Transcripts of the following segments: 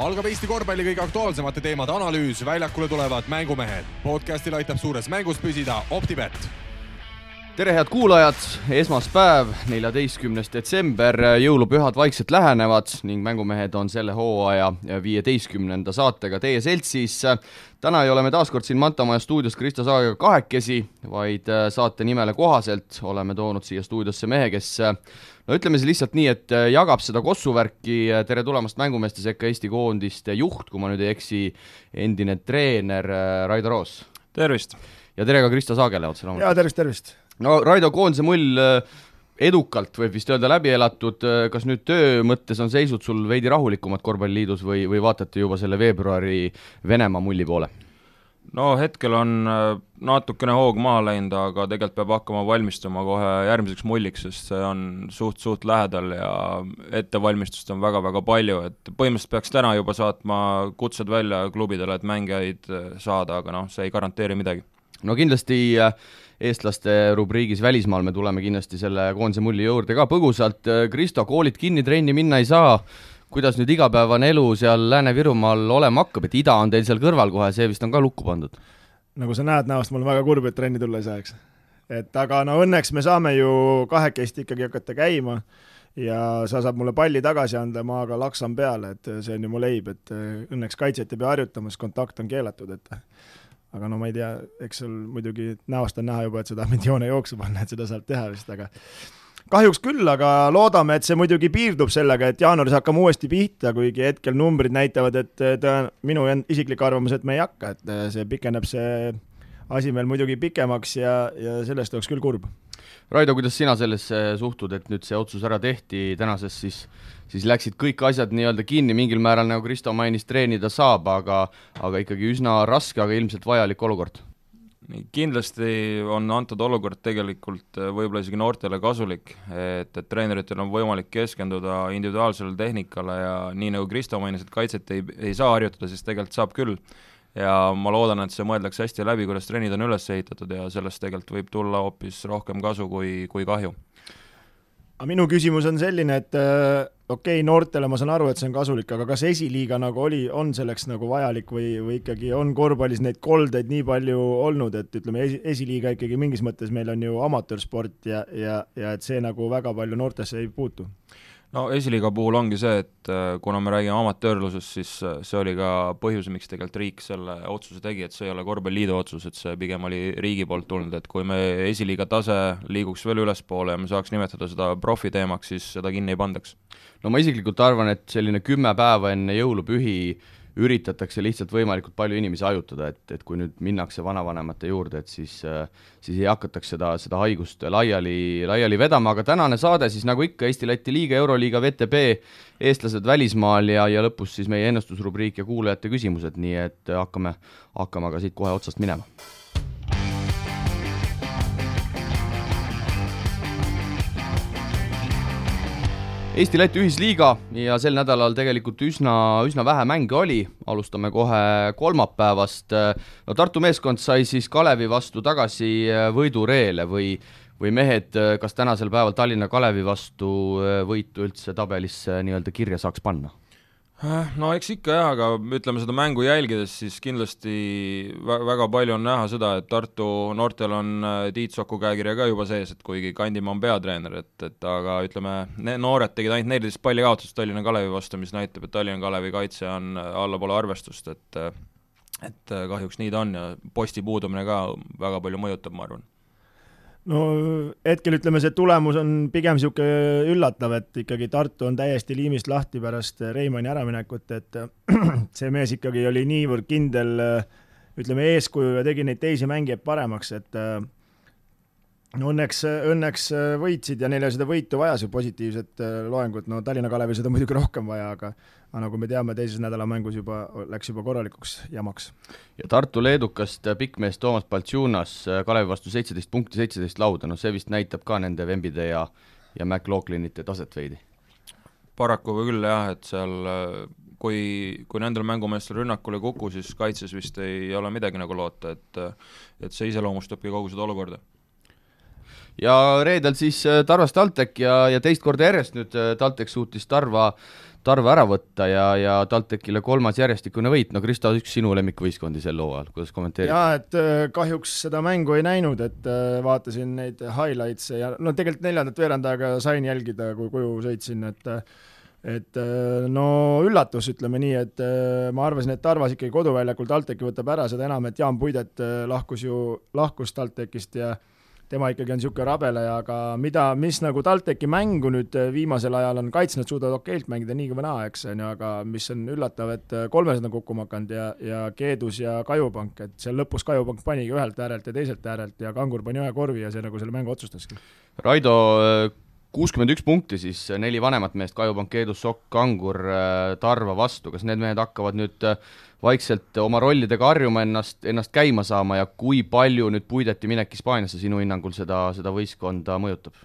algab Eesti korvpalli kõige aktuaalsemate teemade analüüs, väljakule tulevad mängumehed. podcastil aitab suures mängus püsida OpTibet. Tere, head kuulajad, esmaspäev, neljateistkümnes detsember, jõulupühad vaikselt lähenevad ning mängumehed on selle hooaja viieteistkümnenda saatega teie seltsis. täna ei ole me taas kord siin Mantamaja stuudios Kristo Saagega kahekesi, vaid saate nimele kohaselt oleme toonud siia stuudiosse mehe, kes no ütleme siis lihtsalt nii, et äh, jagab seda kossuvärki, äh, tere tulemast mängumeeste sekka Eesti koondiste juht, kui ma nüüd ei eksi, endine treener äh, Raido Roos. tervist! ja tere ka Kristo Saagele otse loomulikult. jaa, tervist, tervist! No Raido, koondise mull edukalt võib vist öelda läbi elatud, kas nüüd töö mõttes on seisud sul veidi rahulikumad korvpalliliidus või, või vaatate juba selle veebruari Venemaa mulli poole? no hetkel on äh, natukene hoog maha läinud, aga tegelikult peab hakkama valmistuma kohe järgmiseks mulliks, sest see on suht-suht lähedal ja ettevalmistust on väga-väga palju, et põhimõtteliselt peaks täna juba saatma kutsed välja klubidele, et mängijaid äh, saada, aga noh, see ei garanteeri midagi. no kindlasti äh, eestlaste rubriigis välismaal me tuleme kindlasti selle koondise mulli juurde ka põgusalt, Kristo, koolid kinni, trenni minna ei saa kuidas nüüd igapäevane elu seal Lääne-Virumaal olema hakkab, et ida on teil seal kõrval kohe, see vist on ka lukku pandud? nagu sa näed näost, mul on väga kurb, et trenni tulla ei saa, eks. et aga no õnneks me saame ju kahekesti ikkagi hakata käima ja sa saad mulle palli tagasi anda, ma aga laksan peale, et see on ju mu leib, et õnneks kaitset ei pea harjutama, sest kontakt on keelatud, et aga no ma ei tea, eks sul muidugi näost on näha juba, et sa tahad joone jooksu panna, et seda saab teha vist, aga kahjuks küll, aga loodame, et see muidugi piirdub sellega, et jaanuaris hakkame uuesti pihta, kuigi hetkel numbrid näitavad, et tõen-, minu isiklik arvamus, et me ei hakka, et see pikeneb, see asi meil muidugi pikemaks ja, ja sellest oleks küll kurb. Raido, kuidas sina sellesse suhtud, et nüüd see otsus ära tehti, tänases siis, siis läksid kõik asjad nii-öelda kinni, mingil määral, nagu Kristo mainis, treenida saab, aga aga ikkagi üsna raske, aga ilmselt vajalik olukord kindlasti on antud olukord tegelikult äh, võib-olla isegi noortele kasulik, et, et treeneritel on võimalik keskenduda individuaalsele tehnikale ja nii nagu Kristo mainis, et kaitset ei, ei saa harjutada, siis tegelikult saab küll. Ja ma loodan, et see mõeldakse hästi läbi, kuidas trennid on üles ehitatud ja sellest tegelikult võib tulla hoopis rohkem kasu kui, kui kahju. Aga minu küsimus on selline, et äh, okei okay,, noortele ma saan aru, et see on kasulik, aga kas esiliiga nagu oli, on selleks nagu vajalik või, või ikkagi on korvpallis neid koldeid nii palju olnud, et ütleme, esi, esiliiga ikkagi mingis mõttes meil on ju amatöörsport ja, ja, ja et see nagu väga palju noortesse ei puutu no esiliiga puhul ongi see, et äh, kuna me räägime amatöörlusest, siis äh, see oli ka põhjus, miks tegelikult riik selle otsuse tegi, et see ei ole korvpalliliidu otsus, et see pigem oli riigi poolt tulnud, et kui me esiliiga tase liiguks veel ülespoole ja me saaks nimetada seda profiteemaks, siis seda kinni ei pandaks. no ma isiklikult arvan, et selline kümme päeva enne jõulupühi üritatakse lihtsalt võimalikult palju inimesi hajutada, et, et kui nüüd minnakse vanavanemate juurde, et siis, siis ei hakataks seda, seda haigust laiali, laiali vedama, aga tänane saade siis nagu ikka, Eesti-Läti liiga, Euroliiga, VTB, eestlased välismaal ja, ja lõpus siis meie ennustusrubriik ja kuulajate küsimused, nii et hakkame, hakkame aga siit kohe otsast minema Eesti-Läti ühisliiga ja sel nädalal tegelikult üsna, üsna vähe mänge oli, alustame kohe kolmapäevast. no Tartu meeskond sai siis Kalevi vastu tagasi võidureele või, või mehed, kas tänasel päeval Tallinna Kalevi vastu võitu üldse tabelisse nii-öelda kirja saaks panna? Äh, no eks ikka jah, aga ütleme seda mängu jälgides, siis kindlasti väga palju on näha seda, et Tartu noortel on äh, Tiit Soku käekirja ka juba sees, et kuigi Kandimaa on peatreener, et, et aga ütleme, noored tegid ainult neliteist palli kaotust Tallinna Kalevi vastu, mis näitab, et Tallinna Kalevi kaitse on äh, allapoole arvestust, et et kahjuks nii ta on ja posti puudumine ka väga palju mõjutab, ma arvan no hetkel ütleme, see tulemus on pigem niisugune üllatav, et ikkagi Tartu on täiesti liimist lahti pärast Reimanni äraminekut, et see mees ikkagi oli niivõrd kindel, ütleme, eeskuju ja tegi neid teisi mängijaid paremaks, et no õnneks, õnneks võitsid ja neile seda võitu vajas ju positiivset äh, loengut, no Tallinna Kalevil seda muidugi rohkem vaja, aga aga nagu me teame, teises nädala mängus juba läks juba korralikuks jamaks. ja Tartu leedukast pikkmees Toomas Baltsunas äh, Kalevi vastu seitseteist punkti, seitseteist lauda, no see vist näitab ka nende Vembide ja ja McLaughlinite taset veidi. paraku küll jah, et seal äh, kui, kui nendel mängumeestel rünnakul ei kuku, siis kaitses vist ei ole midagi nagu loota, et et see iseloomustabki kogu seda olukorda ja reedel siis Tarvas TalTech ja, ja teist korda järjest nüüd TalTech suutis Tarva Tarve ära võtta ja, ja TalTechile kolmas järjestikune võit, no Kristo, üks sinu lemmikvõistkondi sel hooajal, kuidas kommenteerid? jaa, et kahjuks seda mängu ei näinud, et vaatasin neid highlights'e ja no tegelikult neljandat veerand aega sain jälgida, kui koju sõitsin, et et äh, no üllatus, ütleme nii, et äh, ma arvasin, et Tarvas ikkagi koduväljakul TalTechi võtab ära, seda enam, et Jaan Puidet äh, lahkus ju, lahkus TalTechist ja tema ikkagi on niisugune rabeleja, aga mida, mis nagu TalTechi mängu nüüd viimasel ajal on kaitsnud, suudavad okeilt mängida nii või naa, eks, on ju, aga mis on üllatav, et kolmesed on kukkuma hakanud ja, ja Keedus ja Kajupank, et seal lõpus Kajupank panigi ühelt äärelt ja teiselt äärelt ja Kangur pani ühe korvi ja see nagu selle mängu otsustaski. Raido, kuuskümmend üks punkti siis neli vanemat meest, Kajupank, Keedus, Sokk, Kangur, äh, Tarva vastu, kas need mehed hakkavad nüüd äh, vaikselt oma rollidega harjuma ennast, ennast käima saama ja kui palju nüüd Puideti minek Hispaaniasse sinu hinnangul seda, seda võistkonda mõjutab?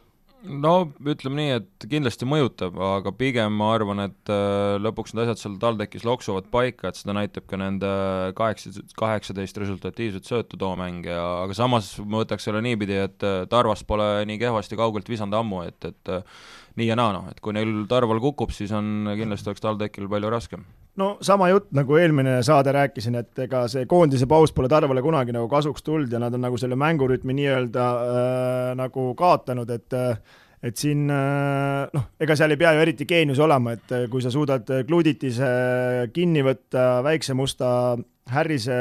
No ütleme nii, et kindlasti mõjutab, aga pigem ma arvan, et äh, lõpuks need asjad seal TalTechis loksuvad paika, et seda näitab ka nende kaheksa, kaheksateist resultatiivset söötu too mäng ja aga samas ma võtaks selle niipidi, et äh, Tarvas pole nii kehvasti kaugelt visanud ammu, et, et äh, nii ja naa, noh, et kui neil Tarval kukub, siis on kindlasti oleks TalTechil palju raskem no sama jutt, nagu eelmine saade rääkisin, et ega see koondise paus pole Tarvale kunagi nagu kasuks tulnud ja nad on nagu selle mängurütmi nii-öelda äh, nagu kaotanud, et äh, et siin äh, noh, ega seal ei pea ju eriti geenius olema, et äh, kui sa suudad Gluditise kinni võtta, väikse musta Harrise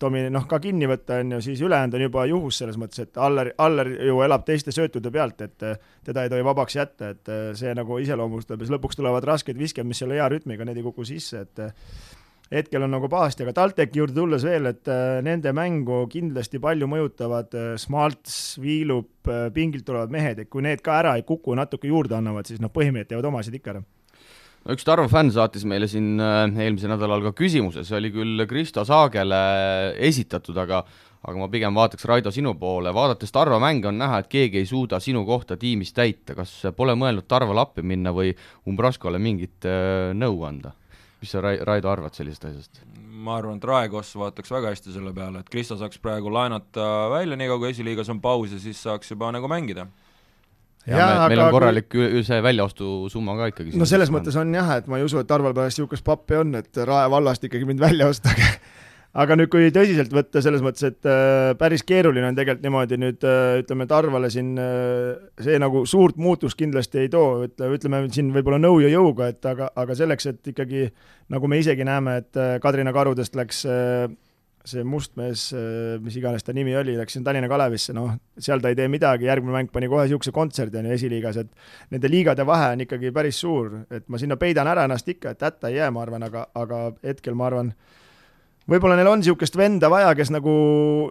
Tomi noh, ka kinni võtta, on ju, siis ülejäänud on juba juhus selles mõttes, et Aller, Aller ju elab teiste söötude pealt, et eh, teda ei tohi vabaks jätta, et eh, see nagu iseloomustab ja siis lõpuks tulevad rasked visked, mis selle hea rütmiga, need ei kuku sisse, et eh, hetkel on nagu pahasti, aga TalTechi juurde tulles veel, et nende mängu kindlasti palju mõjutavad Smalts, Viilup, pingilt tulevad mehed, et kui need ka ära ei kuku, natuke juurde annavad, siis noh, põhimehed teevad omasid ikka ära no üks Tarmo fänn saatis meile siin äh, eelmisel nädalal ka küsimuse, see oli küll Kristo Saagele esitatud, aga aga ma pigem vaataks, Raido, sinu poole, vaadates Tarva mänge on näha, et keegi ei suuda sinu kohta tiimis täita, kas pole mõelnud Tarvale appi minna või Umbraskole mingit äh, nõu anda? mis sa, Raido, arvad sellisest asjast? ma arvan, et Raekos vaataks väga hästi selle peale, et Kristo saaks praegu laenata välja, nii kaua kui esiliigas on paus ja siis saaks juba nagu mängida ja, ja me, meil on korralik kui... see väljaostusumma ka ikkagi. no selles mõttes on jah, et ma ei usu, et Tarval pärast niisugust pappi on, et Rae vallast ikkagi mind välja ostage aga nüüd, kui tõsiselt võtta, selles mõttes, et äh, päris keeruline on tegelikult niimoodi nüüd äh, ütleme, Tarvale siin äh, see nagu suurt muutust kindlasti ei too, ütle, ütleme siin võib-olla nõu ja jõuga, et aga, aga selleks, et ikkagi nagu me isegi näeme, et äh, Kadrina karudest läks äh, see must mees, äh, mis iganes ta nimi oli, läks siin Tallinna Kalevisse, noh, seal ta ei tee midagi, järgmine mäng pani kohe niisuguse kontserdi, on ju, esiliigas, et nende liigade vahe on ikkagi päris suur, et ma sinna peidan ära ennast ikka, et hätta ei jää, ma arvan, aga, aga hetkel ma arvan, võib-olla neil on niisugust venda vaja, kes nagu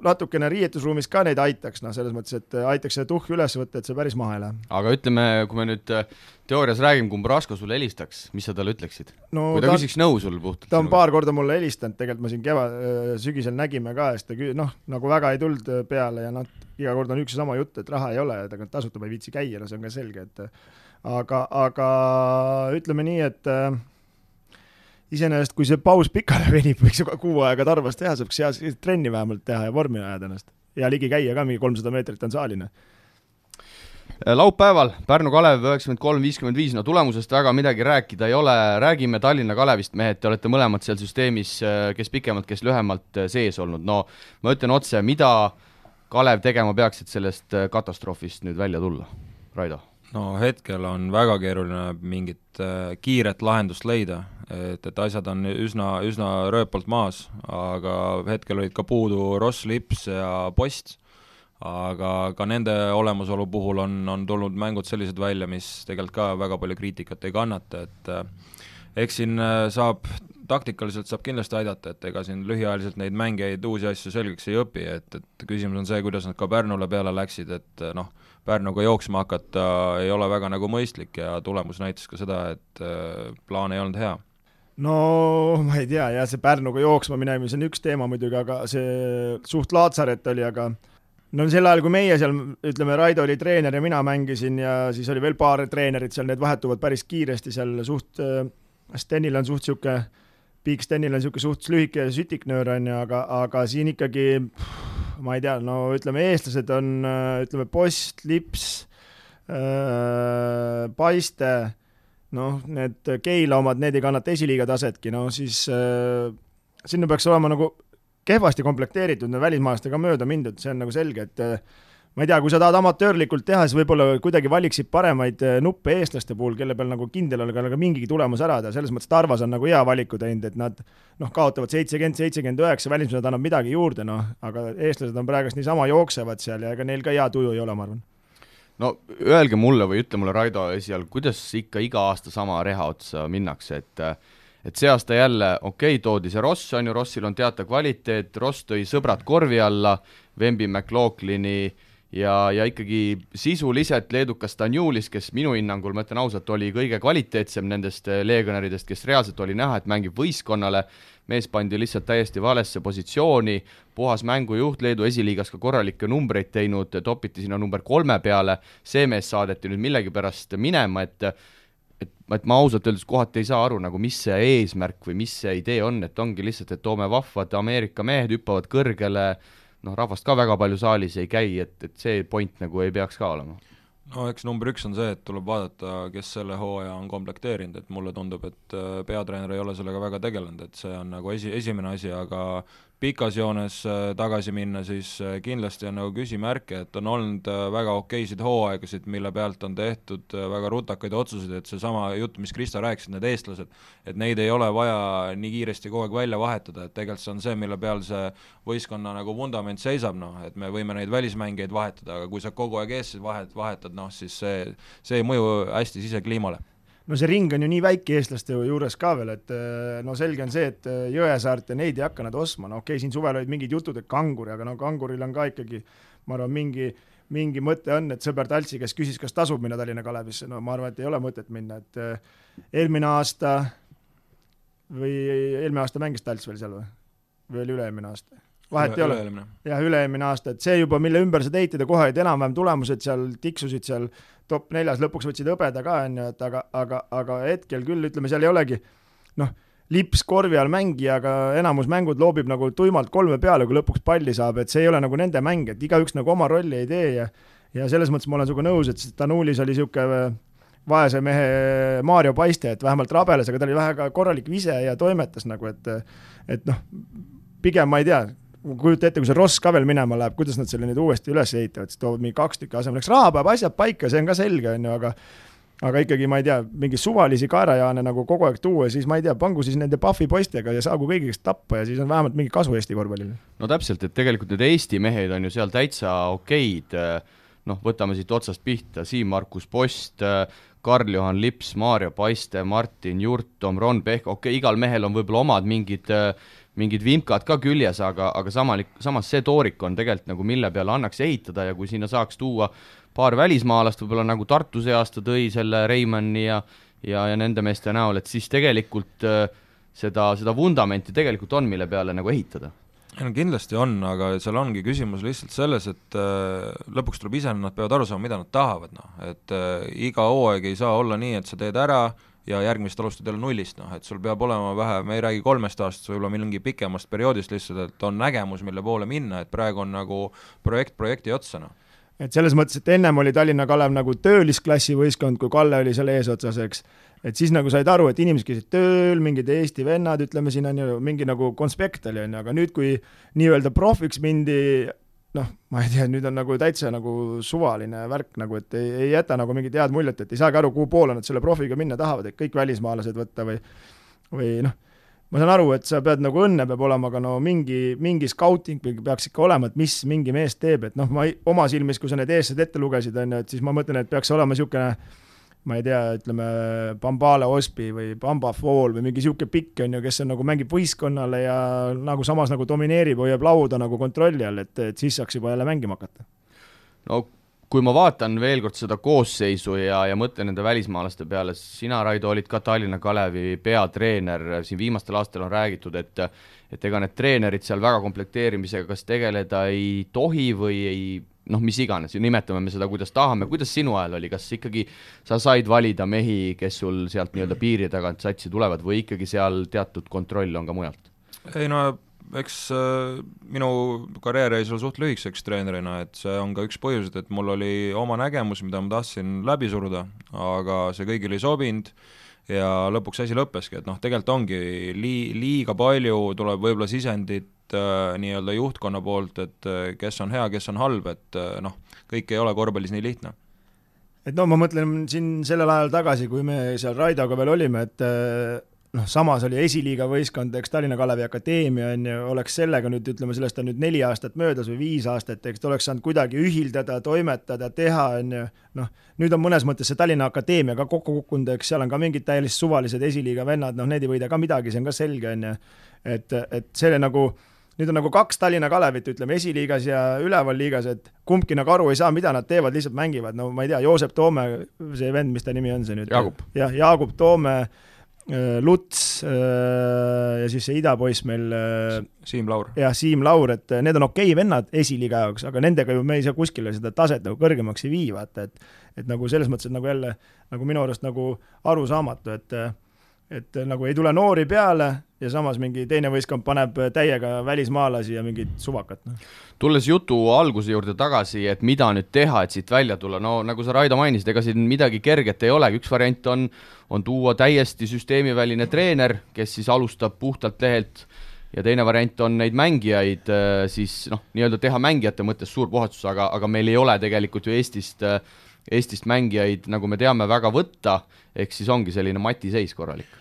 natukene riietusruumis ka neid aitaks, noh, selles mõttes, et aitaks seda tuhhi üles võtta, et see päris maha ei lähe. aga ütleme, kui me nüüd äh, teoorias räägime, kui Mbrasko sulle helistaks, mis sa talle ütleksid no,? kui ta, ta küsiks nõu sul puhtalt? ta on paar korda mulle helistanud, tegelikult me siin kevad, äh, sügisel nägime ka siis ta kü-, noh, nagu väga ei tulnud äh, peale ja noh, iga kord on üks ja sama jutt, et raha ei ole ja ta tasuta ma ei viitsi käia, no see on ka selge, et aga, aga ütleme nii, et äh, iseenesest, kui see paus pikale venib, võiks ju ka kuu aega Tarvas teha, saaks hea trenni vähemalt teha ja vormi ajada ennast. ja ligi käia ka, mingi kolmsada meetrit on saaline. Äh, laupäeval Pärnu Kalev üheksakümmend kolm, viiskümmend viis, no tulemusest väga midagi rääkida ei ole, räägime Tallinna Kalevist, mehed, te olete mõlemad seal süsteemis, äh, kes pikemalt, kes lühemalt äh, sees olnud, no ma ütlen otse, mida Kalev tegema peaks, et sellest katastroofist nüüd välja tulla, Raido? no hetkel on väga keeruline mingit kiiret lahendust leida, et, et asjad on üsna, üsna rööpalt maas, aga hetkel olid ka puudu Ross Lips ja Post, aga ka nende olemasolu puhul on, on tulnud mängud sellised välja, mis tegelikult ka väga palju kriitikat ei kannata, et äh, eks siin äh, saab, taktikaliselt saab kindlasti aidata, et ega siin lühiajaliselt neid mängijaid, uusi asju selgeks ei õpi, et, et küsimus on see, kuidas nad ka Pärnule peale läksid, et noh, Pärnuga jooksma hakata ei ole väga nagu mõistlik ja tulemus näitas ka seda, et äh, plaan ei olnud hea no ma ei tea, jah, see Pärnuga jooksma minemine, see on üks teema muidugi, aga see suht Laatsaret oli, aga no sel ajal, kui meie seal, ütleme, Raido oli treener ja mina mängisin ja siis oli veel paar treenerit seal, need vahetuvad päris kiiresti seal suht, äh, Stenil on suht niisugune, Big Stenil on niisugune suht lühike sütiknöör, on ju, aga, aga siin ikkagi ma ei tea, no ütleme, eestlased on, ütleme, Post, Lips äh,, Paiste, noh, need Keila omad, need ei kannata esiliiga tasetki, no siis äh, sinna peaks olema nagu kehvasti komplekteeritud, no välismaalastega mööda mindud, see on nagu selge, et äh, ma ei tea, kui sa tahad amatöörlikult teha, siis võib-olla kuidagi valiksid paremaid äh, nuppe eestlaste puhul, kelle peal nagu kindel olla, aga mingigi tulemus ära teha, selles mõttes Tarvas on nagu hea valiku teinud, et nad noh, kaotavad seitsekümmend, seitsekümmend üheksa, välismaalased annavad midagi juurde, noh, aga eestlased on praegust niisama jooksevad seal ja ega neil ka hea tuju ei ole, ma arvan no öelge mulle või ütle mulle, Raido, esialgu, kuidas ikka iga aasta sama reha otsa minnakse, et et see aasta jälle, okei okay,, toodi see Ross, on ju, Rossil on teatav kvaliteet, Ross tõi sõbrad korvi alla, Wemby McLaughlini ja, ja ikkagi sisuliselt leedukas Danjulis, kes minu hinnangul, ma ütlen ausalt, oli kõige kvaliteetsem nendest eh, legionäridest, kes reaalselt oli näha, et mängib võistkonnale, mees pandi lihtsalt täiesti valesse positsiooni, puhas mängujuht, Leedu esiliigas ka korralikke numbreid teinud, topiti sinna number kolme peale, see mees saadeti nüüd millegipärast minema, et et, et ma ausalt öeldes kohati ei saa aru nagu, mis see eesmärk või mis see idee on, et ongi lihtsalt, et toome vahvad Ameerika mehed, hüppavad kõrgele. Noh, rahvast ka väga palju saalis ei käi, et, et see point nagu ei peaks ka olema no eks number üks on see, et tuleb vaadata, kes selle hooaja on komplekteerinud, et mulle tundub, et äh, peatreener ei ole sellega väga tegelenud, et see on nagu esi, esimene asi, aga pikas joones äh, tagasi minna, siis äh, kindlasti on nagu küsimärke, et on olnud äh, väga okeisid hooaegasid, mille pealt on tehtud väga rutakaid otsuseid, et seesama jutt, mis Krista rääkis, et need eestlased, et neid ei ole vaja nii kiiresti kogu aeg välja vahetada, et tegelikult see on see, mille peal see võistkonna nagu vundament seisab, noh, et me võime neid välismängijaid vahetada, aga kui sa kogu aeg eestlased vahet, vahetad, noh siis see, see ei mõju hästi sisekliimale no see ring on ju nii väike eestlaste juures ka veel, et eh, no selge on see, et eh, Jõesaart ja neid ei hakka nad ostma, no okei okay,, siin suvel olid mingid jutud, et kangur, aga no kanguril on ka ikkagi, ma arvan, mingi, mingi mõte on, et sõber Taltsi, kes küsis, kas tasub minna Tallinna Kalevisse, no ma arvan, et ei ole mõtet minna, et eh, eelmine aasta või eelmine aasta mängis Talts veel seal või? või oli üle-eelmine aasta? vahet ei ole. jah, üle-eelmine aasta, et see juba, mille ümber sa teitid ja kohe olid enam-vähem tulemused seal, tiksusid seal top neljas, lõpuks võtsid hõbeda ka, on ju, et aga, aga, aga hetkel küll, ütleme, seal ei olegi noh, lips korvi all mängijaga enamus mängud loobib nagu tuimalt kolme peale, kui lõpuks palli saab, et see ei ole nagu nende mäng, et igaüks nagu oma rolli ei tee ja ja selles mõttes ma olen sinuga nõus, et Danulis oli niisugune vaese mehe Mario Paiste, et vähemalt rabeles, aga ta oli väga korralik vise ja toimetas nagu, et et noh, pigem ma ei tea, kujuta ette, kui see Ross ka veel minema läheb, kuidas nad selle nüüd uuesti üles ehitavad, siis toovad mingi kaks tükki asemele, eks raha peab asjad paika, see on ka selge, on ju, aga aga ikkagi ma ei tea, mingi suvalisi kaerajaane nagu kogu aeg tuua, siis ma ei tea, pangu siis nende Puffi poistega ja saagu kõigi käest tappa ja siis on vähemalt mingi kasu Eesti korvpallile. no täpselt, et tegelikult need Eesti mehed on ju seal täitsa okeid, noh, võtame siit otsast pihta, Siim-Markus Post, Karl-Juhan Lips, Maarja Paiste, Martin Jurt, Tom Ron Pehk, okei okay,, igal mehel on võib-olla omad mingid äh, mingid vimkad ka küljes, aga, aga samalik, samas see toorik on tegelikult nagu, mille peale annaks ehitada ja kui sinna saaks tuua paar välismaalast, võib-olla nagu Tartu see aasta tõi selle Reimanni ja ja, ja nende meeste näol, et siis tegelikult äh, seda, seda vundamenti tegelikult on, mille peale nagu ehitada. No kindlasti on, aga seal ongi küsimus lihtsalt selles, et äh, lõpuks tuleb ise, nad peavad aru saama, mida nad tahavad, noh, et äh, iga hooaeg ei saa olla nii, et sa teed ära äh,, ja järgmist alustad jälle nullist, noh et sul peab olema vähe, me ei räägi kolmest aastast, võib-olla mingi pikemast perioodist lihtsalt, et on nägemus, mille poole minna, et praegu on nagu projekt projekti otsa, noh. Et selles mõttes, et ennem oli Tallinna Kalev nagu töölisklassi võistkond, kui Kalle oli seal eesotsas, eks, et siis nagu said aru, et inimesed käisid tööl, mingid Eesti vennad, ütleme siin on ju mingi nagu konspekt oli, on ju, aga nüüd, kui nii-öelda profiks mindi, noh, ma ei tea, nüüd on nagu täitsa nagu suvaline värk nagu, et ei, ei jäta nagu mingit head muljet, et ei saagi aru, kuhu poole nad selle profiga minna tahavad, et kõik välismaalased võtta või või noh, ma saan aru, et sa pead nagu õnne peab olema, aga no mingi, mingi scouting peaks ikka olema, et mis mingi mees teeb, et noh, ma ei, oma silmis, kui sa need eestlased ette lugesid, on ju, et siis ma mõtlen, et peaks olema niisugune ma ei tea, ütleme Bambale Ospi või Bamba Fall või mingi niisugune pikk, on ju, kes on nagu mängib võistkonnale ja nagu samas nagu domineerib, hoiab lauda nagu kontrolli all, et, et siis saaks juba jälle mängima hakata. no kui ma vaatan veel kord seda koosseisu ja, ja mõtlen nende välismaalaste peale, sina, Raido, olid ka Tallinna Kalevi peatreener, siin viimastel aastatel on räägitud, et et ega need treenerid seal väga komplekteerimisega kas tegeleda ei tohi või ei noh, mis iganes, nimetame me seda, kuidas tahame, kuidas sinu ajal oli, kas ikkagi sa said valida mehi, kes sul sealt nii-öelda piiri tagant satsi tulevad või ikkagi seal teatud kontroll on ka mujalt? ei no eks äh, minu karjäär jäi seal suht lühikeseks treenerina, et see on ka üks põhjuseid, et mul oli oma nägemus, mida ma tahtsin läbi suruda, aga see kõigile ei sobinud ja lõpuks asi lõppeski, et noh, tegelikult ongi lii-, liiga palju tuleb võib-olla sisendit äh, nii-öelda juhtkonna poolt, et äh, kes on hea, kes on halb, et äh, noh, kõik ei ole korvpallis nii lihtne et no ma mõtlen siin sellel ajal tagasi, kui me seal Raidoga veel olime, et äh, noh, samas oli esiliiga võistkond, eks Tallinna Kalevi Akadeemia on ju, oleks sellega nüüd ütleme, sellest on nüüd neli aastat möödas või viis aastat, eks ta oleks saanud kuidagi ühildada, toimetada, teha, on ju, noh, nüüd on mõnes mõttes see Tallinna Akadeemia ka kokku kukkunud, eks seal on ka mingid täiesti suvalised esiliiga vennad, noh, need ei võida ka midagi, see on ka selge, on ju. et, et see nagu nüüd on nagu kaks Tallinna Kalevit, ütleme esiliigas ja üleval liigas, et kumbki nagu aru ei saa, mida nad teevad, lihtsalt mängivad, no ma ei tea, Joosep Toome, see vend, mis ta nimi on see nüüd? Jah, Jaagup Toome Äh, Luts äh, ja siis see idapoiss meil. Äh, Siim Laur. jah, Siim Laur, et need on okei okay vennad esiliiga jaoks, aga nendega ju me ei saa kuskile seda taset nagu kõrgemaks ei vii, vaata, et et nagu selles mõttes, et nagu jälle nagu minu arust nagu arusaamatu, et et nagu ei tule noori peale ja samas mingi teine võistkond paneb täiega välismaalasi ja mingit suvakat, noh. tulles jutu alguse juurde tagasi, et mida nüüd teha, et siit välja tulla, no nagu sa, Raido, mainisid, ega siin midagi kerget ei olegi, üks variant on, on tuua täiesti süsteemiväline treener, kes siis alustab puhtalt lehelt. Ja teine variant on neid mängijaid äh, siis noh, nii-öelda teha mängijate mõttes suur puhastus, aga, aga meil ei ole tegelikult ju Eestist äh, Eestist mängijaid, nagu me teame, väga võtta, ehk siis ongi selline matiseis korralik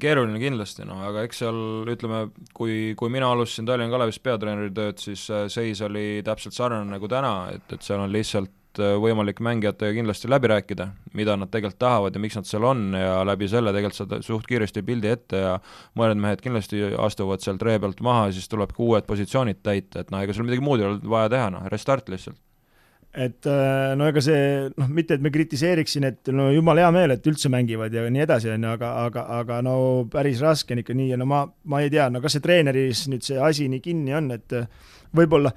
keeruline kindlasti, noh, aga eks seal ütleme, kui, kui mina alustasin Tallinna Kalevis peatreeneri tööd, siis äh, seis oli täpselt sarnane nagu täna, et, et seal on lihtsalt äh, võimalik mängijatega kindlasti läbi rääkida, mida nad tegelikult tahavad ja miks nad seal on ja läbi selle tegelikult saad suht kiiresti pildi ette ja mõned mehed kindlasti astuvad sealt ree pealt maha ja siis tuleb ka uued positsioonid täita, et noh, ega seal midagi muud ei ole vaja teha, noh, restart lihtsalt et äh, no ega see noh, mitte et me kritiseeriksin, et no jumala hea meel, et üldse mängivad ja nii edasi, on ju, aga, aga, aga no päris raske on ikka nii ja no ma, ma ei tea, no kas see treeneris nüüd see asi nii kinni on, et võib-olla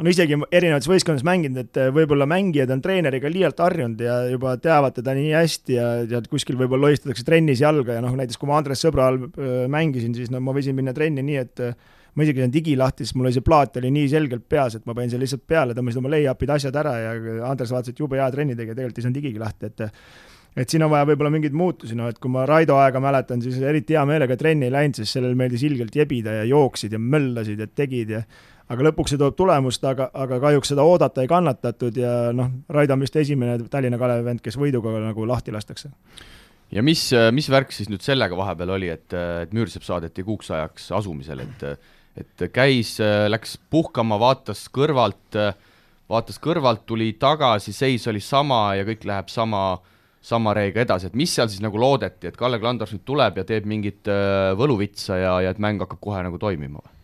no isegi erinevates võistkondades mänginud, et võib-olla mängijad on treeneriga liialt harjunud ja juba teavad teda nii hästi ja, ja kuskil võib-olla lohistatakse trennis jalga ja noh, näiteks kui ma Andres Sõbra all äh, mängisin, siis no ma võisin minna trenni nii, et ma isegi sain digi lahti, sest mul oli see plaat oli nii selgelt peas, et ma panin selle lihtsalt peale, tõmbasin oma lay-up'id, asjad ära ja Andres vaatas, et jube hea trenni tegi, tegelikult ei saanud digigi lahti, et et siin on vaja võib-olla mingeid muutusi, noh et kui ma Raido aega mäletan, siis eriti hea meelega trenni ei läinud, sest sellel meeldis ilgelt jebida ja jooksid ja möllasid ja tegid ja aga lõpuks see toob tulemust, aga, aga kahjuks seda oodata ei kannatatud ja noh, Raido on vist esimene Tallinna Kalevi vend, kes võiduga nagu lahti lastakse. Ja mis, mis värk siis nüüd sellega vahepeal oli, et, et Müürsepp saadeti kuuks ajaks asumisele, et et käis, läks puhkama, vaatas kõrvalt, vaatas kõrvalt, tuli tagasi, seis oli sama ja kõik läheb sama, sama reega edasi, et mis seal siis nagu loodeti, et Kalle Klandors nüüd tuleb ja teeb mingit äh, võluvitsa ja, ja et mäng hakkab kohe nagu toimima või?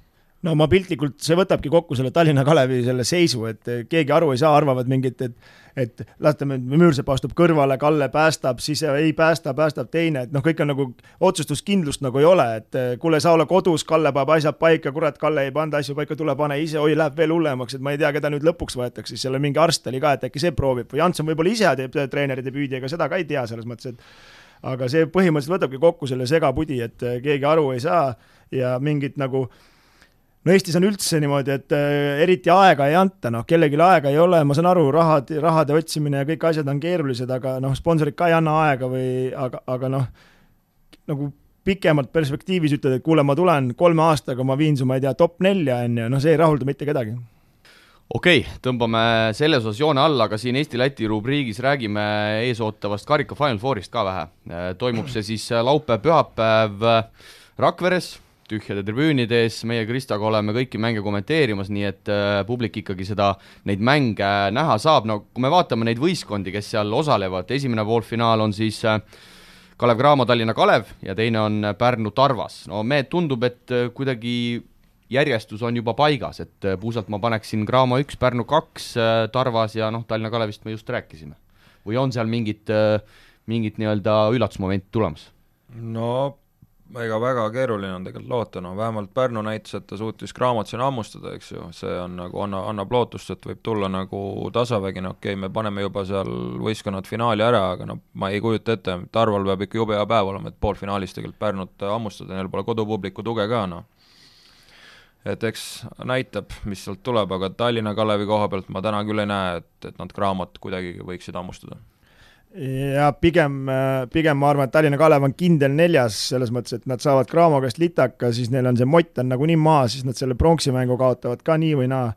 no ma piltlikult, see võtabki kokku selle Tallinna Kalevi selle seisu, et keegi aru ei saa, arvavad mingit, et et laseme, Müürsepp astub kõrvale, Kalle päästab, siis ei päästa, päästab teine, et noh, kõik on nagu, otsustuskindlust nagu ei ole, et kuule, sa ole kodus, Kalle paneb asjad paika, kurat, Kalle ei pannud asju paika, tule pane ise, oi, läheb veel hullemaks, et ma ei tea, keda nüüd lõpuks võetakse, seal mingi arst oli ka, et äkki see proovib või Jantson võib-olla ise teeb treeneri debüüdi, ega seda ka ei tea selles mõttes, et aga see põhimõtteliselt võtabki kokku selle segapudi, et keegi aru ei saa ja mingit nagu no Eestis on üldse niimoodi, et äh, eriti aega ei anta, noh, kellelegi aega ei ole, ma saan aru, rahad, rahade otsimine ja kõik asjad on keerulised, aga noh, sponsorid ka ei anna aega või aga, aga noh, nagu pikemalt perspektiivis ütled, et kuule, ma tulen kolme aastaga, ma viin su, ma ei tea, top nelja, on ju, noh, see ei rahulda mitte kedagi okei okay,, tõmbame selles osas joone alla, aga siin Eesti-Läti rubriigis räägime eesootavast karika Final Fourist ka vähe. toimub see siis laupäev-pühapäev Rakveres tühjade tribüünide ees, meie Kristaga oleme kõiki mänge kommenteerimas, nii et äh, publik ikkagi seda, neid mänge näha saab, no kui me vaatame neid võistkondi, kes seal osalevad, esimene poolfinaal on siis äh, Kalev Cramo Tallinna Kalev ja teine on Pärnu Tarvas, no me tundub, et äh, kuidagi järjestus on juba paigas, et puusalt ma paneksin Cramo üks, Pärnu kaks, Tarvas ja noh, Tallinna Kalevist me just rääkisime. või on seal mingit, mingit nii-öelda üllatusmomenti tulemas? no ega väga keeruline on tegelikult loota, no vähemalt Pärnu näitas, et ta suutis Cramot siin hammustada, eks ju, see on nagu, anna, annab lootust, et võib tulla nagu tasavägi, no okei okay,, me paneme juba seal võistkonnad finaali ära, aga no ma ei kujuta ette, Tarval peab ikka jube hea päev olema, et poolfinaalis tegelikult Pärnut hammustada, neil pole kodupubliku tuge ka, noh. et eks näitab, mis sealt tuleb, aga Tallinna Kalevi koha pealt ma täna küll ei näe, et, et nad Cramot kuidagi võiksid hammustada ja pigem, pigem ma arvan, et Tallinna Kalev on kindel neljas, selles mõttes, et nad saavad Cramo käest litaka, siis neil on see mott on nagunii maas, siis nad selle pronksi mängu kaotavad ka nii või naa.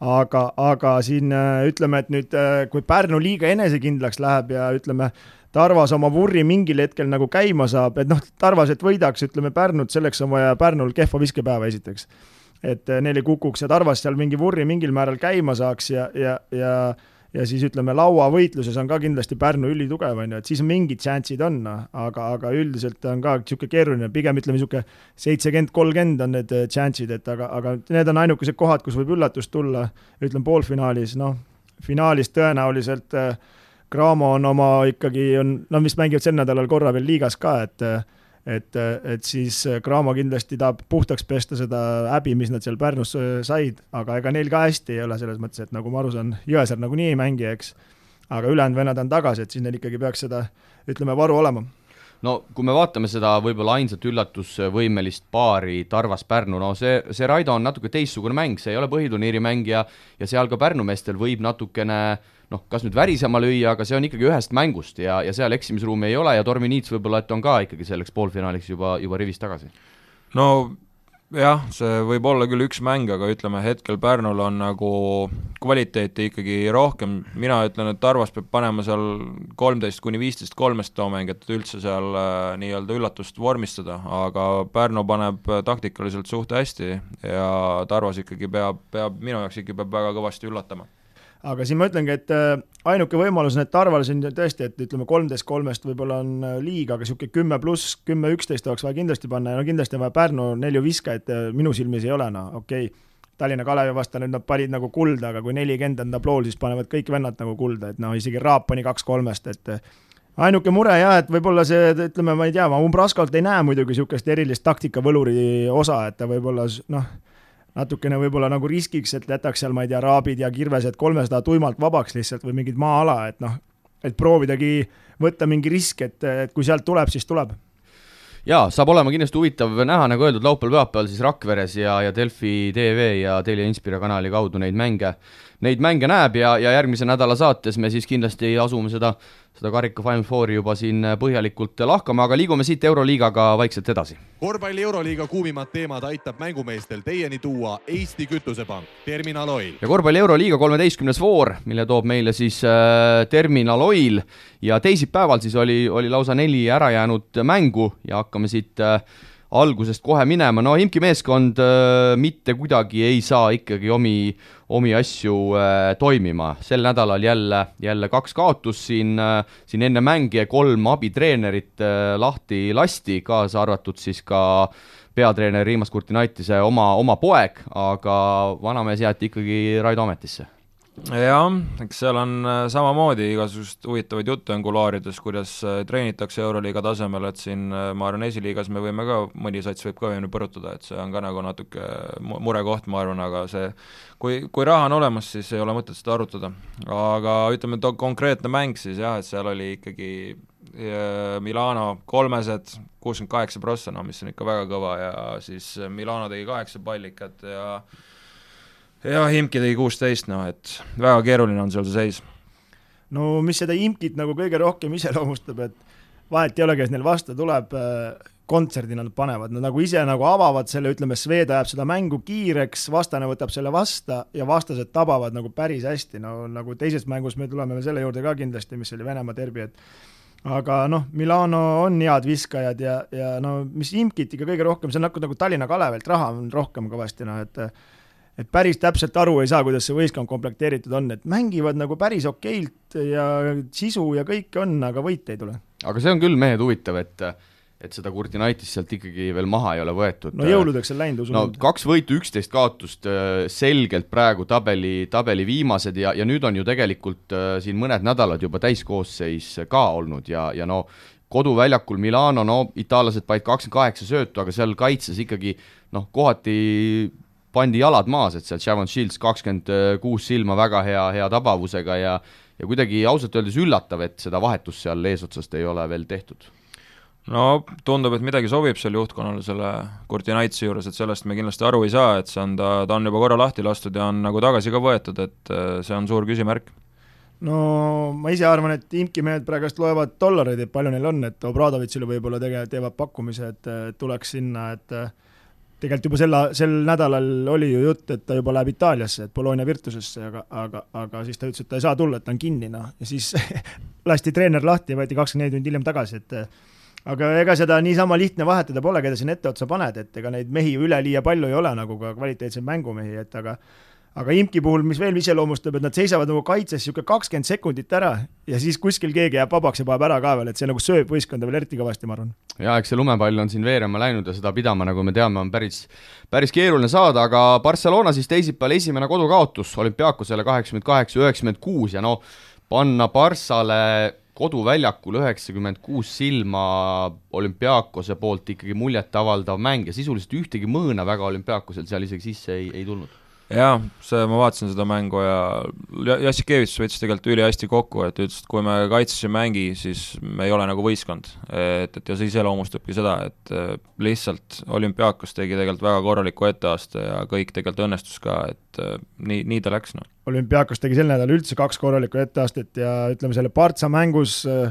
aga, aga siin ütleme, et nüüd, kui Pärnu liiga enesekindlaks läheb ja ütleme, Tarvas oma vurri mingil hetkel nagu käima saab, et noh, Tarvas, et võidaks, ütleme Pärnut, selleks on vaja Pärnul kehva viskepäeva esiteks. et neil ei kukuks ja Tarvas seal mingi vurri mingil määral käima saaks ja, ja, ja ja siis ütleme, lauavõitluses on ka kindlasti Pärnu ülitugev, on ju, et siis mingid šansid on, noh, aga, aga üldiselt on ka niisugune keeruline, pigem ütleme niisugune seitsekümmend, kolmkümmend on need šansid, et aga, aga need on ainukesed kohad, kus võib üllatust tulla, ütleme poolfinaalis, noh, finaalis tõenäoliselt äh, Cramo on oma ikkagi, on, no vist mängivad sel nädalal korra veel liigas ka, et äh, et, et siis Cramo kindlasti tahab puhtaks pesta seda häbi, mis nad seal Pärnus said, aga ega neil ka hästi ei ole selles mõttes, et nagu ma aru saan, Jõesaar nagunii ei mängi, eks. aga ülejäänud vennad on tagasi, et siis neil ikkagi peaks seda, ütleme, varu olema no kui me vaatame seda võib-olla ainsat üllatusvõimelist paari Tarvas-Pärnu, no see, see Raido on natuke teistsugune mäng, see ei ole põhiturniiri mäng ja ja seal ka Pärnu meestel võib natukene noh, kas nüüd värisema lüüa, aga see on ikkagi ühest mängust ja, ja seal eksimisruumi ei ole ja Tormi Niits võib-olla, et on ka ikkagi selleks poolfinaaliks juba, juba rivis tagasi? no jah, see võib olla küll üks mäng, aga ütleme hetkel Pärnul on nagu kvaliteeti ikkagi rohkem, mina ütlen, et Tarvas peab panema seal kolmteist kuni viisteist kolmest toomäng, et üldse seal äh, nii-öelda üllatust vormistada, aga Pärnu paneb taktikaliselt suht hästi ja Tarvas ikkagi peab, peab, minu jaoks ikkagi peab väga kõvasti üllatama aga siin ma ütlengi, et äh, ainuke võimalus on, et Tarval siin tõesti, et ütleme, kolmteist kolmest võib-olla on äh, liiga, aga niisugune kümme pluss, kümme, üksteist oleks vaja kindlasti panna ja no kindlasti on vaja Pärnu nelju viskajat, äh, minu silmis ei ole, noh, okei okay. Tallinna Kalevi vastu nüüd nad panid nagu kulda, aga kui nelikümmend on tablool, siis panevad kõik vennad nagu kulda, et noh, isegi Raap pani kaks kolmest, et ainuke mure jah, et võib-olla see, ütleme, ma ei tea, ma Umbraskolt ei näe muidugi niisugust erilist taktikavõluri osa, et ta võib-olla noh, natukene võib-olla nagu riskiks, et jätaks seal, ma ei tea, raabid ja kirvesed kolmesada tuimalt vabaks lihtsalt või mingit maa-ala, et noh, et proovidagi võtta mingi risk, et, et kui sealt tuleb, siis tuleb. Jaa, saab olema kindlasti huvitav näha, nagu öeldud, laupäeval-pühapäeval siis Rakveres ja, ja Delfi tv ja Telia Inspira kanali kaudu neid mänge, neid mänge näeb ja, ja järgmise nädala saates me siis kindlasti asume seda seda karika Final Fouri juba siin põhjalikult lahkama, aga liigume siit Euroliigaga vaikselt edasi. korvpalli Euroliiga kuumimad teemad aitab mängumeestel teieni tuua Eesti Kütusepank, Terminal Oil. ja korvpalli Euroliiga kolmeteistkümnes voor, mille toob meile siis äh, Terminal Oil ja teisipäeval siis oli, oli lausa neli ärajäänud mängu ja hakkame siit äh, algusest kohe minema, no Imki meeskond äh, mitte kuidagi ei saa ikkagi omi, omi asju äh, toimima, sel nädalal jälle, jälle kaks kaotust siin äh,, siin enne mänge kolm abitreenerit äh, lahti lasti, kaasa arvatud siis ka peatreener Riimas Kurtinaitise oma, oma poeg, aga vanamees jäeti ikkagi Raido ametisse jah, eks seal on äh, samamoodi igasugust huvitavaid jutte on kuluaarides, kuidas äh, treenitakse Euroliiga tasemel, et siin äh, ma arvan, esiliigas me võime ka, mõni sats võib kõvemini põrutada, et see on ka nagu natuke murekoht, ma arvan, aga see kui, kui raha on olemas, siis ei ole mõtet seda arutada. aga ütleme, konkreetne mäng siis jah, et seal oli ikkagi Milano kolmesed, kuuskümmend kaheksa prossa, no mis on ikka väga kõva ja siis Milano tegi kaheksa pallikat ja jah, Imki tegi kuusteist, noh et väga keeruline on seal see seis. no mis seda Imkit nagu kõige rohkem iseloomustab, et vahet ei ole, kes neil vastu tuleb, äh, kontserdi nad panevad, nad nagu ise nagu avavad selle, ütleme, Swed ajab seda mängu kiireks, vastane võtab selle vasta ja vastased tabavad nagu päris hästi, no nagu teises mängus me tuleme veel selle juurde ka kindlasti, mis oli Venemaa derbi, et aga noh, Milano on head viskajad ja, ja no mis Imkit ikka kõige rohkem, see on nagu, nagu Tallinna Kalevilt, raha on rohkem kõvasti, noh et et päris täpselt aru ei saa, kuidas see võistkond komplekteeritud on, et mängivad nagu päris okeilt ja sisu ja kõike on, aga võite ei tule. aga see on küll, mehed, huvitav, et et seda Kurtinaitist sealt ikkagi veel maha ei ole võetud. no jõuludeks on läinud, usun. no kaks võitu, üksteist kaotust, äh, selgelt praegu tabeli, tabeli viimased ja, ja nüüd on ju tegelikult äh, siin mõned nädalad juba täiskoosseis ka olnud ja, ja no koduväljakul Milano, no itaallased panid kakskümmend kaheksa söötu, aga seal kaitses ikkagi noh, kohati pandi jalad maas, et sealt Shavon Shields kakskümmend kuus silma väga hea, hea tabavusega ja ja kuidagi ausalt öeldes üllatav, et seda vahetust seal eesotsast ei ole veel tehtud no tundub, et midagi sobib seal juhtkonnale selle Kurti Knightsi juures, et sellest me kindlasti aru ei saa, et see on ta, ta on juba korra lahti lastud ja on nagu tagasi ka võetud, et äh, see on suur küsimärk. no ma ise arvan, et imki mehed praegust loevad dollareid, et palju neil on, et Obradovitšile võib-olla tegelikult teevad pakkumise, et tuleks sinna, et tegelikult juba sel, sel nädalal oli ju jutt, et ta juba läheb Itaaliasse, et Bologna Virtusesse, aga, aga, aga siis ta ütles, et ta ei saa tulla, et ta on kinni, noh, ja siis lasti treener lahti ja võeti kakskümmend neli tundi hiljem tagasi, et aga ega seda niisama lihtne vahetada pole, keda sinna etteotsa paned, et ega neid mehi üleliia palju ei ole nagu ka kvaliteetseid mängumehi, et aga aga Imki puhul, mis veel iseloomustab, et nad seisavad nagu kaitses niisugune kakskümmend sekundit ära ja siis kuskil keegi jääb vabaks ja paneb ära ka veel, et see nagu sööb võistkonda veel eriti kõvasti, ma arvan. jaa, eks see lumepall on siin veerema läinud ja seda pidama, nagu me teame, on päris, päris keeruline saada, aga Barcelona siis teisipäeval esimene kodukaotus olümpiaakosele kaheksakümmend kaheksa, üheksakümmend kuus ja no panna Barssale koduväljakul üheksakümmend kuus silma olümpiaakose poolt ikkagi muljetavaldav mäng ja sisuliselt ühtegi mõõna väga olümpiaakosel seal isegi sisse ei, ei tulnud jah, see, ma vaatasin seda mängu ja Jassikevitš võttis tegelikult ülihästi kokku, et ütles, et kui me kaitses ei mängi, siis me ei ole nagu võistkond. et, et ja see iseloomustabki seda, et äh, lihtsalt olümpiaakos tegi tegelikult väga korraliku etteaste ja kõik tegelikult õnnestus ka, et äh, nii, nii ta läks, noh. olümpiaakos tegi sel nädalal üldse kaks korralikku etteastet ja ütleme, selle Partsa mängus äh,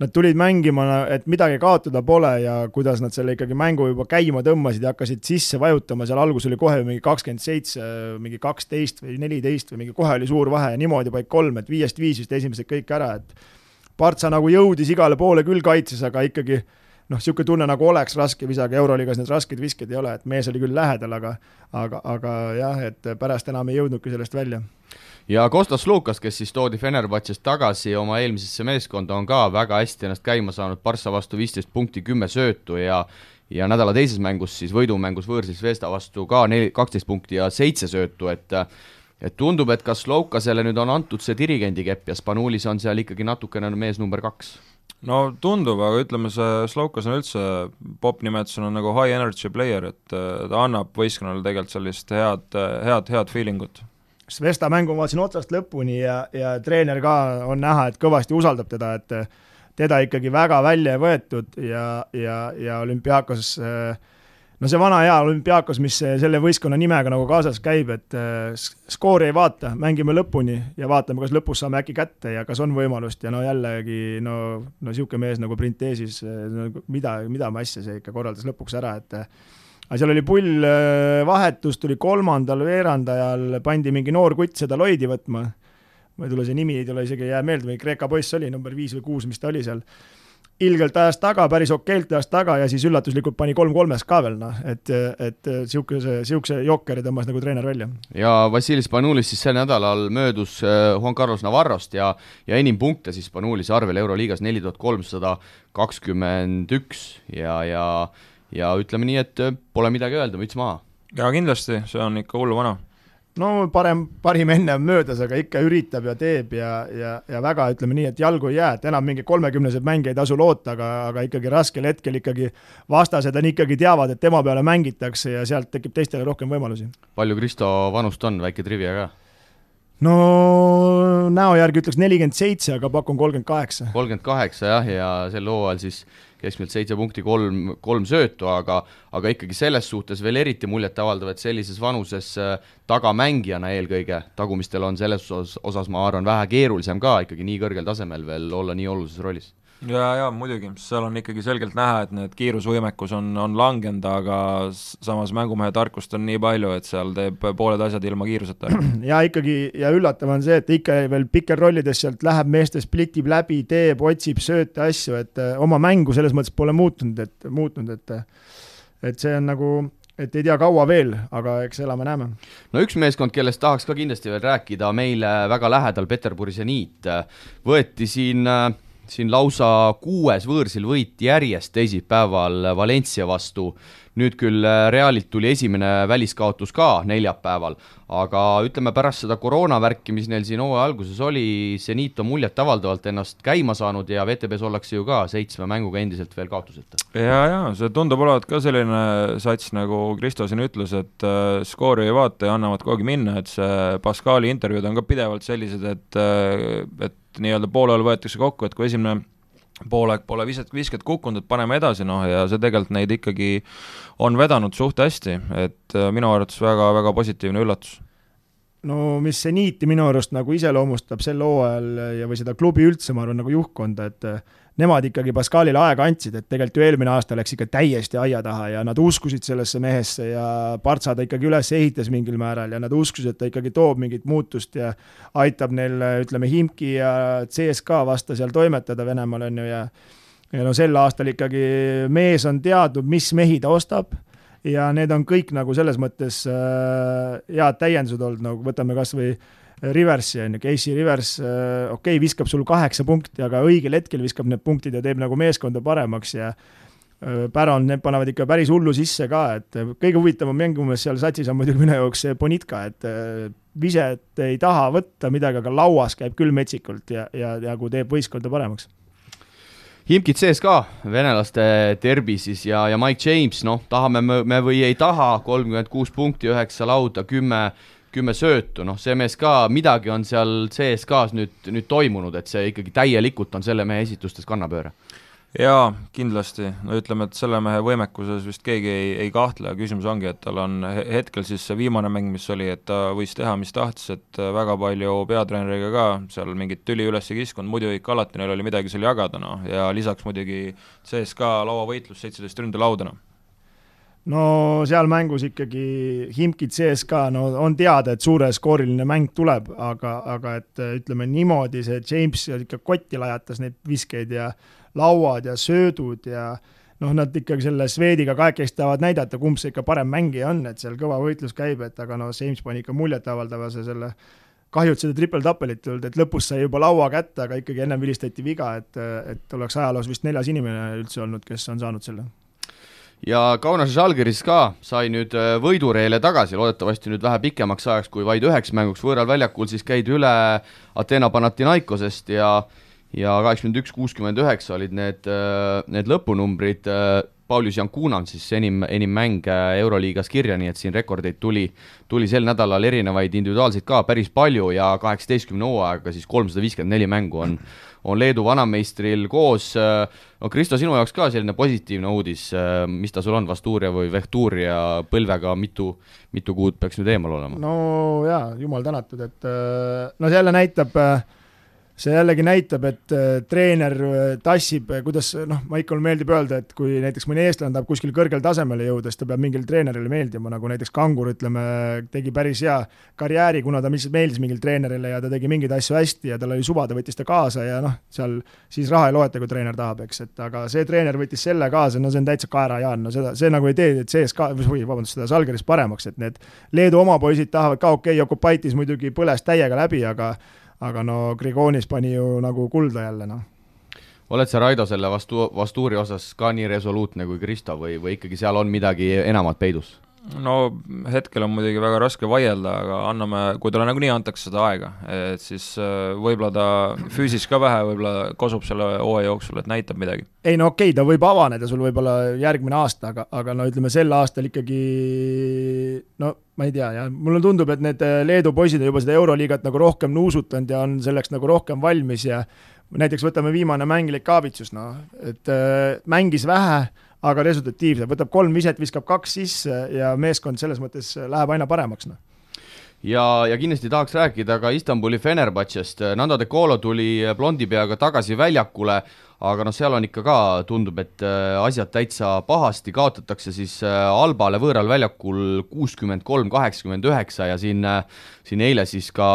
nad tulid mängima, et midagi kaotada pole ja kuidas nad selle ikkagi mängu juba käima tõmbasid ja hakkasid sisse vajutama, seal alguses oli kohe mingi kakskümmend seitse, mingi kaksteist või neliteist või mingi kohe oli suur vahe ja niimoodi vaid kolm, et viiest viis vist esimesed kõik ära, et Partsa nagu jõudis igale poole küll kaitses, aga ikkagi noh, niisugune tunne nagu oleks raske visata, Euroliigas need rasked visked ei ole, et mees oli küll lähedal, aga aga, aga jah, et pärast enam ei jõudnudki sellest välja ja Kostas Lukas, kes siis toodi Fenerbahce'st tagasi oma eelmisesse meeskonda, on ka väga hästi ennast käima saanud, Barca vastu viisteist punkti, kümme söötu ja ja nädala teises mängus siis võidumängus võõrsil Vesta vastu ka neli, kaksteist punkti ja seitse söötu, et et tundub, et kas Lukasele nüüd on antud see dirigendi kepp ja Spanulis on seal ikkagi natukene mees number kaks? no tundub, aga ütleme, see Slovkas on üldse, popp nimetusena nagu high energy player, et ta annab võistkonnale tegelikult sellist head, head, head feeling ut Svesta mängu ma vaatasin otsast lõpuni ja, ja treener ka on näha, et kõvasti usaldab teda, et teda ikkagi väga välja ei võetud ja, ja, ja olümpiaakos no see vana hea olümpiaakos, mis selle võistkonna nimega nagu kaasas käib, et skoori ei vaata, mängime lõpuni ja vaatame, kas lõpus saame äkki kätte ja kas on võimalust. Ja no jällegi no, no niisugune mees nagu Printesis, no mida, mida asja see ikka korraldas lõpuks ära, et aga seal oli pull äh, vahetus, tuli kolmandal veerandajal, pandi mingi noor kutt seda Lloydi võtma, ma ei tule see nimi, ei tule isegi ei jää meelde, mingi Kreeka poiss oli, number viis või kuus, mis ta oli seal, ilgelt ajas taga, päris okeilt ajas taga ja siis üllatuslikult pani kolm kolmest ka veel, noh, et, et niisuguse, niisuguse jokkeri tõmbas nagu treener välja. ja Vassilis Spanulis siis sel nädalal möödus äh, Juan Carlos Navarrost ja, ja enim punkte siis Spanulis arvel Euroliigas neli tuhat kolmsada kakskümmend üks ja, ja ja ütleme nii, et äh, pole midagi öelda, müts maha. jaa, kindlasti, see on ikka hulluvana no parem, parim enne on möödas, aga ikka üritab ja teeb ja, ja, ja väga ütleme nii, et jalgu ei jää, et enam mingi kolmekümneseid mänge ei tasu loota, aga, aga ikkagi raskel hetkel ikkagi vastased on ikkagi teavad, et tema peale mängitakse ja sealt tekib teistele rohkem võimalusi. palju Kristo vanust on, väike trivia ka? No näo järgi ütleks nelikümmend seitse, aga pakun kolmkümmend kaheksa. kolmkümmend kaheksa jah, ja sel hooajal siis keskmiselt seitse punkti, kolm, kolm söötu, aga aga ikkagi selles suhtes veel eriti muljetavaldav, et sellises vanuses äh, tagamängijana eelkõige, tagumistel on selles osas, osas ma arvan, vähe keerulisem ka ikkagi nii kõrgel tasemel veel olla nii olulises rollis ja, ja muidugi, seal on ikkagi selgelt näha, et need kiirusvõimekus on, on langenud, aga samas mängumehe tarkust on nii palju, et seal teeb pooled asjad ilma kiiruseta. ja ikkagi, ja üllatav on see, et ikka veel piker rollides sealt läheb meeste splitib läbi, teeb, otsib sööte, asju, et äh, oma mängu selles mõttes pole muutunud, et muutnud, et et see on nagu et ei tea, kaua veel, aga eks elame-näeme. no üks meeskond, kellest tahaks ka kindlasti veel rääkida, meile väga lähedal, Peterburi seniit, võeti siin äh, siin lausa kuues võõrsil võit järjest teisipäeval Valencia vastu. nüüd küll äh, Realilt tuli esimene väliskaotus ka neljapäeval, aga ütleme, pärast seda koroonavärki, mis neil siin hooaja alguses oli, seniit on muljetavaldavalt ennast käima saanud ja VTB-s ollakse ju ka seitsme mänguga endiselt veel kaotuseta. ja, ja see tundub olevat ka selline sats, nagu Kristo siin ütles, et äh, skoori ei vaata ja annavad kogu aeg minna, et see Pascali intervjuud on ka pidevalt sellised, et äh,, et nii-öelda poole ajal võetakse kokku, et kui esimene poolek pole visket, visket kukkunud, et paneme edasi, noh ja see tegelikult neid ikkagi on vedanud suht hästi, et äh, minu arvates väga-väga positiivne üllatus. No mis seniiti minu arust nagu iseloomustab sel hooajal ja, või seda klubi üldse, ma arvan, nagu juhtkonda, et nemad ikkagi Pascalile aega andsid, et tegelikult ju eelmine aasta läks ikka täiesti aia taha ja nad uskusid sellesse mehesse ja Partsa ta ikkagi üles ehitas mingil määral ja nad uskusid, et ta ikkagi toob mingit muutust ja aitab neil, ütleme, Himki ja CSKA vastu seal toimetada Venemaal, on ju, ja ja no sel aastal ikkagi mees on teadnud, mis mehi ta ostab ja need on kõik nagu selles mõttes äh, head täiendused olnud, nagu võtame kas või Riversi on ju, Casey Rivers, äh, okei okay,, viskab sul kaheksa punkti, aga õigel hetkel viskab need punktid ja teeb nagu meeskonda paremaks ja äh, Päron, need panevad ikka päris hullu sisse ka, et äh, kõige huvitavam mängumees seal satsis on muidugi minu jaoks see Bonitka, et viset ei taha võtta midagi, aga lauas käib küll metsikult ja, ja, ja kui teeb võistkonda paremaks. Himkid sees ka, venelaste derbi siis ja, ja Mike James, noh, tahame me, me või ei taha, kolmkümmend kuus punkti, üheksa lauda, kümme kümme söötu, noh, see mees ka, midagi on seal CSKA-s nüüd, nüüd toimunud, et see ikkagi täielikult on selle mehe esitustes kannapööre. Jaa, kindlasti, no ütleme, et selle mehe võimekuses vist keegi ei, ei kahtle, küsimus ongi, et tal on hetkel siis see viimane mäng, mis oli, et ta võis teha, mis tahtis, et väga palju peatreeneriga ka seal mingit tüli üles ei kiskunud, muidu ikka alati neil oli midagi seal jagada, noh, ja lisaks muidugi CSKA lauavõitlus, seitseteist ründelauda, noh no seal mängus ikkagi Himkid CSKA, no on teada, et suureskooriline mäng tuleb, aga, aga et ütleme niimoodi, see James ikka kotti lajatas neid viskeid ja lauad ja söödud ja noh, nad ikkagi selle Swediga kahekesti tahavad näidata, kumb see ikka parem mängija on, et seal kõva võitlus käib, et aga no James pani ikka muljetavaldava selle kahju, et seda triple-tappelit ei olnud, et lõpus sai juba laua kätte, aga ikkagi ennem vilistati viga, et, et oleks ajaloos vist neljas inimene üldse olnud, kes on saanud selle ja Kaunase Žalgiris ka sai nüüd äh, võidureele tagasi, loodetavasti nüüd vähe pikemaks ajaks kui vaid üheks mänguks. Võõral väljakul, siis käidi üle Ateena Panathinaikosest ja ja kaheksakümmend üks, kuuskümmend üheksa olid need, äh, need lõpunumbrid, äh, Paulius Jankunan siis enim, enim mänge Euroliigas kirja, nii et siin rekordeid tuli, tuli sel nädalal erinevaid individuaalseid ka päris palju ja kaheksateistkümne hooaega siis kolmsada viiskümmend neli mängu on on Leedu vanameistril koos, no Kristo, sinu jaoks ka selline positiivne uudis, mis ta sul on, Vastuuria või Vehtuuria põlvega, mitu, mitu kuud peaks nüüd eemal olema? no jaa, jumal tänatud, et no see jälle näitab äh, see jällegi näitab, et äh, treener äh, tassib, äh, kuidas noh, Maicol meeldib öelda, et kui näiteks mõni eestlane tahab kuskil kõrgele tasemele jõuda, siis ta peab mingile treenerile meeldima, nagu näiteks Kangur, ütleme, tegi päris hea karjääri, kuna ta lihtsalt meeldis mingile treenerile ja ta tegi mingeid asju hästi ja tal oli suva, ta võttis ta kaasa ja noh, seal siis raha ei loeta, kui treener tahab, eks, et aga see treener võttis selle kaasa, no see on täitsa kaerajaan, no seda, see nagu ei tee CSKA, või vabandust, seda Salgeris paremaks, et need Leedu oma poisid tahavad ka, okei okay,, Jokubaitis muidugi põles täiega läbi, aga aga no Grigonis pani ju nagu kulda jälle, noh oled sa, Raido, selle vastu, Vastuuri osas ka nii resoluutne kui Kristo või, või ikkagi seal on midagi enamat peidus? No hetkel on muidugi väga raske vaielda, aga anname, kui talle nagunii antakse seda aega, et siis äh, võib-olla ta füüsis ka vähe, võib-olla kosub selle hooaja jooksul, et näitab midagi. ei no okei okay,, ta võib avaneda sul võib-olla järgmine aasta, aga, aga no ütleme, sel aastal ikkagi no ma ei tea, jah, mulle tundub, et need äh, Leedu poisid on juba seda Euroliigat nagu rohkem nuusutanud ja on selleks nagu rohkem valmis ja näiteks võtame viimane mäng Lekavitsus, noh, et äh, mängis vähe aga resultatiivselt, võtab kolm viset, viskab kaks sisse ja meeskond selles mõttes läheb aina paremaks, noh. Ja, ja kindlasti tahaks rääkida ka Istanbuli Fenerbahcest, Nando De Colo tuli blondi peaga tagasi väljakule, aga noh, seal on ikka ka, tundub, et äh, asjad täitsa pahasti, kaotatakse siis äh, Albale võõral väljakul kuuskümmend kolm, kaheksakümmend üheksa ja siin, äh, siin eile siis ka,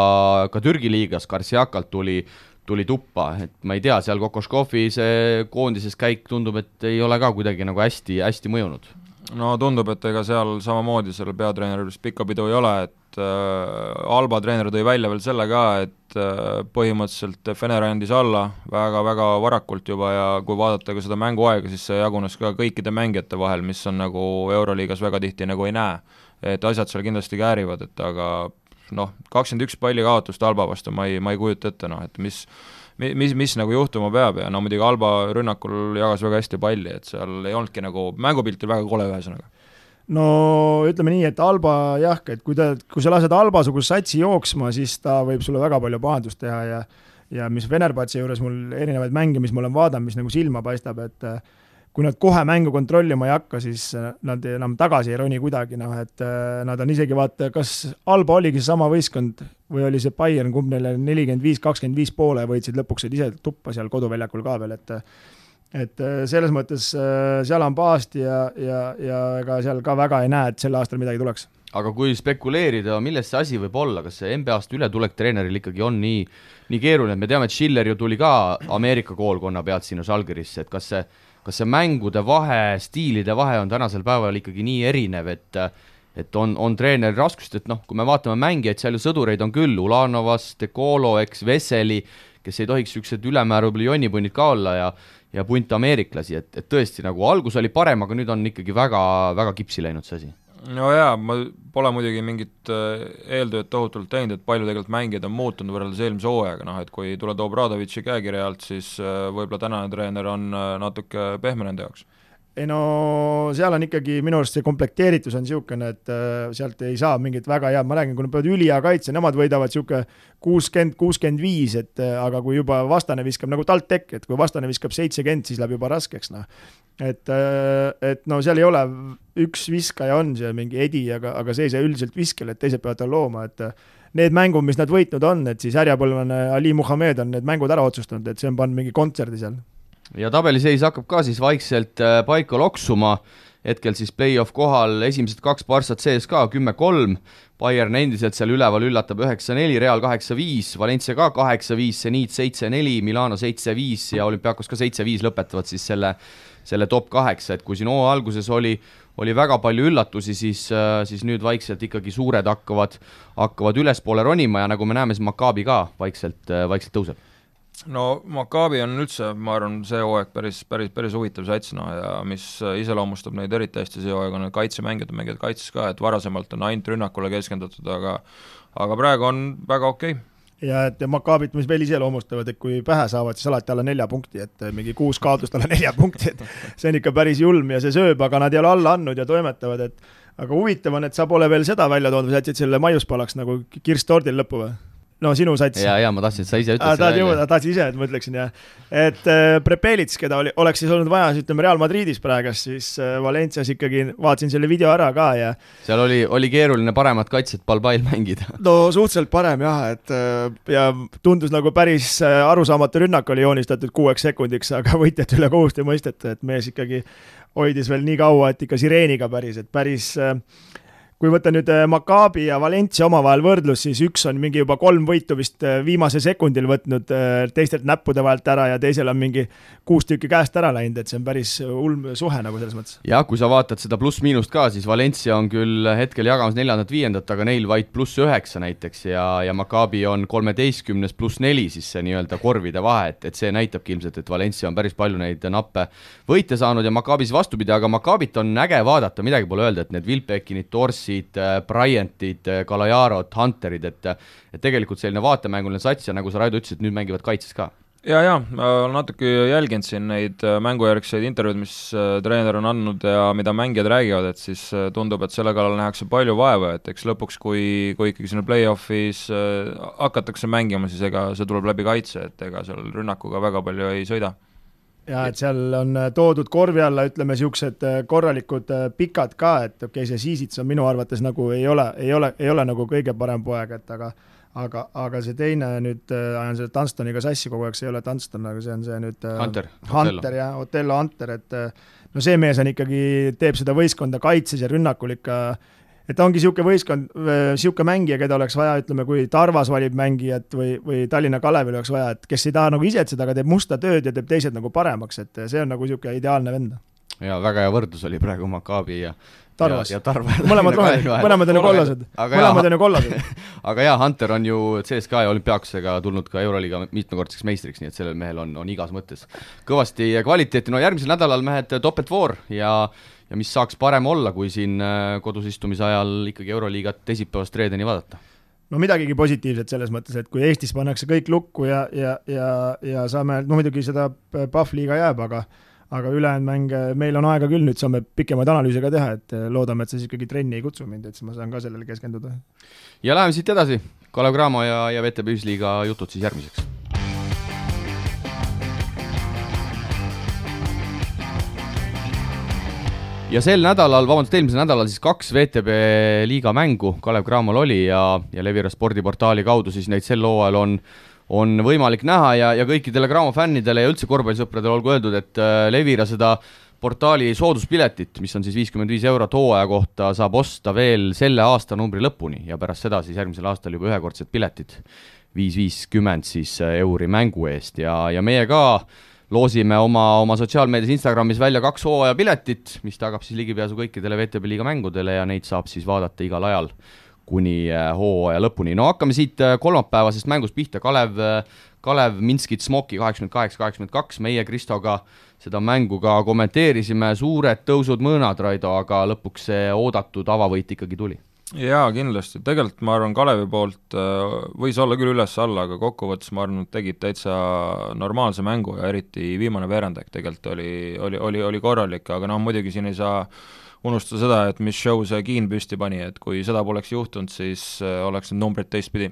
ka Türgi liigas Karsiakalt tuli tuli tuppa, et ma ei tea, seal Kokoškovi see koondises käik tundub, et ei ole ka kuidagi nagu hästi, hästi mõjunud. no tundub, et ega seal samamoodi sellel peatreeneril vist pikka pidu ei ole, et äh, Alba treener tõi välja veel selle ka, et äh, põhimõtteliselt Fener andis alla väga-väga varakult juba ja kui vaadata ka seda mänguaega, siis see jagunes ka kõikide mängijate vahel, mis on nagu Euroliigas väga tihti nagu ei näe. et asjad seal kindlasti käärivad, et aga noh, kakskümmend üks palli kaotust Alba vastu ma ei, ma ei kujuta ette, noh, et mis mis, mis nagu juhtuma peab ja no muidugi Alba rünnakul jagas väga hästi palli, et seal ei olnudki nagu, mängupilt oli väga kole, ühesõnaga. No ütleme nii, et Alba jah, et kui ta, kui sa lased Alba-suguse satsi jooksma, siis ta võib sulle väga palju pahandust teha ja ja mis Venerbatsi juures mul erinevaid mänge, mis ma olen vaadanud, mis nagu silma paistab, et äh, kui nad kohe mängu kontrollima ei hakka, siis äh, nad enam tagasi ei roni kuidagi, noh et äh, nad on isegi vaata, kas Alba oligi seesama võistkond või oli see Bayern, kumb neile nelikümmend viis, kakskümmend viis poole võitsid, lõpuks said ise tuppa seal koduväljakul ka veel, et et äh, selles mõttes seal on paasti ja, ja, ja ega seal ka väga ei näe, et sel aastal midagi tuleks. aga kui spekuleerida, milles see asi võib olla, kas see NBA-st ületulek treeneril ikkagi on nii, nii keeruline, me teame, et Schiller ju tuli ka Ameerika koolkonna pealt sinna Žalgirisse, et kas see kas see mängude vahe, stiilide vahe on tänasel päeval ikkagi nii erinev, et et on, on treeneri raskust, et noh, kui me vaatame mängijaid, seal ju sõdureid on küll, Ulanovas, Dekolo, eks, Veseli, kes ei tohiks niisugused ülemäära võib-olla jonnipunnid ka olla ja ja punt ameeriklasi, et, et tõesti nagu algus oli parem, aga nüüd on ikkagi väga, väga kipsi läinud see asi no jaa, ma pole muidugi mingit äh, eeltööd tohutult teinud, et palju tegelikult mängijad on muutunud võrreldes eelmise hooajaga, noh et kui tuleb Obradovitši käekirja alt, siis äh, võib-olla tänane treener on äh, natuke pehme nende jaoks ei no seal on ikkagi minu arust see komplekteeritus on niisugune, et äh, sealt ei saa mingit väga head, ma räägin, kui nad peavad ülihea kaitse, nemad võidavad niisugune kuuskümmend, kuuskümmend viis, et äh, aga kui juba vastane viskab nagu TalTech, et kui vastane viskab seitsekümmend, siis läheb juba raskeks, noh. et, äh, et no seal ei ole, üks viskaja on seal mingi Edi, aga, aga see ei saa üldiselt viskel, et teised peavad tal looma, et need mängud, mis nad võitnud on, et siis härjapõlvene Ali Muhamed on need mängud ära otsustanud, et see on pannud mingi kontserdi seal ja tabeliseis hakkab ka siis vaikselt äh, paika loksuma, hetkel siis play-off kohal esimesed kaks Barssat sees ka, kümme-kolm, Bayern endiselt seal üleval üllatab üheksa-neli, Real kaheksa-viis, Valencia ka kaheksa-viis, Zenit seitse-neli, Milano seitse-viis ja Olümpiakos ka seitse-viis lõpetavad siis selle, selle top kaheksa, et kui siin hooaja alguses oli oli väga palju üllatusi, siis, äh, siis nüüd vaikselt ikkagi suured hakkavad, hakkavad ülespoole ronima ja nagu me näeme, siis Maccabi ka vaikselt, äh, vaikselt tõuseb no Maccabi on üldse, ma arvan, see hooaeg päris, päris, päris huvitav sats, noh, ja mis iseloomustab neid eriti hästi see hooaeg, on need kaitsemängijad, mängivad kaitses ka, et varasemalt on ainult rünnakule keskendutud, aga aga praegu on väga okei okay ja et Maccabit, mis veel iseloomustavad, et kui pähe saavad, siis alati alla nelja punkti, et mingi kuus kaotust alla nelja punkti, et see on ikka päris julm ja see sööb, aga nad ei ole alla andnud ja toimetavad, et aga huvitav on, et sa pole veel seda välja toonud sa jätsid selle maiuspalaks nagu kirss tordil lõppu või? No sinu sats. ja, ja ma tahtsin, et sa ise ütled selle välja. tahtsid ise, et ma ütleksin jah. et äh, Prepelits, keda oli, oleks siis olnud vaja, ütleme Real Madridis praegust, siis äh, Valencias ikkagi vaatasin selle video ära ka ja. seal oli, oli keeruline paremat kaitset Balbail mängida. no suhteliselt parem jah, et äh, ja tundus nagu päris äh, arusaamatu rünnak oli joonistatud kuueks sekundiks, aga võitjate üle kohust ei mõisteta, et mees ikkagi hoidis veel nii kaua, et ikka sireeniga päris, et päris äh, kui võtta nüüd äh, Maccabi ja Valencia omavahel võrdlus, siis üks on mingi juba kolm võitu vist äh, viimasel sekundil võtnud äh, teistelt näppude vahelt ära ja teisel on mingi kuus tükki käest ära läinud, et see on päris ulm suhe nagu selles mõttes. jah, kui sa vaatad seda pluss-miinust ka, siis Valencia on küll hetkel jagamas neljandat-viiendat, aga neil vaid pluss üheksa näiteks ja, ja Maccabi on kolmeteistkümnes pluss neli, siis see nii-öelda korvide vahe, et, et see näitabki ilmselt, et Valencia on päris palju neid nappe võite saanud ja Maccabis vastupidi, aga Maccabit on äge vaadata, midagi pole öelda, et need Vilpekinid, Torsi, Äh, Bryantid, äh, Kalajarod, Hunterid, et et tegelikult selline vaatemänguline sats ja nagu sa, Raido, ütlesid, nüüd mängivad kaitses ka. Ja, ja ma olen natuke jälginud siin neid äh, mängujärgseid intervjuud, mis treener on andnud ja mida mängijad räägivad, et siis tundub, et selle kallal nähakse palju vaeva, et eks lõpuks, kui, kui ikkagi sinna play-off'is hakatakse mängima, siis ega see tuleb läbi kaitse, et ega seal rünnakuga väga palju ei sõida ja et seal on äh, toodud korvi alla, ütleme, niisugused äh, korralikud äh, pikad ka, et okei okay,, see Siisits on minu arvates nagu ei ole, ei ole, ei ole nagu kõige parem poeg, et aga aga, aga see teine nüüd, ajan selle Dunstoniga sassi kogu aeg, see ei ole Dunston, aga see on see nüüd Hunter, Hunter jah, Otello Hunter, et no see mees on ikkagi, teeb seda võistkonda kaitses ja rünnakul ikka äh, et ongi niisugune võistkond, niisugune mängija, keda oleks vaja, ütleme, kui Tarvas valib mängijat või, või Tallinna Kalevil oleks vaja, et kes ei taha nagu itsetseda, aga teeb musta tööd ja teeb teised nagu paremaks, et see on nagu niisugune ideaalne vend. ja väga hea võrdlus oli praegu Maccabi ja Tarvas. ja, ja Tarva. mõlemad rohelised, mõlemad on ju kollased, mõlemad on ju kollased aga jaa, Hunter on ju CSKA ja olümpiaakosega tulnud ka Euroliiga mitmekordseks meistriks, nii et sellel mehel on, on igas mõttes kõvasti kvaliteeti, no järgmisel nädalal mehed topeltvoor ja ja mis saaks parem olla, kui siin äh, kodus istumise ajal ikkagi Euroliigat teisipäevast reedeni vaadata? no midagigi positiivset selles mõttes, et kui Eestis pannakse kõik lukku ja, ja, ja, ja saame, no muidugi seda Pahvliiga jääb, aga aga ülejäänud mänge, meil on aega küll, nüüd saame pikemaid analüüse ka teha, et loodame, et sa siis ikkagi trenni ei kutsu mind, et siis ma saan ka sellele keskenduda. ja läheme siit edasi, Kalev Cramo ja, ja VTB Ühisliiga jutud siis järgmiseks ja sel nädalal, vabandust, eelmisel nädalal siis kaks VTB liiga mängu Kalev Cramol oli ja, ja Levira spordiportaali kaudu siis neid sel hooajal on on võimalik näha ja, ja kõikidele Cramo fännidele ja üldse korvpallisõpradele olgu öeldud, et äh, Levira seda portaali sooduspiletit, mis on siis viiskümmend viis eurot hooaja kohta, saab osta veel selle aastanumbri lõpuni ja pärast seda siis järgmisel aastal juba ühekordsed piletid, viis viiskümmend siis äh, euri mängu eest. Ja, ja meie ka loosime oma, oma sotsiaalmeedias Instagramis välja kaks hooajapiletit, mis tagab siis ligipääsu kõikidele VTB liiga mängudele ja neid saab siis vaadata igal ajal kuni äh, hooaja lõpuni. no hakkame siit äh, kolmapäevasest mängust pihta, Kalev, äh, Kalev Minskit Smoki kaheksakümmend kaheksa, kaheksakümmend kaks, meie Kristoga seda mängu ka kommenteerisime, suured tõusud-mõõnad, Raido, aga lõpuks see oodatud avavõit ikkagi tuli jaa, kindlasti, tegelikult ma arvan, Kalevi poolt äh, võis olla küll üles-alla, aga kokkuvõttes ma arvan, et tegid täitsa normaalse mängu ja eriti viimane veerandaeg tegelikult oli, oli, oli, oli korralik, aga noh, muidugi siin ei saa unustada seda, et mis show see Kiin püsti pani, et kui seda poleks juhtunud, siis äh, oleks need numbrid teistpidi.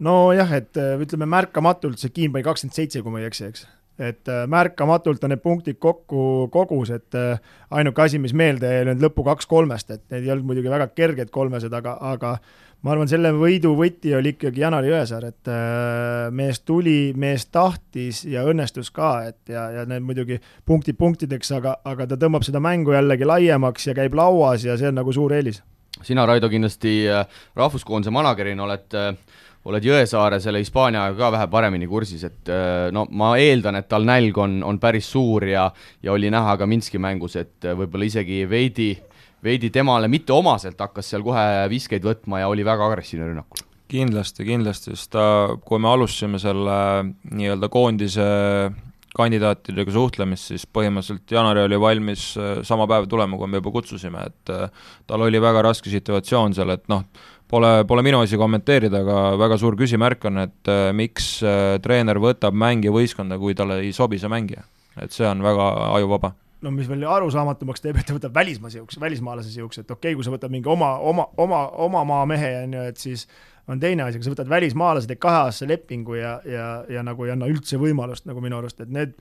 nojah, et äh, ütleme märkamatult see Kiin pani kakskümmend seitse, kui ma ei eksi, eks et äh, märkamatult on need punktid kokku kogus, et äh, ainuke asi, mis meelde jäi, olid lõpu kaks kolmest, et need ei olnud muidugi väga kerged kolmesed, aga, aga ma arvan, selle võidu võti oli ikkagi Janar Jõesaar, et äh, mees tuli, mees tahtis ja õnnestus ka, et ja, ja need muidugi punktid punktideks, aga, aga ta tõmbab seda mängu jällegi laiemaks ja käib lauas ja see on nagu suur eelis. sina, Raido, kindlasti rahvuskoondise managerina oled äh, oled Jõesaare selle Hispaaniaga ka vähe paremini kursis, et äh, no ma eeldan, et tal nälg on, on päris suur ja ja oli näha ka Minski mängus, et äh, võib-olla isegi veidi, veidi temale mitteomaselt hakkas seal kohe viskeid võtma ja oli väga agressiivne rünnakul. kindlasti, kindlasti, sest ta, kui me alustasime selle nii-öelda koondise kandidaatidega suhtlemist, siis põhimõtteliselt Janari oli valmis äh, sama päev tulema, kui me juba kutsusime, et tal oli väga raske situatsioon seal, et noh, Pole, pole minu asi kommenteerida, aga väga suur küsimärk on, et äh, miks äh, treener võtab mängija võistkonda, kui talle ei sobi see mängija. et see on väga ajuvaba no mis veel arusaamatumaks teeb, et ta võtab välismaa siukse, välismaalase siukse, et okei okay,, kui sa võtad mingi oma, oma, oma, oma maa mehe, on ju, et siis on teine asi, kui sa võtad välismaalase, teed kaheaastase lepingu ja, ja, ja nagu ei anna üldse võimalust nagu minu arust, et need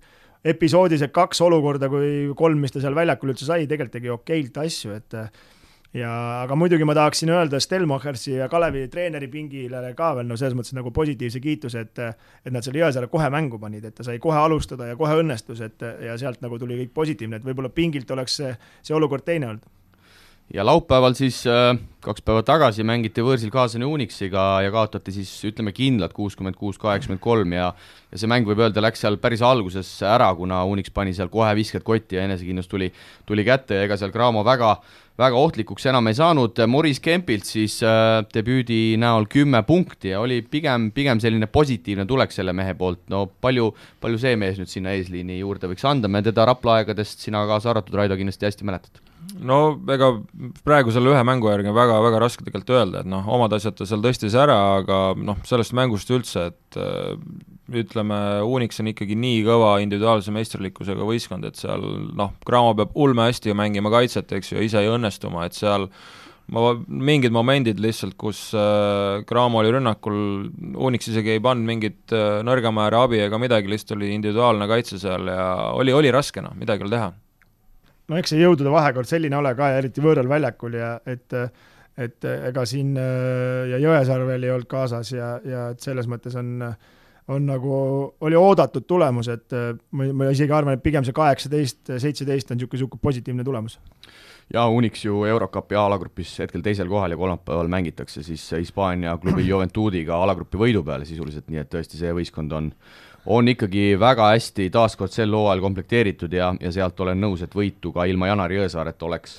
episoodised kaks olukorda, kui kolm, mis ta seal väljakul üldse sai, tegelikult tegi okeilt asju, et ja aga muidugi ma tahaksin öelda Stelmachersi ja Kalevi treeneri pingile ka veel no selles mõttes nagu positiivse kiituse, et et nad selle Jõesaare kohe mängu panid, et ta sai kohe alustada ja kohe õnnestus, et ja sealt nagu tuli kõik positiivne, et võib-olla pingilt oleks see, see olukord teine olnud ja laupäeval siis äh, kaks päeva tagasi mängiti võõrsil kaasani Unixiga ja kaotati siis ütleme kindlalt kuuskümmend kuus, kaheksakümmend kolm ja ja see mäng võib öelda, läks seal päris alguses ära, kuna Unix pani seal kohe visked kotti ja enesekindlus tuli, tuli kätte ja ega seal Cramo väga, väga ohtlikuks enam ei saanud, Maurice Kempilt siis äh, debüüdi näol kümme punkti ja oli pigem, pigem selline positiivne tulek selle mehe poolt, no palju, palju see mees nüüd sinna eesliini juurde võiks anda, me teda Rapla aegadest, sina kaasa arvatud, Raido, kindlasti hästi mäletad no ega praegu selle ühe mängu järgi on väga, väga raske tegelikult öelda, et noh, omad asjad ta seal tõstis ära, aga noh, sellest mängust üldse, et äh, ütleme, Unix on ikkagi nii kõva individuaalse meisterlikkusega võistkond, et seal noh, Cramo peab ulme hästi ju mängima kaitset, eks ju, ise ei õnnestuma, et seal ma, mingid momendid lihtsalt, kus äh, Cramo oli rünnakul, Unix isegi ei pannud mingit äh, nõrgema ääre abi ega midagi, lihtsalt oli individuaalne kaitse seal ja oli, oli raske noh, midagi ei ole teha no eks see jõudude vahekord selline ole ka ja eriti võõral väljakul ja et et ega siin ja Jõesaar veel ei olnud kaasas ja, ja et selles mõttes on on nagu, oli oodatud tulemus, et ma, ma isegi arvan, et pigem see kaheksateist, seitseteist on niisugune, niisugune positiivne tulemus. ja Unix ju Eurocupi alagrupis hetkel teisel kohal ja kolmapäeval mängitakse siis Hispaania klubi Juventudiga alagrupi võidu peale sisuliselt, nii et tõesti, see võistkond on on ikkagi väga hästi taaskord sel hooajal komplekteeritud ja, ja sealt olen nõus, et võitu ka ilma Janar Jõesaaret oleks,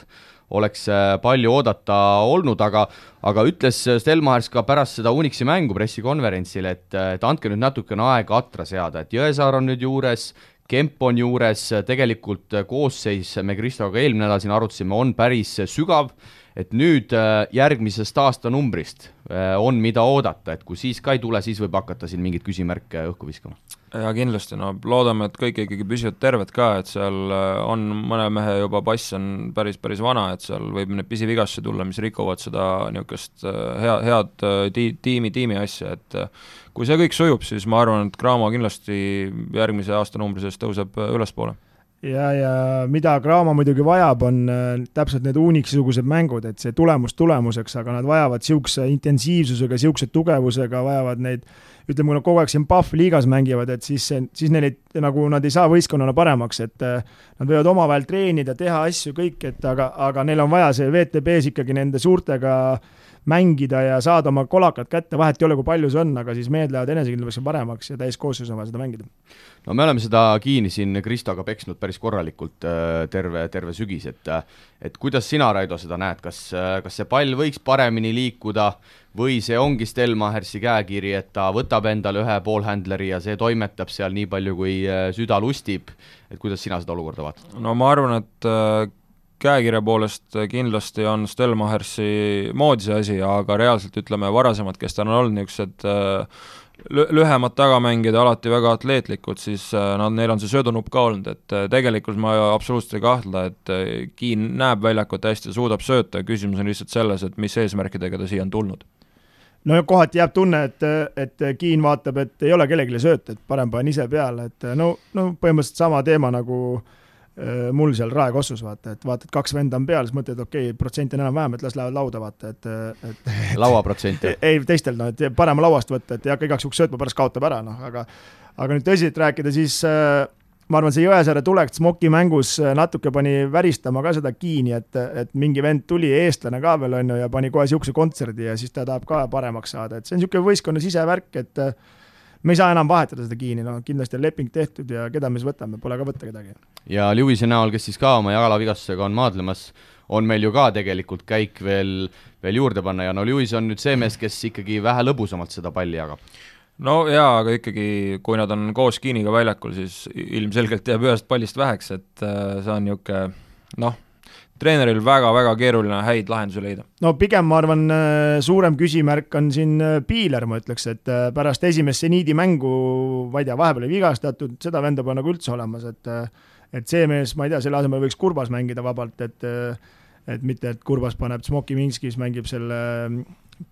oleks äh, palju oodata olnud, aga aga ütles Stelmachers ka pärast seda Unixi mängu pressikonverentsil, et, et andke nüüd natukene aega atra seada, et Jõesaar on nüüd juures, Kemp on juures, tegelikult koosseis, me Kristoga eelmine nädal siin arutasime, on päris sügav et nüüd äh, järgmisest aastanumbrist äh, on, mida oodata, et kui siis ka ei tule, siis võib hakata siin mingeid küsimärke õhku viskama. jaa, kindlasti, no loodame, et kõik ikkagi püsivad terved ka, et seal äh, on mõne mehe juba pass on päris, päris vana, et seal võib neid pisivigastusi tulla, mis rikuvad seda niisugust hea, head ti-, tiimi, tiimi asja, et kui see kõik sujub, siis ma arvan, et Cramo kindlasti järgmise aastanumbri sees tõuseb ülespoole ja, ja mida Graamo muidugi vajab, on äh, täpselt need Unixi-sugused mängud, et see tulemus tulemuseks, aga nad vajavad niisuguse intensiivsusega, niisuguse tugevusega, vajavad neid ütleme, kui nad kogu aeg siin Pahv liigas mängivad, et siis, siis neil ei, nagu nad ei saa võistkonnana paremaks, et äh, nad võivad omavahel treenida, teha asju, kõik, et aga, aga neil on vaja see WTB-s ikkagi nende suurtega mängida ja saada oma kolakad kätte, vahet ei ole, kui palju see on, aga siis mehed lähevad enesekindlusega paremaks ja täiskoosseisus on vaja seda mängida. No me oleme seda Kiini siin Kristoga peksnud päris korralikult äh, terve, terve sügis, et et kuidas sina, Raido, seda näed, kas, kas see pall võiks paremini liikuda või see ongi Stelmachersi käekiri, et ta võtab endale ühe poolhändleri ja see toimetab seal nii palju, kui äh, süda lustib, et kuidas sina seda olukorda vaatad? no ma arvan, et äh, käekirja poolest kindlasti on Stelmachersi moodi see asi, aga reaalselt ütleme, varasemad, kes tal on olnud niisugused äh, lühemad tagamängijad, alati väga atleetlikud, siis äh, nad, neil on see söödunupp ka olnud, et äh, tegelikult ma absoluutselt ei kahtle, et Kiin näeb väljakut hästi ja suudab sööta, küsimus on lihtsalt selles, et mis eesmärkidega ta siia on tulnud. no kohati jääb tunne, et, et Kiin vaatab, et ei ole kellelegi sööta, et parem panen ise peale, et no, no põhimõtteliselt sama teema nagu Äh, mul seal raekossus, vaata, et vaatad, kaks venda on peal, siis mõtled, okei okay,, protsent on enam-vähem, et las lähevad lauda, vaata, et, et lauaprotsenti? ei, teistel noh, et parema lauast võtta, et ei hakka igaks juhuks söötma, pärast kaotab ära, noh, aga aga nüüd tõsiselt rääkida, siis äh, ma arvan, see Jõesaare tulek Smoki mängus äh, natuke pani väristama ka seda Kiini, et, et mingi vend tuli, eestlane ka veel, on ju, ja pani kohe niisuguse kontserdi ja siis ta tahab ka paremaks saada, et see on niisugune võistkonna sisevärk, et me ei saa enam vahetada seda Kiini, no kindlasti on leping tehtud ja keda me siis võtame, pole ka võtta kedagi. ja Lewis'i näol, kes siis ka oma jalavigastusega on maadlemas, on meil ju ka tegelikult käik veel, veel juurde panna ja no Lewis on nüüd see mees, kes ikkagi vähe lõbusamalt seda palli jagab no jaa, aga ikkagi, kui nad on koos Kiiniga väljakul, siis ilmselgelt jääb ühest pallist väheks, et äh, see on niisugune noh, treeneril väga-väga keeruline häid lahendusi leida. no pigem ma arvan, äh, suurem küsimärk on siin äh, Piiler, ma ütleks, et äh, pärast esimest seniidi mängu, ma ei tea, vahepeal oli vigastatud, seda venda pole nagu üldse olemas, et et see mees, ma ei tea, selle asemel võiks Kurbas mängida vabalt, et et mitte, et Kurbas paneb Smoki Minskis, mängib selle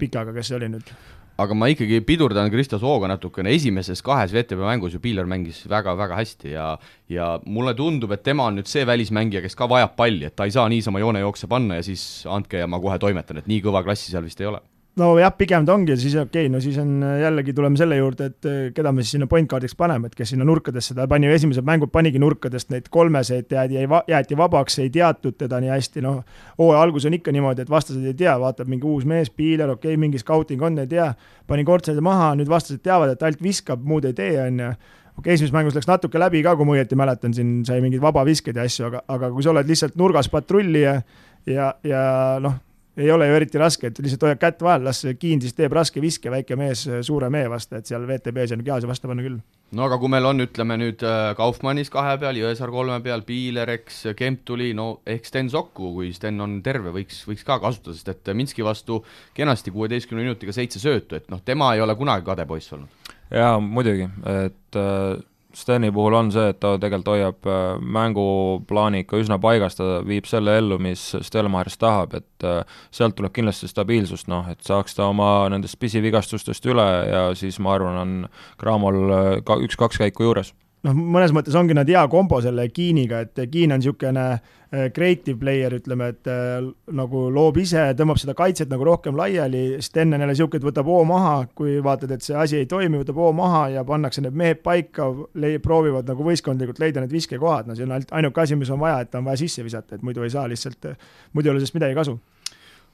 pikaga, kes see oli nüüd aga ma ikkagi pidurdan Kristo Sooga natukene, esimeses kahes VTB mängus ju Piiler mängis väga-väga hästi ja ja mulle tundub, et tema on nüüd see välismängija, kes ka vajab palli, et ta ei saa niisama joonejookse panna ja siis andke ja ma kohe toimetan, et nii kõva klassi seal vist ei ole nojah, pigem ta ongi, siis okei okay,, no siis on äh, jällegi tuleme selle juurde, et äh, keda me siis sinna point guard'iks paneme, et kes sinna nurkadesse, ta pani ju esimesed mängud, panigi nurkadest neid kolmeseid, jäädi, jäeti vabaks, ei teatud teda nii hästi, noh, hooaja algus on ikka niimoodi, et vastased ei tea, vaatab mingi uus mees, Piiler, okei okay,, mingi scouting on, ei tea, pani kortseid maha, nüüd vastased teavad, et ainult viskab, muud ei tee, on ju. Okei okay,, esimeses mängus läks natuke läbi ka, kui ma õieti mäletan, siin sai mingeid vabaviskeid ja asju, aga, aga kui sa oled lihtsalt nurgas patrulli ja ja, ja noh, ei ole ju eriti raske, et lihtsalt hoiad kätt vahel, las Kiin siis teeb raske viske, väike mees suure mehe vastu, et seal VTB-s on kehalisi vastu panna küll. no aga kui meil on, ütleme nüüd äh, Kaufmannis kahe peal, Jõesaar kolme peal, Piiler, eks, Kemp tuli, no ehk Sten Sokku, kui Sten on terve, võiks, võiks ka kasutada, sest et Minski vastu kenasti kuueteistkümne minutiga seitse söötu, et noh, tema ei ole kunagi kade poiss olnud. jaa, muidugi, et äh Steni puhul on see, et ta tegelikult hoiab äh, mänguplaani ikka üsna paigas, ta viib selle ellu, mis Stelmachers tahab, et äh, sealt tuleb kindlasti stabiilsust, noh, et saaks ta oma nendest pisivigastustest üle ja siis ma arvan, on Cramol äh, ka üks-kaks käiku juures noh, mõnes mõttes ongi nad hea kombo selle Kiiniga, et Kiin on niisugune äh, creative player, ütleme, et äh, nagu loob ise, tõmbab seda kaitset nagu rohkem laiali, Sten on jälle niisugune, et võtab hoo maha, kui vaatad, et see asi ei toimi, võtab hoo maha ja pannakse need mehed paika, proovivad nagu võistkondlikult leida need viskekohad, no see on ainult ainuke asi, mis on vaja, et on vaja sisse visata, et muidu ei saa lihtsalt, muidu ei ole sellest midagi kasu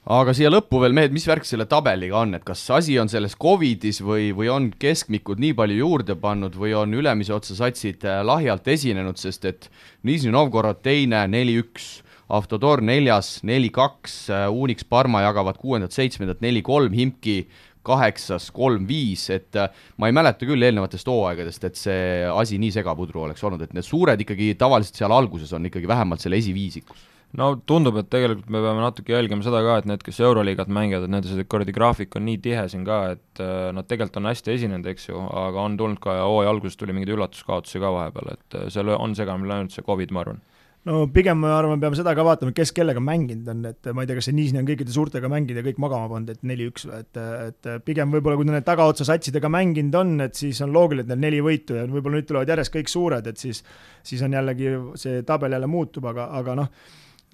aga siia lõppu veel, mehed, mis värk selle tabeliga on, et kas asi on selles Covidis või, või on keskmikud nii palju juurde pannud või on ülemise otsa satsid äh, lahjalt esinenud, sest et Nižni Novgorod teine, neli-üks, Avtodor neljas, neli-kaks, äh, Unix, Parma jagavad kuuendat-seitsmendat, neli-kolm, Himki kaheksas, kolm-viis, et äh, ma ei mäleta küll eelnevatest hooaegadest, et see asi nii segapudru oleks olnud, et need suured ikkagi tavaliselt seal alguses on ikkagi vähemalt selle esiviisikus no tundub, et tegelikult me peame natuke jälgima seda ka, et need, kes Euroliigat mängivad, et nende see kuradi graafik on nii tihe siin ka, et äh, nad tegelikult on hästi esinenud, eks ju, aga on tulnud ka hooaja alguses tuli mingeid üllatuskaotusi ka vahepeal, et äh, seal on segamini läinud see Covid, ma arvan. No pigem ma arvan, peame seda ka vaatama, kes kellega mänginud on, et ma ei tea, kas see Niisni on kõikide suurtega mänginud ja kõik magama pannud, et neli-üks või et, et pigem võib-olla, kui ta need tagaotsa satsidega mänginud on, et siis on loogiline, et neil neli võitu ja võib-olla nüüd tulevad järjest kõik suured, et siis, siis on jällegi see tabel jälle muutub, aga, aga noh,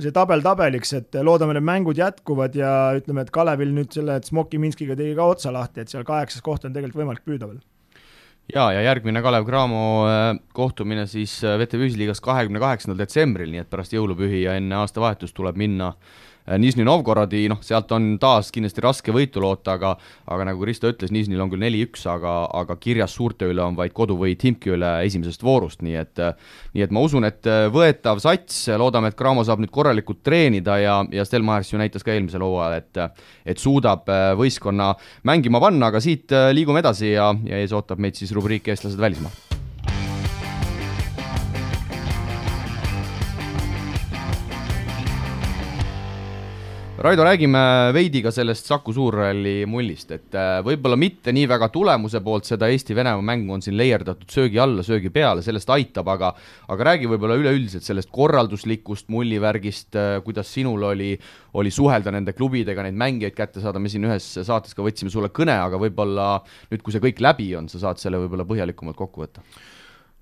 see tabel tabeliks, et loodame, need mängud jätkuvad ja ütleme, et Kalevil nüüd selle Smoki Minskiga tegi ka otsa lahti, et seal kaheksas koht on tegelikult võimalik püüda veel. Ja, ja järgmine Kalev Cramo äh, kohtumine siis äh, VTV Ühisliigas kahekümne kaheksandal detsembril, nii et pärast jõulupühi ja enne aastavahetust tuleb minna Äh, Nižni Novgorodi, noh, sealt on taas kindlasti raske võitu loota, aga aga nagu Kristo ütles, Nižnil on küll neli-üks, aga, aga kirjas suurte üle on vaid koduvõit Himki üle esimesest voorust, nii et nii et ma usun, et äh, võetav sats, loodame, et Cramo saab nüüd korralikult treenida ja, ja Stelmachers ju näitas ka eelmisel hooajal, et et suudab äh, võistkonna mängima panna, aga siit liigume edasi ja, ja ees ootab meid siis rubriik Eestlased välismaal Raido, räägime veidi ka sellest Saku Suurralli mullist, et äh, võib-olla mitte nii väga tulemuse poolt seda Eesti-Venemaa mängu on siin leierdatud söögi alla, söögi peale, sellest aitab, aga aga räägi võib-olla üleüldiselt sellest korralduslikust mullivärgist, äh, kuidas sinul oli, oli suhelda nende klubidega, neid mängijaid kätte saada, me siin ühes saates ka võtsime sulle kõne, aga võib-olla nüüd, kui see kõik läbi on, sa saad selle võib-olla põhjalikumalt kokku võtta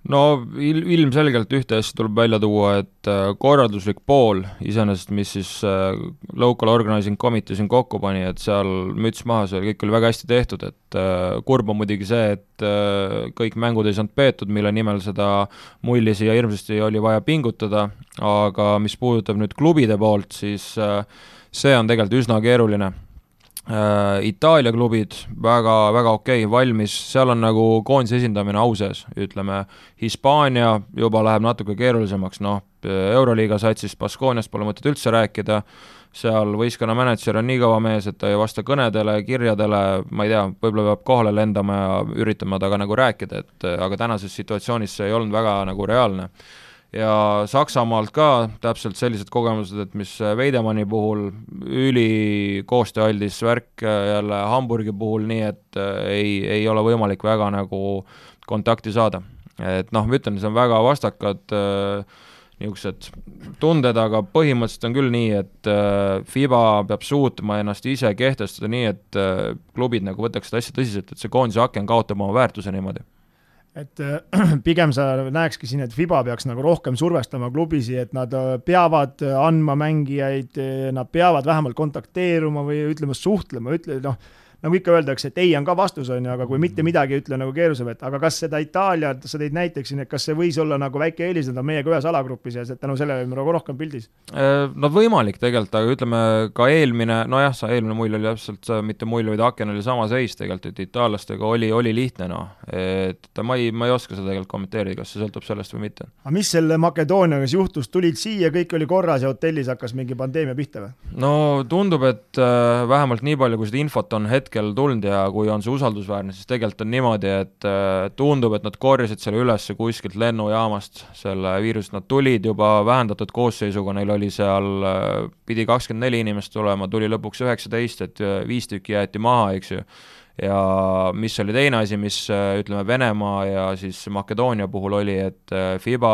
no il-, ilmselgelt ühte asja tuleb välja tuua, et äh, korralduslik pool iseenesest, mis siis äh, Local Organizing Committee siin kokku pani, et seal müts maha, see kõik oli väga hästi tehtud, et äh, kurb on muidugi see, et kõik mängud ei saanud peetud, mille nimel seda mulli siia hirmsasti oli vaja pingutada, aga mis puudutab nüüd klubide poolt, siis see on tegelikult üsna keeruline Itaalia klubid väga, väga okei okay,, valmis, seal on nagu koondise esindamine au sees, ütleme, Hispaania juba läheb natuke keerulisemaks, noh, Euroliiga satsist Baskooniast pole mõtet üldse rääkida, seal võistkonna mänedžer on nii kõva mees, et ta ei vasta kõnedele, kirjadele, ma ei tea, võib-olla peab kohale lendama ja üritama temaga nagu rääkida, et aga tänases situatsioonis see ei olnud väga nagu reaalne ja Saksamaalt ka täpselt sellised kogemused, et mis Veidemanni puhul ülikoostööaldis värk jälle Hamburgi puhul, nii et äh, ei, ei ole võimalik väga nagu kontakti saada. et noh, ma ütlen, see on väga vastakad äh, niisugused tunded, aga põhimõtteliselt on küll nii, et äh, FIBA peab suutma ennast ise kehtestada nii, et äh, klubid nagu võtaks seda asja tõsiselt, et see koondise aken kaotab oma väärtuse niimoodi et äh, pigem sa näekski siin, et Fiba peaks nagu rohkem survestama klubisi, et nad äh, peavad andma mängijaid, nad peavad vähemalt kontakteeruma või ütleme, suhtlema, ütle noh nagu ikka öeldakse, et ei on ka vastus, on ju, aga kui mitte midagi ei ütle nagu keerulisem, et aga kas seda Itaaliat, sa tõid näiteks siin, et kas see võis olla nagu väike eelis, nad on meiega ühes alagrupis ja tänu sellele olime nagu rohkem pildis? Äh, no võimalik tegelikult, aga ütleme ka eelmine, nojah, see eelmine mull oli täpselt, mitte mull, vaid aken oli sama seis tegelikult, et itaallastega oli, oli lihtne noh, et ma ei, ma ei oska seda tegelikult kommenteerida, kas see sõltub sellest või mitte. aga mis selle Makedooniaga siis juhtus, tulid siia, kõik oli korras ja hotellis hakkas mingi pandeemia pihta või? no tundub, et äh, vähemalt nii palju, kui seda infot on hetkel hetkel tulnud ja kui on see usaldusväärne, siis tegelikult on niimoodi, et äh, tundub, et nad korjasid selle üles kuskilt lennujaamast, selle viiruse, nad tulid juba vähendatud koosseisuga, neil oli seal, äh, pidi kakskümmend neli inimest tulema, tuli lõpuks üheksateist, et äh, viis tükki jäeti maha, eks ju ja mis oli teine asi, mis ütleme, Venemaa ja siis Makedoonia puhul oli, et äh, FIBA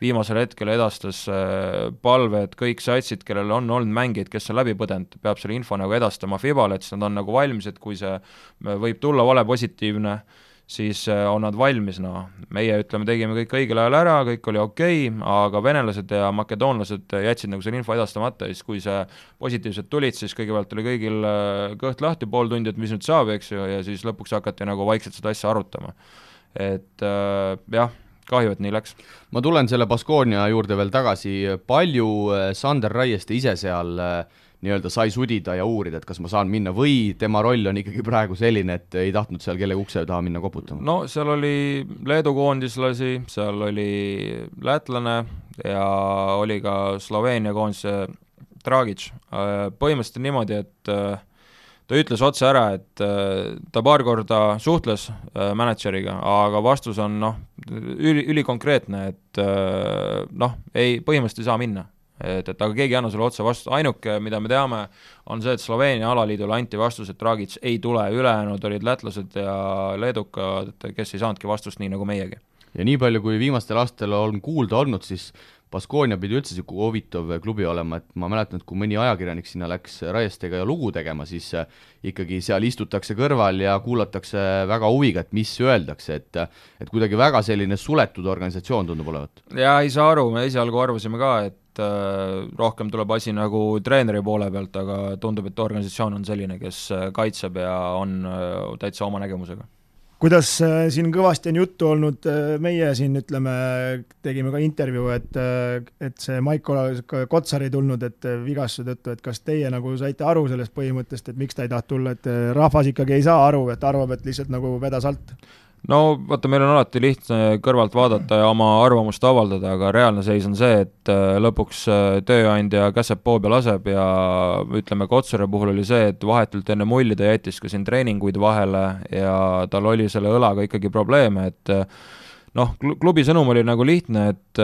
viimasel hetkel edastas äh, palve, et kõik satsid, kellel on olnud mängijaid, kes on läbi põdenud, peab selle info nagu edastama FIBA-le, et siis nad on nagu valmis, et kui see võib tulla vale positiivne, siis äh, on nad valmis, noh, meie ütleme, tegime kõik õigel ajal ära, kõik oli okei okay,, aga venelased ja makedoonlased jätsid nagu selle info edastamata ja siis, kui see positiivsed tulid, siis kõigepealt oli kõigil äh, kõht lahti pool tundi, et mis nüüd saab, eks ju, ja siis lõpuks hakati nagu vaikselt seda asja arutama. et äh, jah, kahju, et nii läks. ma tulen selle Baskonia juurde veel tagasi, palju äh, Sander Raieste ise seal äh, nii-öelda sai sudida ja uurida, et kas ma saan minna või tema roll on ikkagi praegu selline, et ei tahtnud seal kellegi ukse taha minna koputama? no seal oli Leedu koondislasi, seal oli lätlane ja oli ka Sloveenia koondise Dragic. põhimõtteliselt niimoodi, et äh, ta ütles otse ära, et äh, ta paar korda suhtles äh, mänedžeriga, aga vastus on noh, üli, ülikonkreetne, et noh, ei, põhimõtteliselt ei saa minna et, et aga keegi ei anna sulle otse vastust, ainuke, mida me teame, on see, et Sloveenia alaliidule anti vastus, et Dragic ei tule, ülejäänud olid lätlased ja leedukad, kes ei saanudki vastust, nii nagu meiegi. ja nii palju, kui viimastel aastatel on kuulda olnud, siis Baskonia pidi üldse niisugune huvitav klubi olema, et ma mäletan, et kui mõni ajakirjanik sinna läks Raiestega lugu tegema, siis äh, ikkagi seal istutakse kõrval ja kuulatakse väga huviga, et mis öeldakse, et et kuidagi väga selline suletud organisatsioon tundub olevat. jaa, ei saa aru, me esialgu arvasime ka, et äh, rohkem tuleb asi nagu treeneri poole pealt, aga tundub, et organisatsioon on selline, kes äh, kaitseb ja on äh, täitsa oma nägemusega kuidas siin kõvasti on juttu olnud, meie siin ütleme, tegime ka intervjuu, et, et see Maiko Kotsar ei tulnud, et vigastuse tõttu, et kas teie nagu saite aru sellest põhimõttest, et miks ta ei tahtnud tulla, et rahvas ikkagi ei saa aru, et arvab, et lihtsalt nagu vedas alt? No vaata, meil on alati lihtne kõrvalt vaadata ja oma arvamust avaldada, aga reaalne seis on see, et äh, lõpuks äh, tööandja käseb poo peal laseb ja ütleme, Kotsari puhul oli see, et vahetult enne mulli ta jättis ka siin treeninguid vahele ja tal oli selle õlaga ikkagi probleeme, et äh, noh, klubi sõnum oli nagu lihtne, et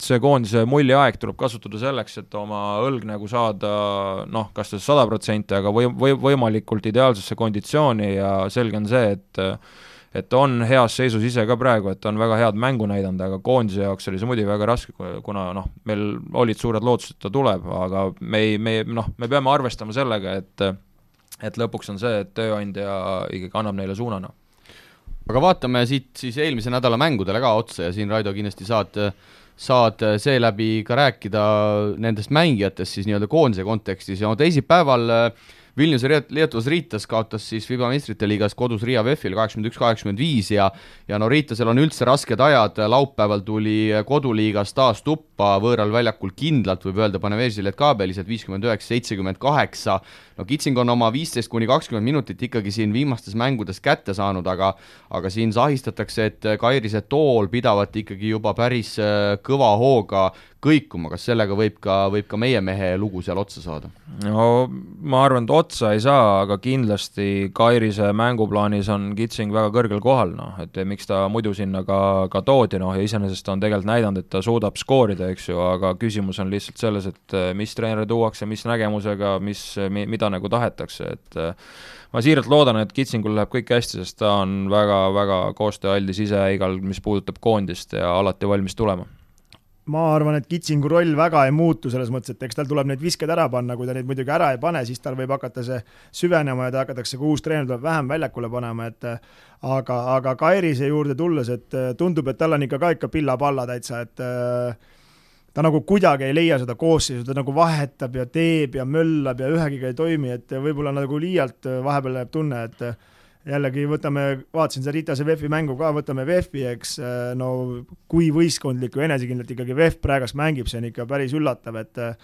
see koondise mulli aeg tuleb kasutada selleks, et oma õlg nagu saada noh, kas siis sada protsenti, aga või, või võimalikult ideaalsesse konditsiooni ja selge on see, et et on heas seisus ise ka praegu, et on väga head mängu näidanud, aga koondise jaoks oli see muidugi väga raske, kuna noh, meil olid suured lootused, et ta tuleb, aga me ei, me noh, me peame arvestama sellega, et et lõpuks on see, et tööandja ikkagi annab neile suunana. aga vaatame siit siis eelmise nädala mängudele ka otsa ja siin, Raido, kindlasti saad saad seeläbi ka rääkida nendest mängijatest siis nii-öelda koondise kontekstis ja no teisipäeval äh, Vilniuse Lietuvas Riitas kaotas siis FIBA meistrite liigas kodus Riia VEF-ile kaheksakümmend üks, kaheksakümmend viis ja ja no Riitasel on üldse rasked ajad, laupäeval tuli koduliigas taas tuppa, võõral väljakul kindlalt võib öelda, Paneveži Lietkabelis, et viiskümmend üheksa, seitsekümmend kaheksa, no Kitsing on oma viisteist kuni kakskümmend minutit ikkagi siin viimastes mängudes kätte saanud, aga aga siin sahistatakse, et Kairise tool pidavat ikkagi juba päris äh, kõva hooga kõikuma, kas sellega võib ka, võib ka meie mehe lugu seal otsa saada? no ma arvan, et otsa ei saa, aga kindlasti Kairise mänguplaanis on Kitsing väga kõrgel kohal, noh, et miks ta muidu sinna ka, ka toodi, noh, ja iseenesest ta on tegelikult näidanud, et ta suudab skoorida, eks ju, aga küsimus on lihtsalt selles, et eh, mis treener tuuakse, mis nägemusega, mis, mida nagu tahetakse, et eh, ma siiralt loodan, et Kitsingul läheb kõik hästi, sest ta on väga-väga koostööaldis ise igal, mis puudutab koondist ja alati valmis tulema ma arvan, et Kitsingu roll väga ei muutu selles mõttes, et eks tal tuleb neid viskeid ära panna, kui ta neid muidugi ära ei pane, siis tal võib hakata see süvenema ja ta hakatakse, kui uus treener tuleb, vähem väljakule panema, et aga, aga Kairise juurde tulles, et tundub, et tal on ikka ka ikka pilla-palla täitsa, et ta nagu kuidagi ei leia seda koosseisu, ta nagu vahetab ja teeb ja möllab ja ühegiga ei toimi, et võib-olla nagu liialt vahepeal jääb tunne, et jällegi võtame, vaatasin seda Ritase VEF-i mängu ka, võtame VEF-i, eks äh, no kui võistkondlik või enesekindlalt ikkagi VEF praegust mängib, see on ikka päris üllatav, et äh,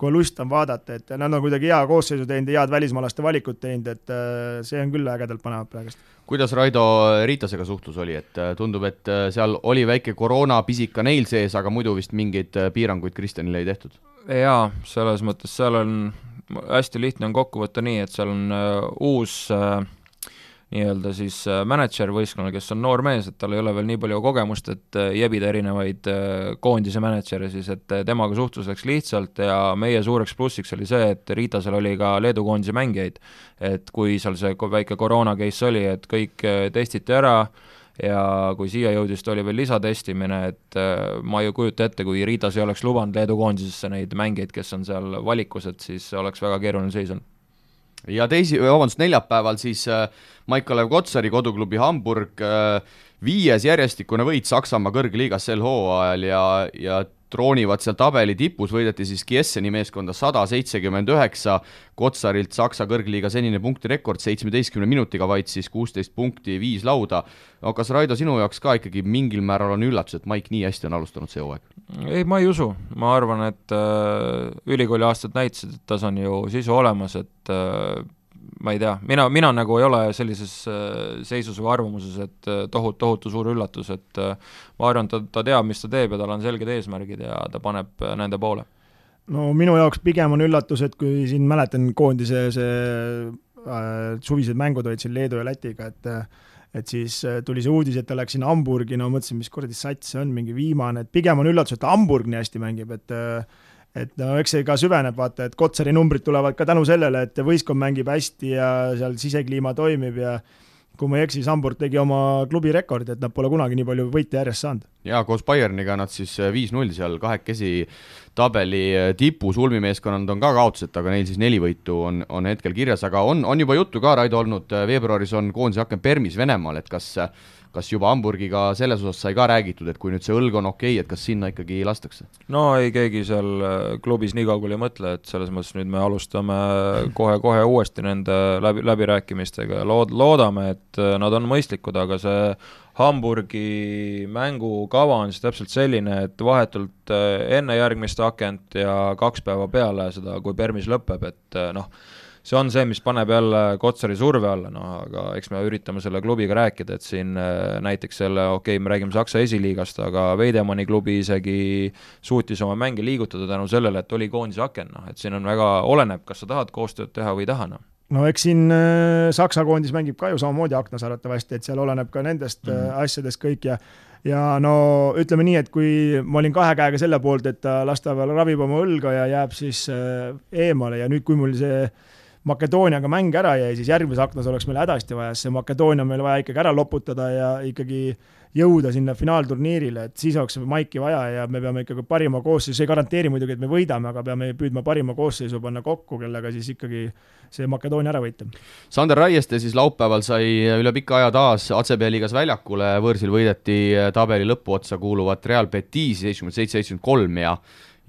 kui lust on vaadata, et nad on kuidagi hea koosseisu teinud ja head välismaalaste valikut teinud, et äh, see on küll ägedalt panevad praegust. kuidas Raido Ritasega suhtlus oli, et tundub, et seal oli väike koroonapisi ka neil sees, aga muidu vist mingeid piiranguid Kristjanile ei tehtud? jaa, selles mõttes seal on, hästi lihtne on kokku võtta nii, et seal on uus uh, nii-öelda siis äh, mänedžer võistkonnal, kes on noor mees, et tal ei ole veel nii palju kogemust, et äh, jebida erinevaid äh, koondise mänedžere siis, et temaga suhtlus läks lihtsalt ja meie suureks plussiks oli see, et Ritasel oli ka Leedu koondise mängijaid. et kui seal see väike koroona case oli, et kõik testiti ära ja kui siia jõudis, oli veel lisatestimine, et ma ei kujuta ette, kui Ritas ei oleks lubanud Leedu koondisesse neid mängijaid, kes on seal valikus, et siis oleks väga keeruline seis olnud ja teisi, vabandust, neljapäeval siis äh, Maik-Kalev Kotsari koduklubi Hamburg äh, viies järjestikune võit Saksamaa kõrgliigas sel hooajal ja, ja troonivad seal tabeli tipus, võideti siis Kiesseni meeskonda sada seitsekümmend üheksa, Kotsarilt Saksa kõrgliiga senine punktirekord seitsmeteistkümne minutiga vaid siis kuusteist punkti, viis lauda. no kas Raido, sinu jaoks ka ikkagi mingil määral on üllatus, et Maik nii hästi on alustanud see hooaeg? ei, ma ei usu, ma arvan, et äh, ülikooli aastad näitasid, et tas on ju sisu olemas, et äh, ma ei tea, mina, mina nagu ei ole sellises äh, seisus või arvamuses, et äh, tohutu, tohutu suur üllatus, et äh, ma arvan, ta, ta teab, mis ta teeb ja tal on selged eesmärgid ja ta paneb nende poole. no minu jaoks pigem on üllatus, et kui siin mäletan koondise see äh, suvised mängud olid siin Leedu ja Lätiga, et et siis tuli see uudis, et ta läks sinna Hamburgi, no mõtlesin, mis kuradi sats see on, mingi viimane, et pigem on üllatus, et Hamburg nii hästi mängib, et äh, et no eks see ka süveneb, vaata, et Kotsari numbrid tulevad ka tänu sellele, et võistkond mängib hästi ja seal sisekliima toimib ja kui ma ei eksi, siis Hamburg tegi oma klubi rekordi, et nad pole kunagi nii palju võite järjest saanud jaa, koos Bayerniga nad siis viis-null seal kahekesi tabeli tipus, ulmimeeskonnad on ka kaotused, aga neil siis neli võitu on, on hetkel kirjas, aga on, on juba juttu ka, Raido, olnud, veebruaris on koondise aken Permis Venemaal, et kas kas juba Hamburgiga selles osas sai ka räägitud, et kui nüüd see õlg on okei okay,, et kas sinna ikkagi lastakse? no ei, keegi seal äh, klubis nii kaugele ei mõtle, et selles mõttes nüüd me alustame kohe-kohe uuesti nende läbi, läbirääkimistega. Ja lood-, loodame, et äh, nad on mõistlikud, aga see Hamburgi mängukava on siis täpselt selline, et vahetult äh, enne järgmist akent ja kaks päeva peale seda, kui Permis lõpeb, et noh, see on see, mis paneb jälle Kotsari surve alla, noh aga eks me üritame selle klubiga rääkida, et siin äh, näiteks selle, okei okay,, me räägime Saksa esiliigast, aga Veidemanni klubi isegi suutis oma mänge liigutada tänu sellele, et oli koondise aken, noh et siin on väga, oleneb, kas sa tahad koostööd teha või ei taha, noh no eks siin äh, Saksa koondis mängib ka ju samamoodi aknas arvatavasti, et seal oleneb ka nendest mm -hmm. asjadest kõik ja ja no ütleme nii, et kui ma olin kahe käega selle poolt, et ta las ta veel ravib oma õlga ja jääb siis eemale ja nüüd, kui mul see Makedooniaga mäng ära jäi, siis järgmises aknas oleks meil hädasti vaja, see Makedoonia on meil vaja ikkagi ära loputada ja ikkagi jõuda sinna finaalturniirile, et siis oleks maiki vaja ja me peame ikkagi parima koosseisu, see ei garanteeri muidugi, et me võidame, aga peame püüdma parima koosseisu panna kokku, kellega siis ikkagi see Makedoonia ära võita. Sander Raieste siis laupäeval sai üle pika aja taas ACB liigas väljakule, võõrsil võideti tabeli lõpuotsa kuuluvat Real Betisi seitsekümmend seitse, seitsekümmend kolm ja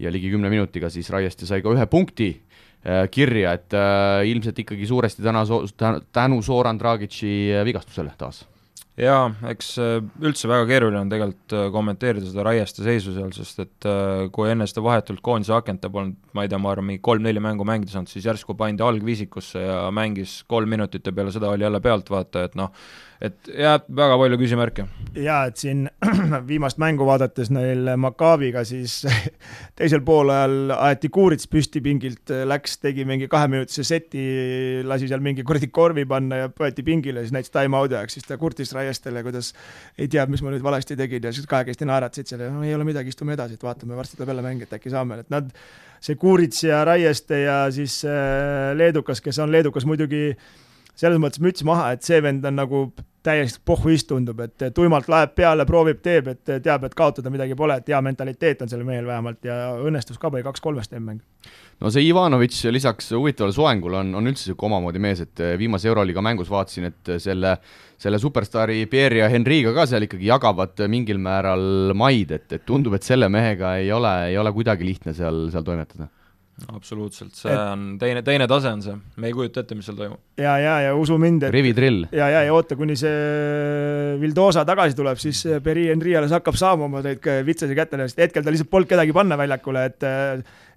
ja ligi kümne minutiga siis Raieste sai ka ühe punkti kirja, et äh, ilmselt ikkagi suuresti täna so-, tänu Zoran Dragic'i äh, vigastusele taas. Jaa, eks üldse väga keeruline on tegelikult kommenteerida seda Raieste seisu seal, sest et kui enne seda vahetult koondise akent ta polnud, ma ei tea, ma arvan, mingi kolm-neli mängu mängida saanud, siis järsku pandi algviisikusse ja mängis kolm minutit ja peale seda oli jälle pealtvaataja, et noh, et jääb väga palju küsimärke. jaa, et siin viimast mängu vaadates neil Maccabiga, siis teisel poolajal aeti Kuurits püsti pingilt, läks, tegi mingi kaheminutise seti, lasi seal mingi kuradi korvi panna ja võeti pingile, siis näitas time-out'i ajaks, siis ta kurtis Raiestele, kuidas ei tea, mis ma nüüd valesti tegin ja siis kahekesti naeratasid seal ja no ei ole midagi, istume edasi, et vaatame, varsti tuleb jälle mäng, et äkki saame, et nad, see Kuurits ja Raieste ja siis äh, leedukas, kes on leedukas muidugi selles mõttes müts maha, et see vend on nagu täiesti pohhuist tundub, et tuimalt laeb peale, proovib, teeb, et teab, et kaotada midagi pole, et hea mentaliteet on sellel mehel vähemalt ja õnnestus ka või kaks-kolmest MM-mäng. no see Ivanovitš lisaks huvitavale soengule on, on üldse niisugune omamoodi mees, et viimase Euroliiga mängus vaatasin, et selle, selle superstaari Pierre ja Henriga ka seal ikkagi jagavad mingil määral maid, et, et tundub, et selle mehega ei ole, ei ole kuidagi lihtne seal, seal toimetada absoluutselt, see et... on teine, teine tase on see, me ei kujuta ette, mis seal toimub. ja, ja, ja usu mind, et rividrill. ja, ja, ja oota, kuni see Vildosa tagasi tuleb, siis Peri Henri alles hakkab saama oma neid vitsasi kätte, sest hetkel tal lihtsalt polnud kedagi panna väljakule, et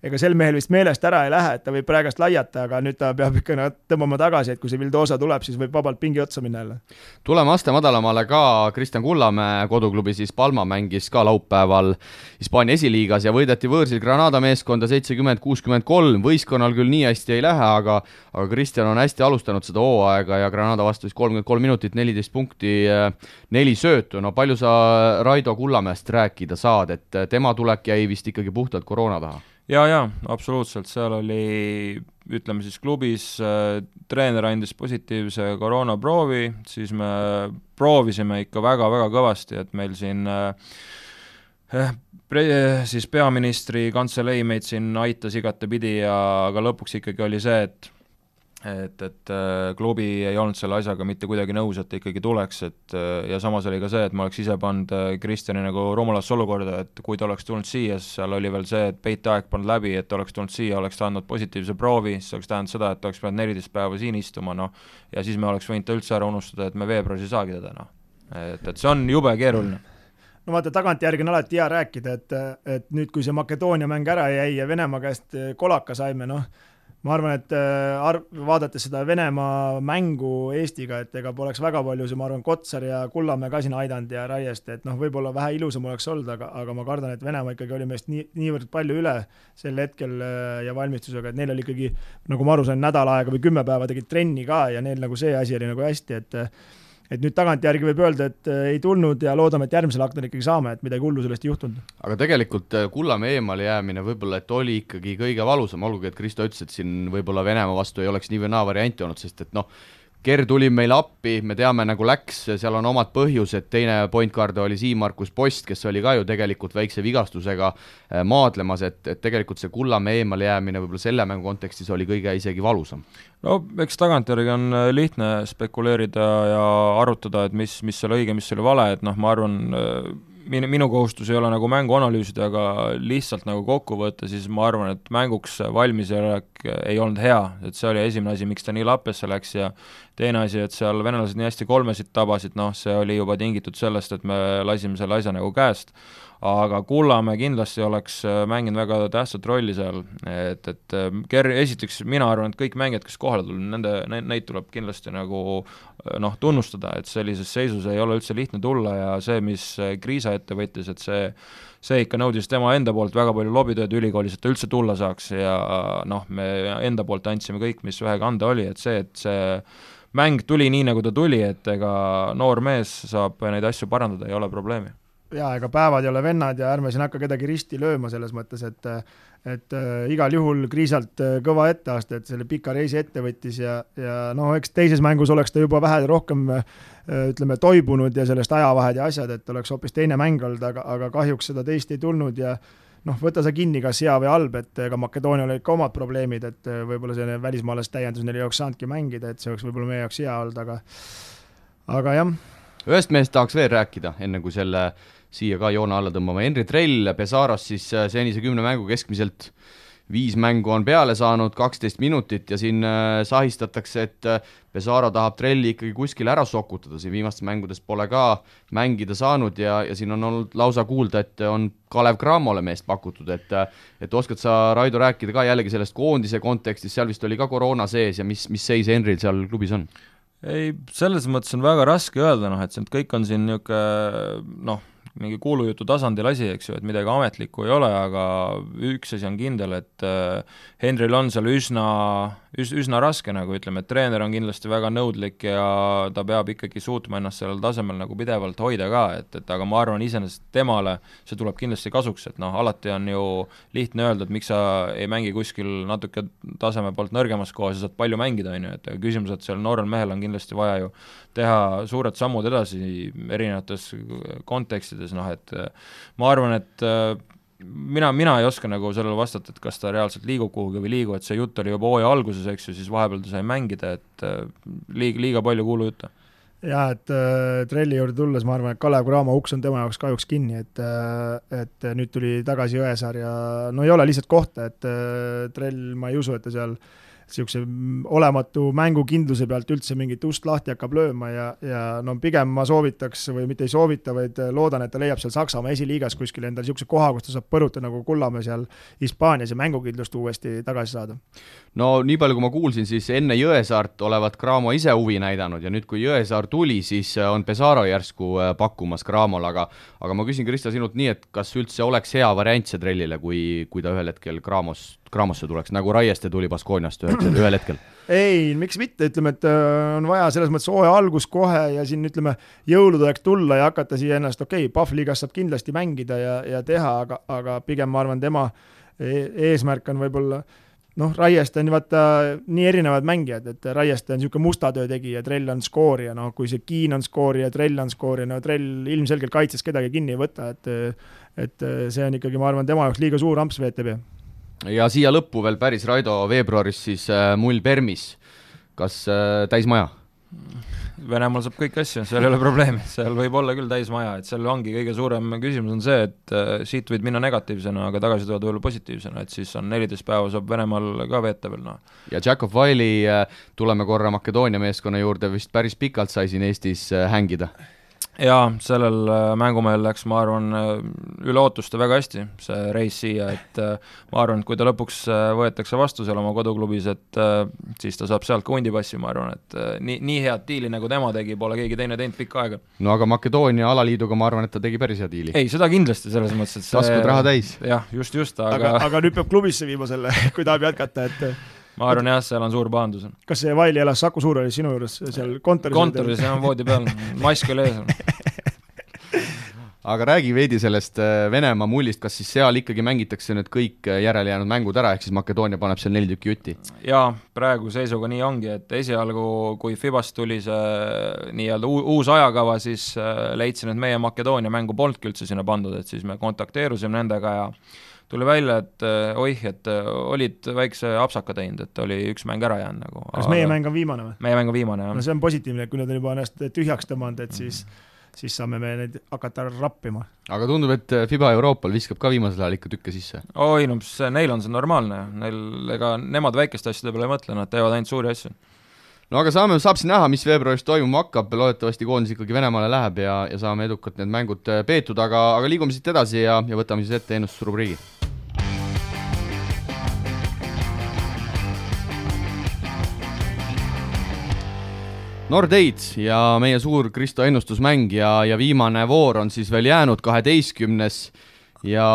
ega sel mehel vist meelest ära ei lähe, et ta võib praegast laiata, aga nüüd ta peab ikka tõmbama tagasi, et kui see Vildosa tuleb, siis võib vabalt pingi otsa minna jälle. tuleme aste madalamale ka, Kristjan Kullamäe koduklubi siis Palma mängis ka laupäeval Hispaania esiliigas ja võideti võõrsil Granada meeskonda seitsekümmend, kuuskümmend kolm, võistkonnal küll nii hästi ei lähe, aga aga Kristjan on hästi alustanud seda hooaega ja Granada vastu siis kolmkümmend kolm minutit, neliteist punkti, neli söötu, no palju sa Raido Kullamäest rääkida saad, et tema tulek jäi vist ikkagi puhtalt koroona taha? Jaa, jaa, absoluutselt, seal oli ütleme siis klubis äh, treener andis positiivse koroonaproovi, siis me proovisime ikka väga-väga kõvasti, et meil siin äh, eh, pre-, siis peaministri kantselei meid siin aitas igatepidi ja aga lõpuks ikkagi oli see, et et, et äh, klubi ei olnud selle asjaga mitte kuidagi nõus, et ta ikkagi tuleks, et äh, ja samas oli ka see, et ma oleks ise pannud äh, Kristjani nagu rumalasse olukorda, et kui ta oleks tulnud siia, siis seal oli veel see, et peiteaeg polnud läbi, et ta oleks tulnud siia, oleks ta andnud positiivse proovi, siis oleks tähendanud seda, et ta oleks pidanud neliteist päeva siin istuma, noh, ja siis me oleks võinud ta üldse ära unustada, et me veebruaris ei saagi teda, noh. et, et see on jube keeruline no vaata, tagantjärgi on alati hea rääkida, et, et nüüd, kui see Makedoonia mäng ära jäi ja Venemaa käest kolaka saime, noh, ma arvan, et äh, arv, vaadates seda Venemaa mängu Eestiga, et ega poleks väga palju, ma arvan, Kotsar ja Kullamäe ka siin aidanud ja Raieste, et noh, võib-olla vähe ilusam oleks olnud, aga, aga ma kardan, et Venemaa ikkagi oli meist nii, niivõrd palju üle sel hetkel äh, ja valmistusega, et neil oli ikkagi, nagu ma aru sain, nädal aega või kümme päeva tegid trenni ka ja neil nagu see asi oli nagu hästi, et et nüüd tagantjärgi võib öelda, et äh, ei tulnud ja loodame, et järgmisel aknal ikkagi saame, et midagi hullu sellest ei juhtunud. aga tegelikult äh, Kullamäe eemale jäämine võib-olla, et oli ikkagi kõige valusam, olgugi et Kristo ütles, et siin võib-olla Venemaa vastu ei oleks nii või naa varianti olnud, sest et noh, Ger tuli meile appi, me teame, nagu läks, seal on omad põhjused, teine point guard oli Siim-Markus Post, kes oli ka ju tegelikult väikse vigastusega äh, maadlemas, et, et tegelikult see Kullamäe eemale jäämine võib-olla selle mängu kontekstis oli kõige isegi valusam. no eks tagantjärgi on äh, lihtne spekuleerida ja arutada, et mis, mis oli õige, mis oli vale, et noh, ma arvan, äh, minu, minu kohustus ei ole nagu mängu analüüsida, aga lihtsalt nagu kokku võtta, siis ma arvan, et mänguks valmisolek ei olnud hea, et see oli esimene asi, miks ta nii lappesse läks ja teine asi, et seal venelased nii hästi kolmesid tabasid, noh, see oli juba tingitud sellest, et me lasime selle asja nagu käest aga Kullamäe kindlasti oleks äh, mänginud väga tähtsat rolli seal, et, et äh, Ger-, esiteks mina arvan, et kõik mängijad, kes kohale tulid, nende, neid tuleb kindlasti nagu äh, noh, tunnustada, et sellises seisus ei ole üldse lihtne tulla ja see, mis Kriisa ette võttis, et see see ikka nõudis tema enda poolt väga palju lobitööd ülikoolis, et ta üldse tulla saaks ja noh, me enda poolt andsime kõik, mis vähegi anda oli, et see, et see mäng tuli nii, nagu ta tuli, et ega noor mees saab neid asju parandada, ei ole probleemi jaa, ega päevad ei ole vennad ja ärme siin hakka kedagi risti lööma selles mõttes, et et äh, igal juhul Kriisalt äh, kõva etteaste, et selle pika reisi ette võttis ja, ja noh, eks teises mängus oleks ta juba vähe rohkem äh, ütleme, toibunud ja sellest ajavahed ja asjad, et oleks hoopis teine mäng olnud, aga, aga kahjuks seda teist ei tulnud ja noh, võta sa kinni, kas hea või halb, et ega Makedoonial olid ka omad probleemid, et võib-olla selline välismaalaste täiendus neil ei oleks saanudki mängida, et see oleks võib-olla meie jaoks hea olnud, aga aga jah. ühest mehest tahaks veel rääkida, enne kui selle äh, siia ka joone alla tõmbama, Henri Trell Pesaros siis äh, senise kümne mängu keskmiselt viis mängu on peale saanud, kaksteist minutit ja siin äh, sahistatakse, et äh, Pesaro tahab Trelli ikkagi kuskile ära sokutada, siin viimastes mängudes pole ka mängida saanud ja, ja siin on olnud lausa kuulda, et on Kalev Cramole meest pakutud, et et oskad sa, Raido, rääkida ka jällegi sellest koondise kontekstis, seal vist oli ka koroona sees ja mis, mis seis Henril seal klubis on? ei, selles mõttes on väga raske öelda, noh et see kõik on siin niisugune noh, mingi kuulujutu tasandil asi, eks ju, et midagi ametlikku ei ole, aga üks asi on kindel, et äh, Henril on seal üsna, üs-, üsna raske nagu ütleme, et treener on kindlasti väga nõudlik ja ta peab ikkagi suutma ennast sellel tasemel nagu pidevalt hoida ka, et, et aga ma arvan, iseenesest temale see tuleb kindlasti kasuks, et noh, alati on ju lihtne öelda, et miks sa ei mängi kuskil natuke taseme poolt nõrgemas kohas ja saad palju mängida, on ju, et küsimus, et sellel noorel mehel on kindlasti vaja ju teha suured sammud edasi erinevates kontekstides, noh et ma arvan, et äh, mina, mina ei oska nagu sellele vastata, et kas ta reaalselt liigub kuhugi või ei liigu, et see jutt oli juba hooaja alguses, eks ju, siis vahepeal ta sai mängida, et äh, liiga, liiga palju kuulujutte. Jaa, et äh, Trelli juurde tulles ma arvan, et Kalev Cramo uks on tema jaoks kahjuks kinni, et äh, et nüüd tuli tagasi Jõesaar ja no ei ole lihtsalt kohta, et äh, Trell, ma ei usu, et ta seal äh, niisuguse olematu mängukindluse pealt üldse mingit ust lahti hakkab lööma ja, ja no pigem ma soovitaks või mitte ei soovita, vaid loodan, et ta leiab seal Saksamaa esiliigas kuskil endale niisuguse koha, kus ta saab põrutada nagu Kullamäe seal Hispaanias ja mängukindlust uuesti tagasi saada. No nii palju, kui ma kuulsin, siis enne Jõesaart olevat Cramo ise huvi näidanud ja nüüd, kui Jõesaar tuli, siis on Pesaro järsku äh, pakkumas Cramole, aga aga ma küsin, Krista, sinult nii, et kas üldse oleks hea variant see trellile, kui, kui ta ühel hetkel Cramos Craamosse tuleks, nagu Raieste tuli Baskooniast ühel, ühel hetkel? ei, miks mitte, ütleme, et äh, on vaja selles mõttes hooaja algus kohe ja siin ütleme, jõulude aeg tulla ja hakata siia ennast, okei okay,, Pahvliigas saab kindlasti mängida ja, ja teha, aga, aga pigem ma arvan, tema e-, eesmärk on võib-olla noh, Raieste on vaata nii erinevad mängijad, et Raieste on niisugune musta töö tegija, Trell on skoorija, noh kui see Kiin on skoorija, Trell on skoorija, no Trell ilmselgelt kaitses kedagi kinni ei võta, et et see on ikkagi, ma arvan, tema jaoks liiga suur amps VTB ja siia lõppu veel päris Raido veebruaris siis äh, mull Permis, kas äh, täismaja? Venemaal saab kõiki asju, seal ei ole probleemi, seal võib olla küll täismaja, et seal ongi kõige suurem küsimus on see, et äh, siit võid minna negatiivsena, aga tagasi tulla võib-olla positiivsena, et siis on neliteist päeva saab Venemaal ka veeta veel, noh. ja Jakob Wiley, äh, tuleme korra Makedoonia meeskonna juurde, vist päris pikalt sai siin Eestis äh, hängida jaa, sellel äh, mängumehel läks, ma arvan, äh, üle ootuste väga hästi, see reis siia, et äh, ma arvan, et kui ta lõpuks võetakse vastu seal oma koduklubis, et siis ta saab sealt ka hundipassi, ma arvan, et nii, nii head diili, nagu tema tegi, pole keegi teine teinud pikka aega. no aga Makedoonia alaliiduga ma arvan, et ta tegi päris hea diili. ei, seda kindlasti, selles mõttes, et see taskud raha täis. jah, just, just, aga aga, aga nüüd peab klubisse viima selle, kui tahab jätkata, et ma arvan jah, seal on suur pahandus. kas see Vaili elas Saku Suurhallis sinu juures seal kontoris? kontoris jah, voodi peal, mask oli ees aga räägi veidi sellest äh, Venemaa mullist, kas siis seal ikkagi mängitakse nüüd kõik äh, järelejäänud mängud ära, ehk siis Makedoonia paneb seal neli tükki jutti? jaa, praeguse seisuga nii ongi, et esialgu, kui Fibast tuli see nii-öelda uus ajakava, siis leidsin, et meie Makedoonia mängu polnudki üldse sinna pandud, et siis me kontakteerusime nendega ja tuli välja, et oih, et olid väikse apsaka teinud, et oli üks mäng ära jäänud nagu. kas meie mäng on viimane või? meie mäng on viimane, jah. no see on positiivne, kui nad on juba ennast tühjaks tõmmanud, et siis mm -hmm siis saame me neid hakata rappima. aga tundub, et Fiba Euroopal viskab ka viimasel ajal ikka tükke sisse? oi no see, neil on see normaalne, neil, ega nemad väikeste asjade peale ei mõtle, nad teevad ainult suuri asju. No aga saame, saab siis näha, mis veebruaris toimuma hakkab, loodetavasti koondis ikkagi Venemaale läheb ja, ja saame edukalt need mängud peetud, aga, aga liigume siit edasi ja, ja võtame siis ette ennustusrubriigi. Nordeid ja meie suur Kristo ennustusmäng ja, ja viimane voor on siis veel jäänud, kaheteistkümnes. Ja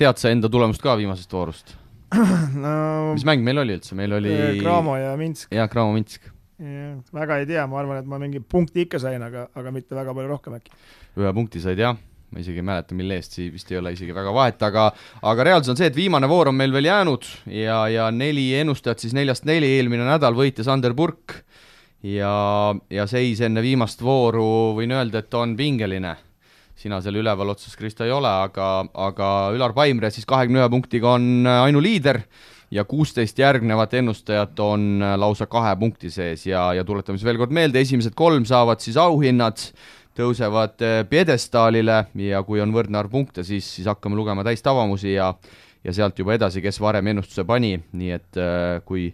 tead sa enda tulemust ka viimasest voorust? No mis mäng meil oli üldse, meil oli Cramo ja Minsk. jah, Cramo Minsk. Väga ei tea, ma arvan, et ma mingi punkti ikka sain, aga, aga mitte väga palju rohkem äkki. ühe punkti said jah, ma isegi ei mäleta, mille eest, siis vist ei ole isegi väga vahet, aga aga reaalsus on see, et viimane voor on meil veel jäänud ja, ja neli ennustajat siis neljast neli, eelmine nädal võitis Ander Purk ja, ja seis enne viimast vooru võin öelda, et on pingeline. sina seal üleval otsas, Kristo, ei ole, aga, aga Ülar Paimre siis kahekümne ühe punktiga on ainuliider ja kuusteist järgnevat ennustajat on lausa kahe punkti sees ja, ja tuletame siis veel kord meelde, esimesed kolm saavad siis auhinnad, tõusevad pjedestaalile ja kui on võrdne arv punkte, siis, siis hakkame lugema täistavamusi ja ja sealt juba edasi, kes varem ennustuse pani, nii et äh, kui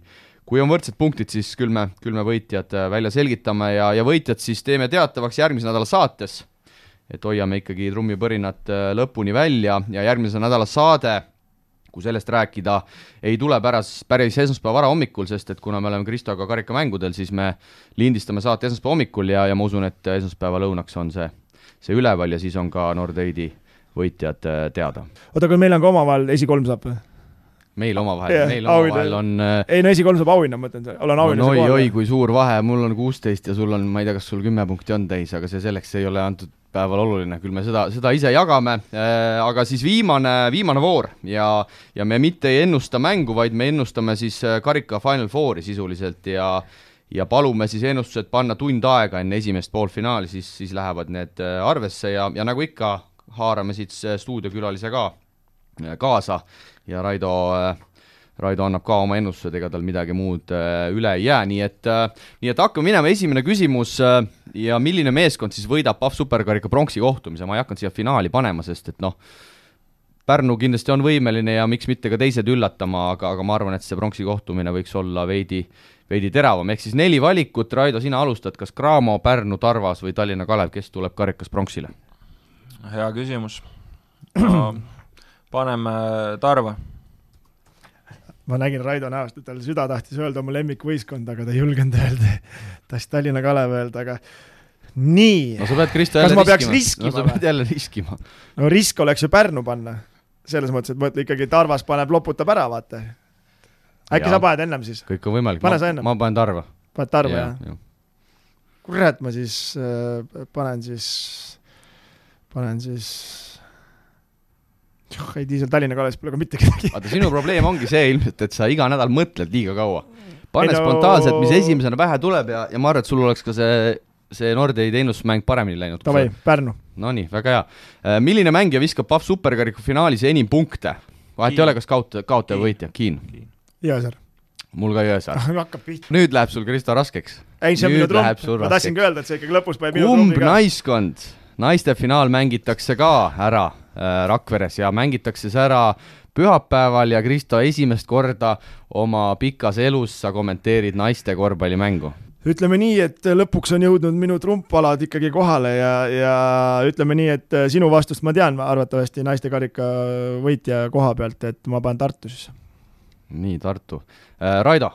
kui on võrdsed punktid, siis küll me, küll me võitjad äh, välja selgitame ja, ja võitjad siis teeme teatavaks järgmise nädala saates. et hoiame ikkagi trummipõrinat äh, lõpuni välja ja järgmise nädala saade, kui sellest rääkida, ei tule päras, päris esmaspäeva varahommikul, sest et kuna me oleme Kristoga karikamängudel, siis me lindistame saate esmaspäeva hommikul ja, ja ma usun, et esmaspäeva lõunaks on see, see üleval ja siis on ka Nordeidi võitjad äh, teada. oota, aga meil on ka omavahel esikolm saab või? Meil omavahel yeah,, meil omavahel on äh, ei no esikolm saab auhinna, ma mõtlen, olen auhinnas no, oi, oi, kui suur vahe, mul on kuusteist ja sul on, ma ei tea, kas sul kümme punkti on täis, aga see selleks ei ole antud päeval oluline, küll me seda, seda ise jagame. Äh,, aga siis viimane, viimane voor ja, ja me mitte ei ennusta mängu, vaid me ennustame siis äh, karika Final Fouri sisuliselt ja ja palume siis ennustused panna tund aega enne esimest poolfinaali, siis, siis lähevad need äh, arvesse ja, ja nagu ikka, haarame siit stuudiokülalise ka kaasa ja Raido äh, Raido annab ka oma ennustused, ega tal midagi muud äh, üle ei jää, nii et, äh, nii et hakkame minema, esimene küsimus ja milline meeskond siis võidab PAF superkarika pronksi kohtumise, ma ei hakanud siia finaali panema, sest et noh, Pärnu kindlasti on võimeline ja miks mitte ka teised üllatama, aga, aga ma arvan, et see pronksi kohtumine võiks olla veidi, veidi teravam, ehk siis neli valikut, Raido, sina alustad, kas Cramo, Pärnu, Tarvas või Tallinna Kalev, kes tuleb karikas pronksile? hea küsimus paneme Tarva. ma nägin Raido näost, et tal süda tahtis öelda oma lemmikvõistkond, aga ta ei julgenud öelda, tahtis Tallinna Kalev öelda, aga nii. no sa pead, Kristo, jälle riskima. kas ma peaks riskima no, sa pead jälle riskima. no risk oleks ju Pärnu panna. selles mõttes, et mõtle ikkagi Tarvas paneb, loputab ära, vaata. äkki ja. sa paned ennem siis? kõik on võimalik. pane sa ennem. ma panen Tarva. paned Tarva, jah ja.? kurat, ma siis äh, panen siis, panen siis oh ei seal Tallinna Kalevis pole ka mitte kedagi. vaata, sinu probleem ongi see ilmselt, et sa iga nädal mõtled liiga kaua. pane no... spontaanselt, mis esimesena pähe tuleb ja, ja ma arvan, et sul oleks ka see, see Nordeid ennustusmäng paremini läinud. Davai, Pärnu. Nonii, väga hea. Äh, milline mängija viskab Pahv superkariku finaalis enim punkte? vahet ei ole, kas kaotaja, kaotaja või võitja, Kiin. Jõesaar. mul ka Jõesaar pihta. nüüd läheb sul, Kristo, raskeks. ei, see on minu trump, ma tahtsingi öelda, et see ikkagi lõpus paneb minu kumb naiskond, naiste finaal mängitakse ka ära Rakveres ja mängitakse see ära pühapäeval ja Kristo, esimest korda oma pikas elus sa kommenteerid naiste korvpallimängu ütleme nii, et lõpuks on jõudnud minu trumpalad ikkagi kohale ja, ja ütleme nii, et sinu vastust ma tean arvatavasti naistekarika võitja koha pealt, et ma panen Tartu siis. nii, Tartu äh,. Raido?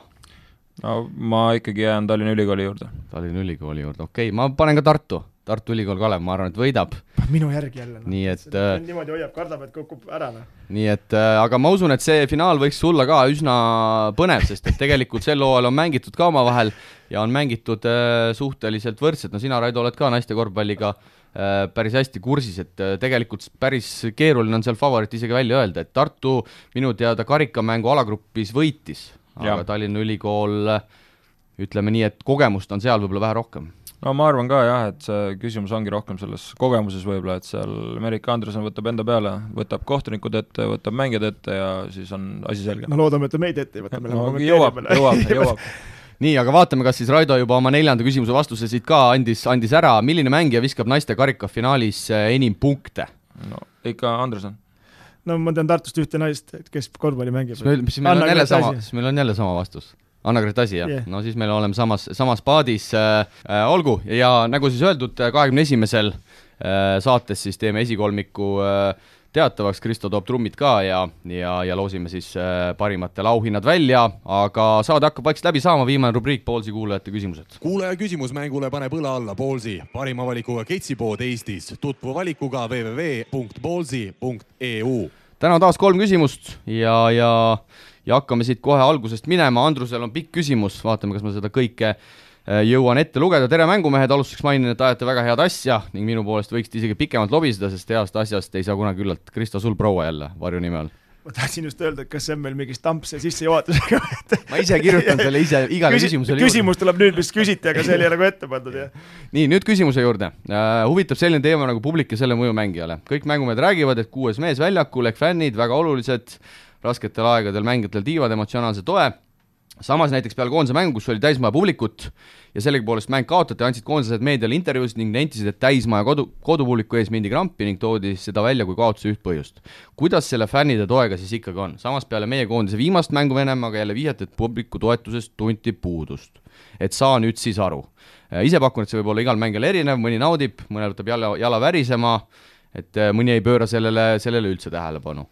no ma ikkagi jään Tallinna Ülikooli juurde. Tallinna Ülikooli juurde, okei okay., ma panen ka Tartu Tartu Ülikool Kalev, ma arvan, et võidab. minu järgi jälle no.. nii et äh, niimoodi hoiab, kardab, et kukub ära noh. nii et äh, aga ma usun, et see finaal võiks tulla ka üsna põnev, sest et tegelikult sel hooajal on mängitud ka omavahel ja on mängitud äh, suhteliselt võrdselt, no sina, Raido, oled ka naiste korvpalliga päris hästi kursis, et tegelikult päris keeruline on seal favoriiti isegi välja öelda, et Tartu minu teada karikamängu alagrupis võitis, aga ja. Tallinna Ülikool ütleme nii, et kogemust on seal võib-olla vähe rohkem no ma arvan ka jah, et see küsimus ongi rohkem selles kogemuses võib-olla, et seal Merike Andresen võtab enda peale, võtab kohtunikud ette, võtab mängijad ette ja siis on asi selge. no loodame, et ta meid ette ei võta. no jõuab, jõuab, jõuab nii, aga vaatame, kas siis Raido juba oma neljanda küsimuse vastuse siit ka andis, andis ära, milline mängija viskab naiste karikafinaalis eh, enim punkte? no ikka Andresen. no ma tean Tartust ühte naist, kes korvpalli mängib. siis meil on jälle sama, siis meil on jälle sama vastus Anna-Gret Asi, jah yeah.? no siis me oleme samas, samas paadis äh,, äh, olgu, ja nagu siis öeldud, kahekümne esimesel äh, saates siis teeme esikolmiku äh, teatavaks, Kristo toob trummid ka ja, ja, ja loosime siis äh, parimatel auhinnad välja, aga saade hakkab vaikselt läbi saama, viimane rubriik, Poolsi kuulajate küsimused. kuulaja küsimus mängule paneb õla alla Poolsi, parima valikuga ketsipood Eestis, tutvu valikuga www.poolsi.eu. täna on taas kolm küsimust ja, ja ja hakkame siit kohe algusest minema, Andrusel on pikk küsimus, vaatame, kas ma seda kõike äh, jõuan ette lugeda, tere mängumehed, alustuseks mainin, et ajate väga head asja ning minu poolest võiksite isegi pikemalt lobiseda, sest heast asjast ei saa kunagi üllalt. Kristo, sul proua jälle varjunime all ma tahtsin just öelda, et kas see on meil mingi stamp see sissejuhatusega ma ise kirjutan selle ise igale Küsi küsimusele juurde. küsimus tuleb nüüd, mis küsiti, aga see oli nagu ette pandud, jah. nii, nüüd küsimuse juurde uh,. huvitab selline teema nagu publik ja selle mõju mängijale. kõik mängumehed räägivad, et kuues mees väljakul ehk fännid väga olulised rasketel aegadel mängijatel tiivad emotsionaalse toe, samas näiteks peale koondise mängu, kus oli täismaja publikut ja sellegipoolest mäng kaotati, andsid koondised meediale intervjuusid ning nentisid, et täismaja kodu, kodupubliku ees mindi krampi ning toodi seda välja kui kaotuse üht põhjust. kuidas selle fännide toega siis ikkagi on? samas peale meie koondise viimast mängu Venemaaga jälle vihjati, et publiku toetusest tunti puudust. et saa nüüd siis aru. ise pakun, et see võib olla igal mängijal erinev, mõni naudib, mõnel võtab jala, jala värisema, et mõni ei pööra sellele, sellele üldse tähelepanu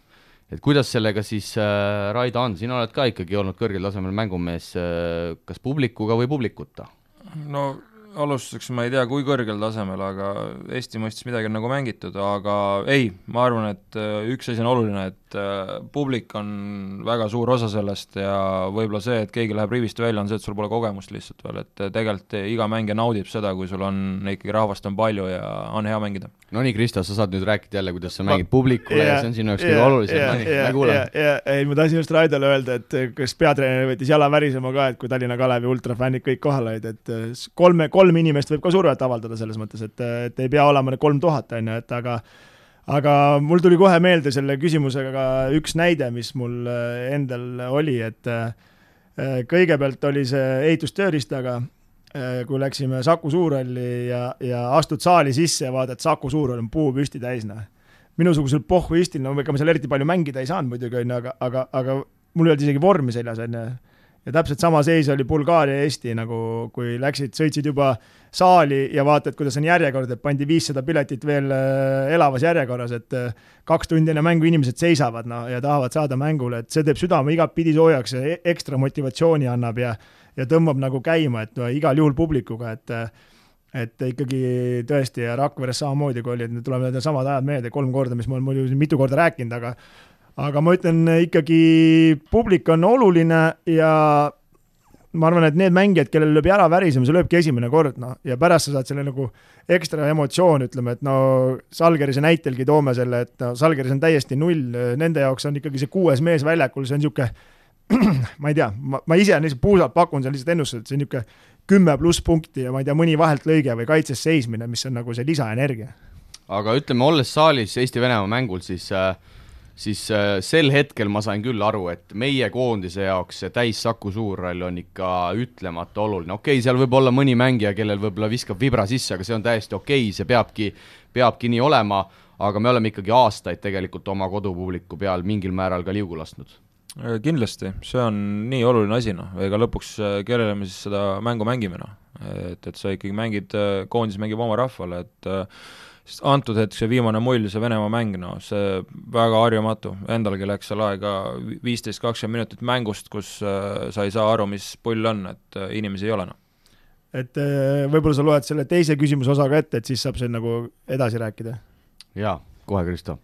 et kuidas sellega siis äh, Raido on, sina oled ka ikkagi olnud kõrgel tasemel mängumees äh,, kas publikuga või publikuta? no alustuseks ma ei tea, kui kõrgel tasemel, aga Eesti mõistes midagi on nagu mängitud, aga ei, ma arvan, et äh, üks asi on oluline, et äh, publik on väga suur osa sellest ja võib-olla see, et keegi läheb rivist välja, on see, et sul pole kogemust lihtsalt veel, et äh, tegelikult iga mängija naudib seda, kui sul on ikkagi rahvast on palju ja on hea mängida. no nii, Kristo, sa saad nüüd rääkida jälle, kuidas sa mängid publikule yeah, ja see on sinu jaoks yeah, kõige olulisem yeah,, no nii yeah,, ma kuulan yeah,. ei, ma tahtsin just Raidole öelda, et kas peatreener võttis jala värisema ka, et kui Tallinna Kalevi ultrafännid kõik kohal olid, et kolme, kolm inimest võib ka survet avaldada selles mõttes, et, et ei pea olema kolm tuhat, on ju, et aga aga mul tuli kohe meelde selle küsimusega üks näide, mis mul äh, endal oli, et äh, kõigepealt oli see ehitustööriistaga, äh, kui läksime Saku Suurhalli ja, ja astud saali sisse ja vaatad, Saku Suurhall on puu püsti täis, noh. minusugusel pohhuistil, no ega ma seal eriti palju mängida ei saanud muidugi, on ju, aga, aga, aga mul ei olnud isegi vormi seljas, on ju ja täpselt sama seis oli Bulgaaria ja Eesti nagu, kui läksid, sõitsid juba saali ja vaatad, kuidas on järjekord, et pandi viissada piletit veel äh, elavas järjekorras, et äh, kaks tundi enne mängu inimesed seisavad, no ja tahavad saada mängule, et see teeb südame igatpidi soojaks ja e-, ekstra motivatsiooni annab ja ja tõmbab nagu käima, et igal juhul publikuga, et et ikkagi tõesti ja Rakveres samamoodi, kui oli, et tulevad need samad ajad meelde kolm korda, mis ma olen muidu mitu korda rääkinud, aga aga ma ütlen ikkagi, publik on oluline ja ma arvan, et need mängijad, kellel lööb jala värisema, see lööbki esimene kord, noh, ja pärast sa saad selle nagu ekstra emotsioon, ütleme, et no Salgerise näitelgi toome selle, et no Salgeris on täiesti null, nende jaoks on ikkagi see kuues mees väljakul, see on niisugune ma ei tea, ma, ma ise lihtsalt puusalt pakun seal lihtsalt ennustust, et see on niisugune kümme pluss punkti ja ma ei tea, mõni vahelt lõige või kaitses seismine, mis on nagu see lisaenergia. aga ütleme, olles saalis Eesti-Venemaa mängul, siis äh siis äh, sel hetkel ma sain küll aru, et meie koondise jaoks see täis Saku Suurhall on ikka ütlemata oluline, okei okay,, seal võib olla mõni mängija, kellel võib-olla viskab vibra sisse, aga see on täiesti okei okay,, see peabki, peabki nii olema, aga me oleme ikkagi aastaid tegelikult oma kodupubliku peal mingil määral ka liugu lasknud. Äh, kindlasti, see on nii oluline asi, noh, ega lõpuks äh, kellele me siis seda mängu mängime, noh. et, et sa ikkagi mängid, koondis mängib oma rahvale, et sest antud hetk see viimane mull, see Venemaa mäng, no see väga harjumatu, endalgi läks seal aega viisteist, kakskümmend minutit mängust, kus äh, sa ei saa aru, mis pull on, et äh, inimesi ei ole, noh. et äh, võib-olla sa loed selle teise küsimuse osa ka ette, et siis saab siin nagu edasi rääkida? jaa, kohe, Kristo.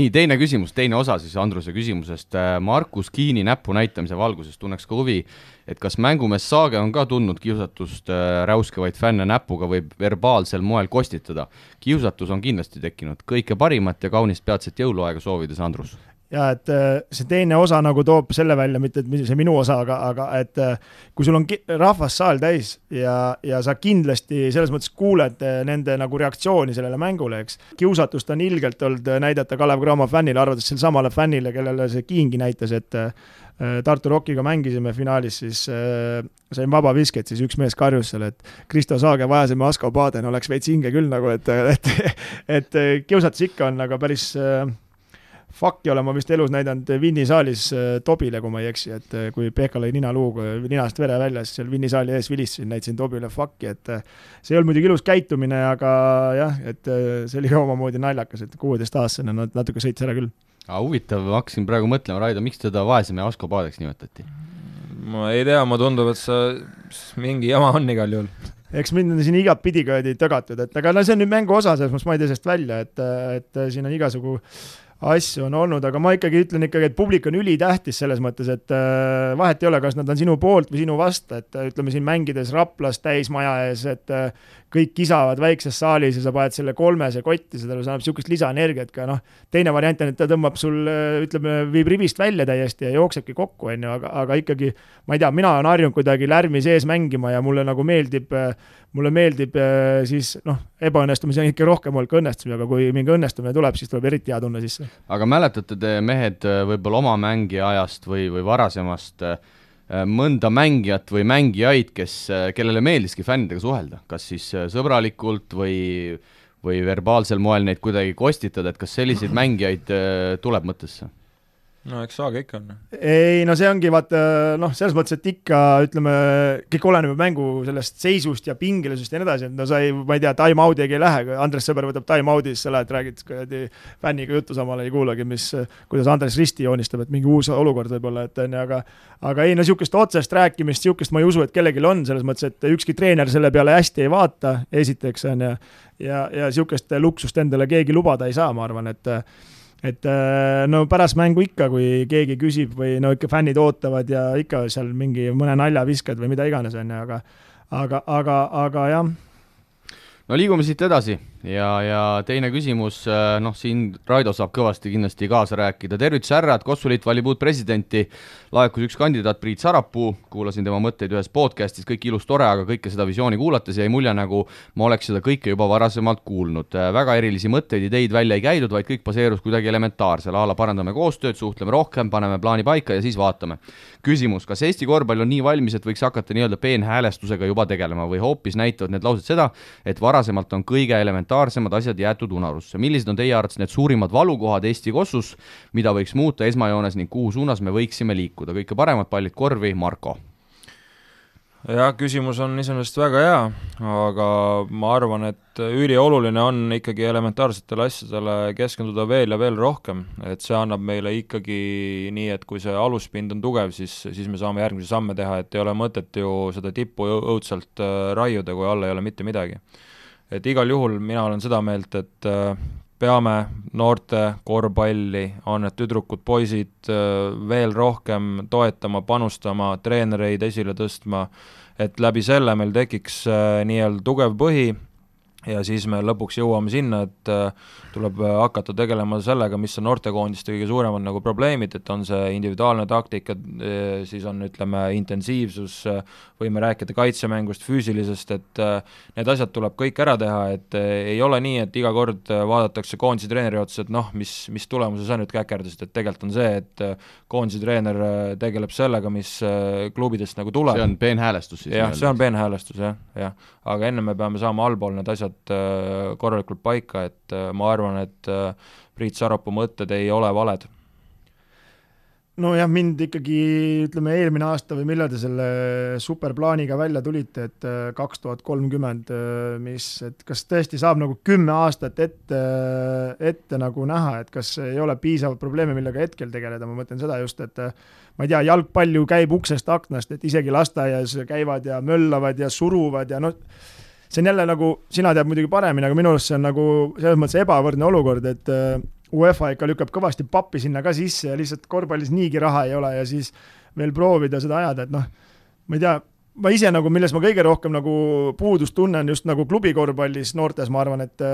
nii, teine küsimus, teine osa siis Andruse küsimusest. Markus Kiini näpu näitamise valguses tunneks ka huvi, et kas mängumees Saage on ka tundnud kiusatust äh, räuskevaid fänne näpuga või verbaalsel moel kostitada? kiusatus on kindlasti tekkinud, kõike parimat ja kaunist peatset jõuluaega soovides, Andrus ja et äh, see teine osa nagu toob selle välja, mitte et see minu osa, aga, aga et äh, kui sul on rahvassaal täis ja, ja sa kindlasti selles mõttes kuuled äh, nende nagu reaktsiooni sellele mängule, eks. kiusatust on ilgelt olnud näidata Kalev Cramo fännile, arvates sel samale fännile, kellele see Kiingi näitas, et Tartu Rockiga mängisime finaalis, siis äh, sain vabavisket, siis üks mees karjus seal, et Kristo Saage, vajasime Asko Paden, oleks veits hinge küll nagu, et, et, et kiusatus ikka on, aga päris äh, Fuck'i olen ma vist elus näidanud Vinni saalis äh, Tobile, kui ma ei eksi, et äh, kui Pekka lõi ninaluuga ninast vere välja, siis seal Vinni saali ees vilistasin, näitasin Tobile Fuck'i, et äh, see ei olnud muidugi ilus käitumine, aga jah, et see oli ka omamoodi naljakas, et kuueteistaastasena nad natuke sõitis ära küll. aga huvitav, ma hakkasin praegu mõtlema, Raido, miks teda vaesema Asko Paadeks nimetati? ma ei tea, mulle tundub, et sa, mingi jama on igal juhul eks mind on siin igatpidi ka tõgatud, et aga no see on nüüd mängu osa, selles mõttes ma ei tee sellest välja, et, et siin on igasugu äh, asju on olnud, aga ma ikkagi ütlen ikkagi, et publik on ülitähtis selles mõttes, et äh, vahet ei ole, kas nad on sinu poolt või sinu vastu, et äh, ütleme siin mängides Raplas täismaja ees, et äh, kõik kisavad väikses saalis ja sa paned selle kolmese kotti, see annab niisugust lisaenergiat ka noh, teine variant on, et ta tõmbab sul ütleme, viib rivist välja täiesti ja jooksebki kokku, on ju, aga, aga ikkagi ma ei tea, mina olen harjunud kuidagi lärmi sees mängima ja mulle nagu meeldib äh, mulle meeldib äh, siis noh, ebaõnnestumisi on ikka rohkem olnud kui õnnestumisi, aga kui mingi õnnestumine tuleb, siis tuleb eriti hea tunne sisse. aga mäletate te, mehed, äh, võib-olla oma mängija ajast või, või varasemast äh, mõnda mängijat või mängijaid, kes, kellele meeldiski fännidega suhelda, kas siis sõbralikult või, või verbaalsel moel neid kuidagi kostitada, et kas selliseid mängijaid tuleb mõttesse? No eks saage ikka on. ei no see ongi vaata noh, selles mõttes, et ikka ütleme, kõik oleneb mängu sellest seisust ja pingelisusest ja nii edasi, et no sa ei, ma ei tea, time-out'iga ei lähe, Andres Sõber võtab time-out'i, siis sa lähed räägid kuradi fänniga juttu, samal ei kuulagi, mis, kuidas Andres risti joonistab, et mingi uus olukord võib-olla, et on ju, aga aga ei no niisugust otsest rääkimist, niisugust ma ei usu, et kellelgi on, selles mõttes, et ükski treener selle peale hästi ei vaata, esiteks on ju, ja, ja niisugust luksust endale keegi lubada ei saa, ma arvan, et et äh, no pärast mängu ikka, kui keegi küsib või no ikka fännid ootavad ja ikka seal mingi mõne nalja viskad või mida iganes, on ju, aga aga, aga, aga jah. no liigume siit edasi ja, ja teine küsimus, äh, noh, siin Raido saab kõvasti kindlasti kaasa rääkida, tervitus, härrad, Kossuliit valib uut presidenti, laekus üks kandidaat, Priit Sarapuu, kuulasin tema mõtteid ühes podcastis, kõik ilus, tore, aga kõike seda visiooni kuulates jäi mulje, nagu ma oleks seda kõike juba varasemalt kuulnud. Äh, väga erilisi mõtteid, ideid välja ei käidud, vaid kõik baseerus kuidagi elementaarsele, a la parandame koostööd, suhtleme rohkem, paneme plaani paika ja siis vaatame. küsimus, kas Eesti korvpall on nii valmis, et võiks hakata nii-öelda peenhäälestusega juba tegelema või hoopis näitavad need laused seda, et varasemalt on kõige elementaarsemad elementaarsemad asjad jäetud unarusse. millised on teie arvates need suurimad valukohad Eesti kossus, mida võiks muuta esmajoones ning kuhu suunas me võiksime liikuda, kõike paremat, pallid korvi, Marko. Jah, küsimus on iseenesest väga hea, aga ma arvan, et ülioluline on ikkagi elementaarsetele asjadele keskenduda veel ja veel rohkem, et see annab meile ikkagi nii, et kui see aluspind on tugev, siis, siis me saame järgmisi samme teha, et ei ole mõtet ju seda tippu õudselt äh, raiuda, kui all ei ole mitte midagi et igal juhul mina olen seda meelt, et äh, peame noorte korvpalli, on need tüdrukud, poisid, äh, veel rohkem toetama, panustama, treenereid esile tõstma, et läbi selle meil tekiks äh, nii-öelda tugev põhi ja siis me lõpuks jõuame sinna, et äh, tuleb äh, hakata tegelema sellega, mis on noortekoondiste kõige suuremad nagu probleemid, et on see individuaalne taktika, äh, siis on ütleme, intensiivsus, võime rääkida kaitsemängust, füüsilisest, et need asjad tuleb kõik ära teha, et ei ole nii, et iga kord vaadatakse koondise treeneri otsa, et noh, mis, mis tulemuse sa nüüd käkerdasid, et tegelikult on see, et koondise treener tegeleb sellega, mis klubidest nagu tuleb. see on peenhäälestus siis? jah, see on peenhäälestus jah, jah. Aga enne me peame saama allpool need asjad äh, korralikult paika, et äh, ma arvan, et äh, Priit Sarapuu mõtted ei ole valed. Nojah, mind ikkagi ütleme, eelmine aasta või millal te selle superplaaniga välja tulite, et kaks tuhat kolmkümmend, mis, et kas tõesti saab nagu kümme aastat ette, ette nagu näha, et kas ei ole piisavalt probleeme, millega hetkel tegeleda, ma mõtlen seda just, et ma ei tea, jalgpall ju käib uksest aknast, et isegi lasteaias käivad ja möllavad ja suruvad ja noh, see on jälle nagu, sina tead muidugi paremini, aga minu arust see on nagu selles mõttes ebavõrdne olukord, et äh, UEFA ikka lükkab kõvasti pappi sinna ka sisse ja lihtsalt korvpallis niigi raha ei ole ja siis veel proovida seda ajada, et noh, ma ei tea, ma ise nagu, milles ma kõige rohkem nagu puudust tunnen just nagu klubikorvpallis noortes, ma arvan, et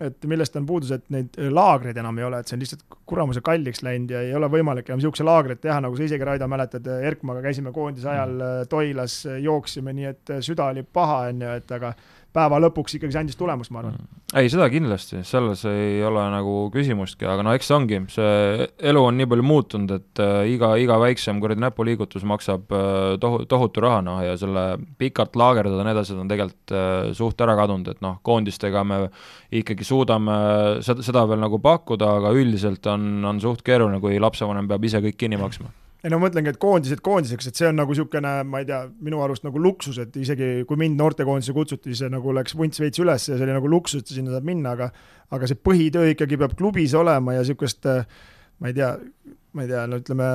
et millest on puudus, et neid laagreid enam ei ole, et see on lihtsalt kuramuse kalliks läinud ja ei ole võimalik enam niisuguse laagrit teha, nagu sa isegi, Raido, mäletad, Erkmaga käisime koondise ajal mm. Toilas, jooksime, nii et süda oli paha, on ju, et aga päeva lõpuks ikkagi see andis tulemust, ma arvan. ei, seda kindlasti, selles ei ole nagu küsimustki, aga no eks see ongi, see elu on nii palju muutunud, et äh, iga, iga väiksem kuradi näpuliigutus maksab äh, tohu-, tohutu raha, noh, ja selle pikalt laagerdada ja nii edasi, on tegelikult äh, suht ära kadunud, et noh, koondistega me ikkagi suudame seda, seda veel nagu pakkuda, aga üldiselt on, on suht keeruline, kui lapsevanem peab ise kõik kinni maksma ei no ma mõtlengi, et koondised koondiseks, et see on nagu niisugune, ma ei tea, minu arust nagu luksus, et isegi kui mind noortekoondise kutsuti, siis nagu läks vunts veits üles ja see oli nagu luksus, et sinna saab minna, aga aga see põhitöö ikkagi peab klubis olema ja niisugust ma ei tea, ma ei tea, no ütleme,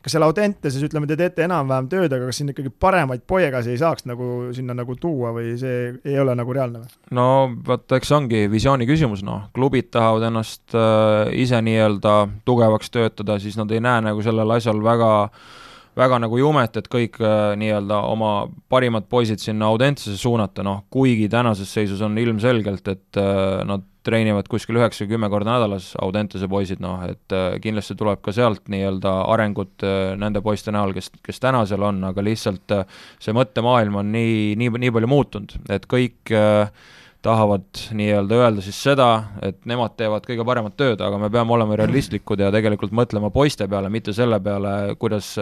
kas seal Audentases, ütleme, te teete enam-vähem tööd, aga kas siin ikkagi paremaid poegasi ei saaks nagu sinna nagu tuua või see ei ole nagu reaalne või? no vot, eks ongi visiooni küsimus, noh, klubid tahavad ennast äh, ise nii-öelda tugevaks töötada, siis nad ei näe nagu sellel asjal väga väga nagu jumet, et kõik äh, nii-öelda oma parimad poisid sinna Audentesse suunata, noh, kuigi tänases seisus on ilmselgelt, et äh, nad treenivad kuskil üheksa, kümme korda nädalas, Audentese poisid, noh et äh, kindlasti tuleb ka sealt nii-öelda arengut äh, nende poiste näol, kes, kes täna seal on, aga lihtsalt äh, see mõttemaailm on nii, nii, nii palju muutunud, et kõik tahavad nii-öelda öelda siis seda, et nemad teevad kõige paremat tööd, aga me peame olema realistlikud ja tegelikult mõtlema poiste peale, mitte selle peale, kuidas,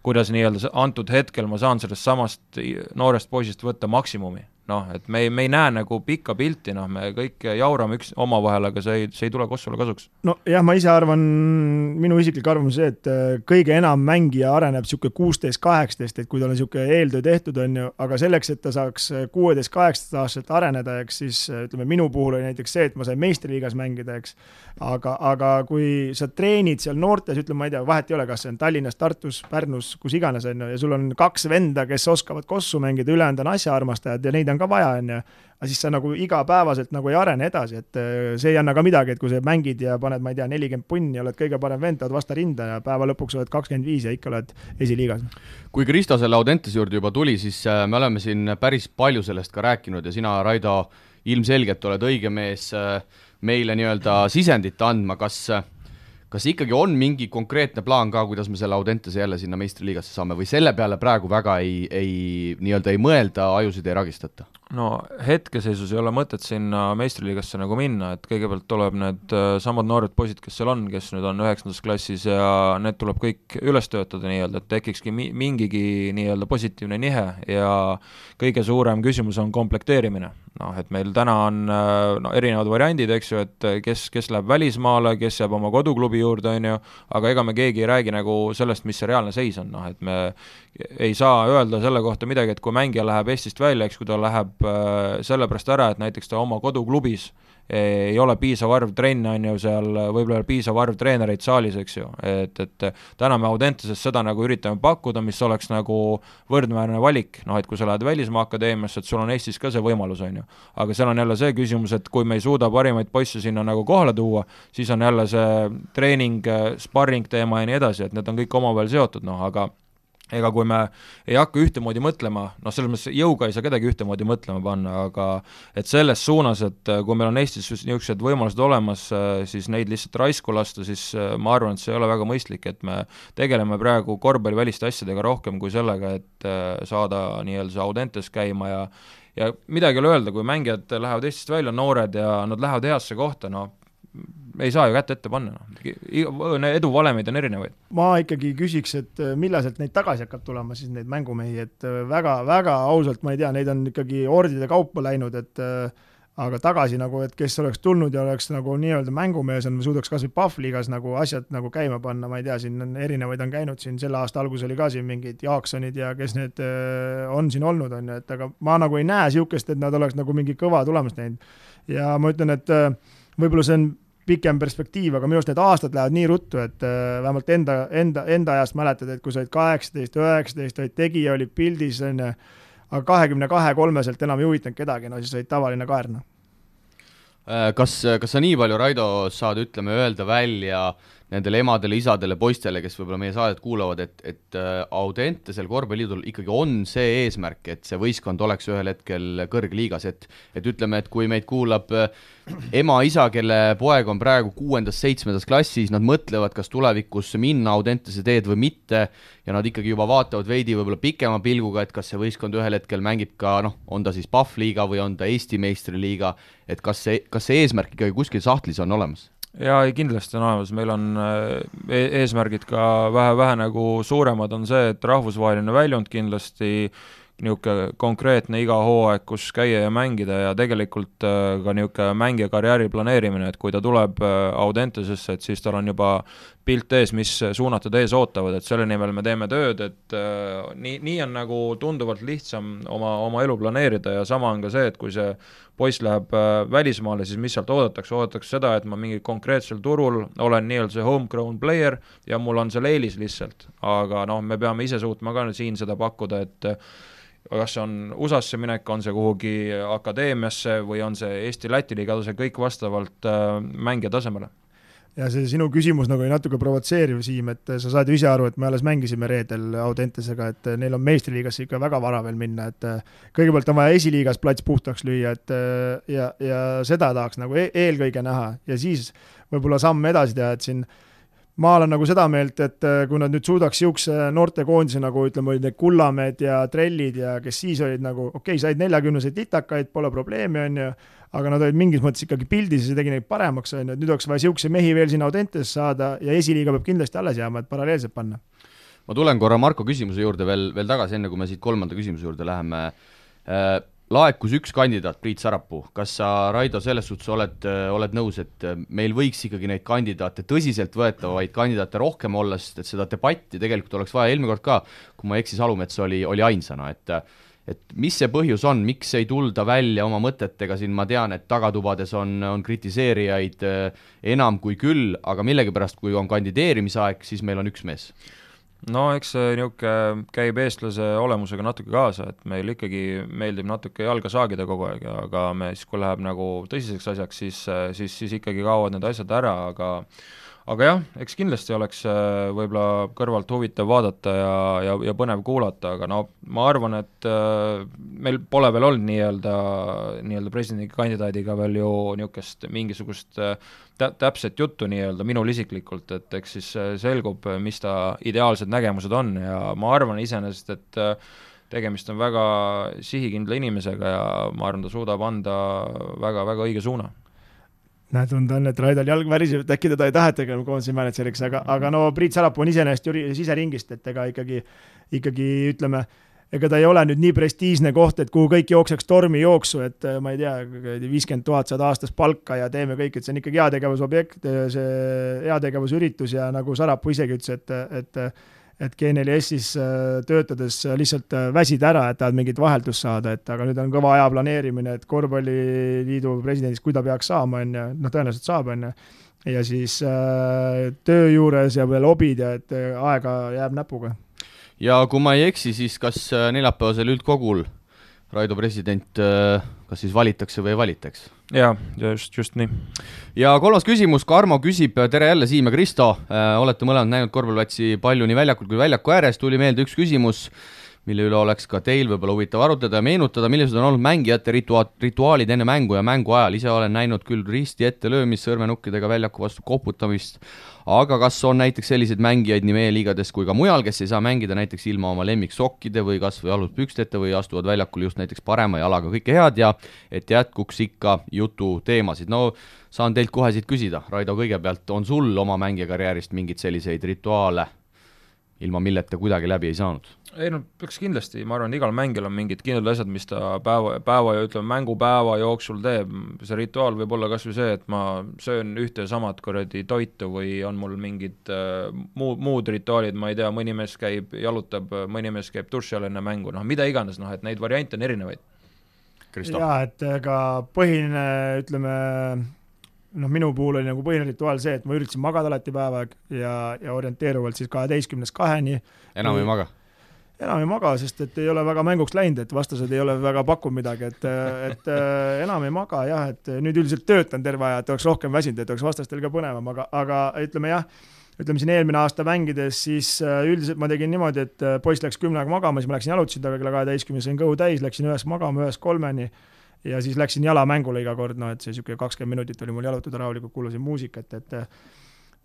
kuidas nii-öelda antud hetkel ma saan sellest samast noorest poisist võtta maksimumi noh, et me ei, me ei näe nagu pikka pilti, noh, me kõik jaurame üks omavahel, aga see ei, see ei tule Kossole kasuks. nojah, ma ise arvan, minu isiklik arvamus see, et äh, kõige enam mängija areneb niisugune kuusteist, kaheksateist, et kui tal on niisugune eeltöö tehtud, on ju, aga selleks, et ta saaks kuueteist, kaheksateist aastaselt areneda, eks siis äh, ütleme, minu puhul oli näiteks see, et ma sain meistriliigas mängida, eks, aga, aga kui sa treenid seal noortes, ütleme, ma ei tea, vahet ei ole, kas see on Tallinnas, Tartus, Pärnus, kus iganes, on ju, ja sul on kaks venda, kes oskavad kossu mängida, ülejäänud on asjaarmastajad ja neid on on ka vaja, on ju. aga siis sa nagu igapäevaselt nagu ei arene edasi, et äh, see ei anna ka midagi, et kui sa mängid ja paned, ma ei tea, nelikümmend punni, oled kõige parem vend, oled vastu rinda ja päeva lõpuks oled kakskümmend viis ja ikka oled esiliigas. kui Kristo selle Audentese juurde juba tuli, siis äh, me oleme siin päris palju sellest ka rääkinud ja sina, Raido, ilmselgelt oled õige mees äh, meile nii-öelda sisendit andma, kas kas ikkagi on mingi konkreetne plaan ka, kuidas me selle Audentese jälle sinna meistriliigasse saame või selle peale praegu väga ei, ei nii-öelda ei mõelda, ajusid ei ragistata? No hetkeseisus ei ole mõtet sinna meistriliigasse nagu minna, et kõigepealt tuleb need äh, samad noored poisid, kes seal on, kes nüüd on üheksandas klassis ja need tuleb kõik üles töötada nii-öelda, et tekikski mi-, mingigi nii-öelda positiivne nihe ja kõige suurem küsimus on komplekteerimine. noh, et meil täna on äh, no erinevad variandid, eks ju, et kes, kes läheb välismaale, kes jääb oma koduklubi juurde, on ju, aga ega me keegi ei räägi nagu sellest, mis see reaalne seis on, noh et me ei saa öelda selle kohta midagi, et kui mängija läheb Eestist välja, eks, kui ta läheb äh, sellepärast ära, et näiteks ta oma koduklubis ei ole piisav arv trenne, on ju, seal võib-olla piisav arv treenereid saalis, eks ju, et, et täna me Audenteses seda nagu üritame pakkuda, mis oleks nagu võrdväärne valik, noh et kui sa lähed välismaa akadeemiasse, et sul on Eestis ka see võimalus, on ju. aga seal on jälle see küsimus, et kui me ei suuda parimaid poisse sinna nagu kohale tuua, siis on jälle see treening, sparring teema ja nii edasi, et need on kõik omavahel seotud, noh aga ega kui me ei hakka ühtemoodi mõtlema, noh, selles mõttes jõuga ei saa kedagi ühtemoodi mõtlema panna, aga et selles suunas, et äh, kui meil on Eestis niisugused võimalused olemas, äh, siis neid lihtsalt raisku lasta, siis äh, ma arvan, et see ei ole väga mõistlik, et me tegeleme praegu korvpalliväliste asjadega rohkem kui sellega, et saada nii-öelda see Audentes käima ja ja midagi ei ole öelda, kui mängijad lähevad Eestist välja, noored, ja nad lähevad heasse kohta, no ei saa ju kätt ette panna, noh, eduvalemeid on erinevaid. ma ikkagi küsiks, et äh, millal sealt neid tagasi hakkab tulema siis, neid mängumehi, et äh, väga, väga ausalt, ma ei tea, neid on ikkagi hordide kaupa läinud, et äh, aga tagasi nagu, et kes oleks tulnud ja oleks nagu nii-öelda mängumees on, suudaks kas või Pahvliigas nagu asjad nagu käima panna, ma ei tea, siin on erinevaid on käinud siin, selle aasta alguses oli ka siin mingid Jaaksonid ja kes need on siin olnud, on ju, et aga ma nagu ei näe niisugust, et nad oleks nagu mingi kõva tulemust teinud. ja ma ütlen, et võib-olla see on pikem perspektiiv, aga minu arust need aastad lähevad nii ruttu, et äh, vähemalt enda, enda, enda ajast mäletad, et kui sa olid kaheksateist, üheksateist, olid tegija, olid pildis, on ju, aga kahekümne kahe kolmeselt enam ei huvitanud kedagi, no siis olid tavaline kaer, noh Äh, kas, kas sa nii palju, Raido, saad, ütleme, öelda välja nendele emadele, isadele, poistele, kes võib-olla meie saadet kuulavad, et, et äh, Audentesel korvpalliliidul ikkagi on see eesmärk, et see võistkond oleks ühel hetkel kõrgliigas, et et ütleme, et kui meid kuulab äh, ema-isa, kelle poeg on praegu kuuendas-seitsmendas klassis, nad mõtlevad, kas tulevikus minna Audentese teed või mitte, ja nad ikkagi juba vaatavad veidi võib-olla pikema pilguga, et kas see võistkond ühel hetkel mängib ka noh, on ta siis Pahvliiga või on ta Eesti meistriliiga, et kas see, kas see eesmärk ikkagi kuskil sahtlis on olemas? Jaa, ei kindlasti on olemas, meil on e eesmärgid ka vähe, vähe nagu suuremad, on see, et rahvusvaheline väljund kindlasti niisugune konkreetne iga hooaeg, kus käia ja mängida ja tegelikult äh, ka niisugune mängija karjääri planeerimine, et kui ta tuleb äh, Audentesesse, et siis tal on juba pilt ees, mis suunad teda ees ootavad, et selle nimel me teeme tööd, et äh, nii, nii on nagu tunduvalt lihtsam oma, oma elu planeerida ja sama on ka see, et kui see poiss läheb äh, välismaale, siis mis sealt oodatakse, oodatakse seda, et ma mingil konkreetsel turul olen nii-öelda see homegrown player ja mul on seal eelis lihtsalt. aga noh, me peame ise suutma ka siin seda pakkuda, et kas see on USA-sse minek, on see kuhugi akadeemiasse või on see Eesti-Läti liiga, see kõik vastavalt äh, mängija tasemele ja see sinu küsimus nagu oli natuke provotseeriv, Siim, et sa saad ju ise aru, et me alles mängisime reedel Audentesega, et neil on meistriliigasse ikka väga vara veel minna, et kõigepealt on vaja esiliigas plats puhtaks lüüa, et ja, ja seda tahaks nagu e eelkõige näha. Ja siis võib-olla samm edasi teha, et siin ma olen nagu seda meelt, et kui nad nüüd suudaks niisuguse noortekoondise nagu ütleme, olid need Kullamäed ja Trellid ja kes siis olid nagu, okei okay,, said neljakümneseid litakaid, pole probleemi, on ju aga nad olid mingis mõttes ikkagi pildis ja see tegi neid paremaks, on ju, et nüüd oleks vaja niisuguseid mehi veel sinna Audentesse saada ja esiliiga peab kindlasti alles jääma, et paralleelselt panna. ma tulen korra Marko küsimuse juurde veel, veel tagasi, enne kui me siit kolmanda küsimuse juurde läheme äh, laekus üks kandidaat, Priit Sarapuu, kas sa, Raido, selles suhtes oled, oled nõus, et meil võiks ikkagi neid kandidaate, tõsiseltvõetavaid kandidaate rohkem olla, sest et seda debatti tegelikult oleks vaja, eelmine kord ka, kui ma ei eksi, Salumets oli, oli ainsana, et et mis see põhjus on, miks ei tulda välja oma mõtetega, siin ma tean, et tagatubades on, on kritiseerijaid eh, enam kui küll, aga millegipärast, kui on kandideerimisaeg, siis meil on üks mees no eks see niisugune käib eestlase olemusega natuke kaasa, et meil ikkagi meeldib natuke jalga saagida kogu aeg, aga me siis, kui läheb nagu tõsiseks asjaks, siis, siis, siis ikkagi kaovad need asjad ära, aga aga jah, eks kindlasti oleks äh, võib-olla kõrvalt huvitav vaadata ja, ja, ja põnev kuulata, aga no ma arvan, et äh, meil pole veel olnud nii-öelda, nii-öelda presidendikandidaadiga veel ju niisugust mingisugust äh, tä-, täpset juttu nii-öelda minul isiklikult, et eks siis selgub, mis ta ideaalsed nägemused on ja ma arvan iseenesest, et tegemist on väga sihikindla inimesega ja ma arvan, ta suudab anda väga, väga õige suuna näe, tunda on, et Raidol jalg väriseb, et äkki teda ei tahetagi enam koondise mänedžeriks, aga, aga no Priit Sarapuu on iseenesest ju siseringist, et ega ikkagi, ikkagi ütleme, ega ta ei ole nüüd nii prestiižne koht, et kuhu kõik jookseks tormijooksu, et ma ei tea, viiskümmend tuhat saad aastas palka ja teeme kõik, et see on ikkagi heategevusobjekt, see heategevusüritus ja nagu Sarapuu isegi ütles, et, et et G4S-is äh, töötades lihtsalt äh, väsid ära, et tahad mingit vaheldust saada, et aga nüüd on kõva aja planeerimine, et korvpalliliidu presidendiks, kui ta peaks saama, on ju, noh, tõenäoliselt saab, on ju, ja siis äh, töö juures ja veel hobid ja et äh, aega jääb näpuga. ja kui ma ei eksi, siis kas neljapäevasel üldkogul Raido president kas siis valitakse või ei valitaks? Jaa, just, just nii. ja kolmas küsimus, Karmo küsib, tere jälle, Siim ja Kristo. Äh,, olete mõlemad näinud korvpalliplatsi palju nii väljakul kui väljaku ääres, tuli meelde üks küsimus, mille üle oleks ka teil võib-olla huvitav arutada ja meenutada, millised on olnud mängijate ritua-, rituaalid enne mängu ja mängu ajal, ise olen näinud küll risti ette löömist, sõrmenukkidega väljaku vastu koputamist, aga kas on näiteks selliseid mängijaid nii meie liigades kui ka mujal, kes ei saa mängida näiteks ilma oma lemmiksokkide või kas või aluspüksteta või astuvad väljakul just näiteks parema jalaga, kõike head ja et jätkuks ikka jututeemasid, no saan teilt kohe siit küsida, Raido, kõigepealt, on sul oma mängijakarjäärist mingeid selliseid rituaale, ilma milleta kuidagi läbi ei saanud? Ei no peaks kindlasti, ma arvan, igal mängijal on mingid kindlad asjad, mis ta päeva, päeva ja ütleme, mängupäeva jooksul teeb, see rituaal võib olla kas või see, et ma söön ühte ja samat kuradi toitu või on mul mingid äh, muu, muud rituaalid, ma ei tea, mõni mees käib, jalutab, mõni mees käib duši all enne mängu, noh mida iganes, noh et neid variante on erinevaid. jaa, et ega põhiline, ütleme, noh, minu puhul oli nagu põhiline rituaal see, et ma üritasin magada alati päeva aeg ja, ja orienteeruvalt siis kaheteistkümnest kaheni. enam ei maga? Enam ei maga, sest et ei ole väga mänguks läinud, et vastased ei ole väga pakkunud midagi, et, et äh, enam ei maga jah, et nüüd üldiselt töötan terve aja, et oleks rohkem väsinud, et oleks vastastel ka põnevam, aga, aga ütleme jah, ütleme siin eelmine aasta mängides, siis äh, üldiselt ma tegin niimoodi, et äh, poiss läks kümne aega magama, siis ma läksin jalutasin temaga kella kaheteistkümnes, sain kõhu täis, läksin ühest magama, ühest kolmeni ja siis läksin jalamängule iga kord, noh et see niisugune kakskümmend minutit oli mul jalutada rahulikult, kuulasin muusikat, et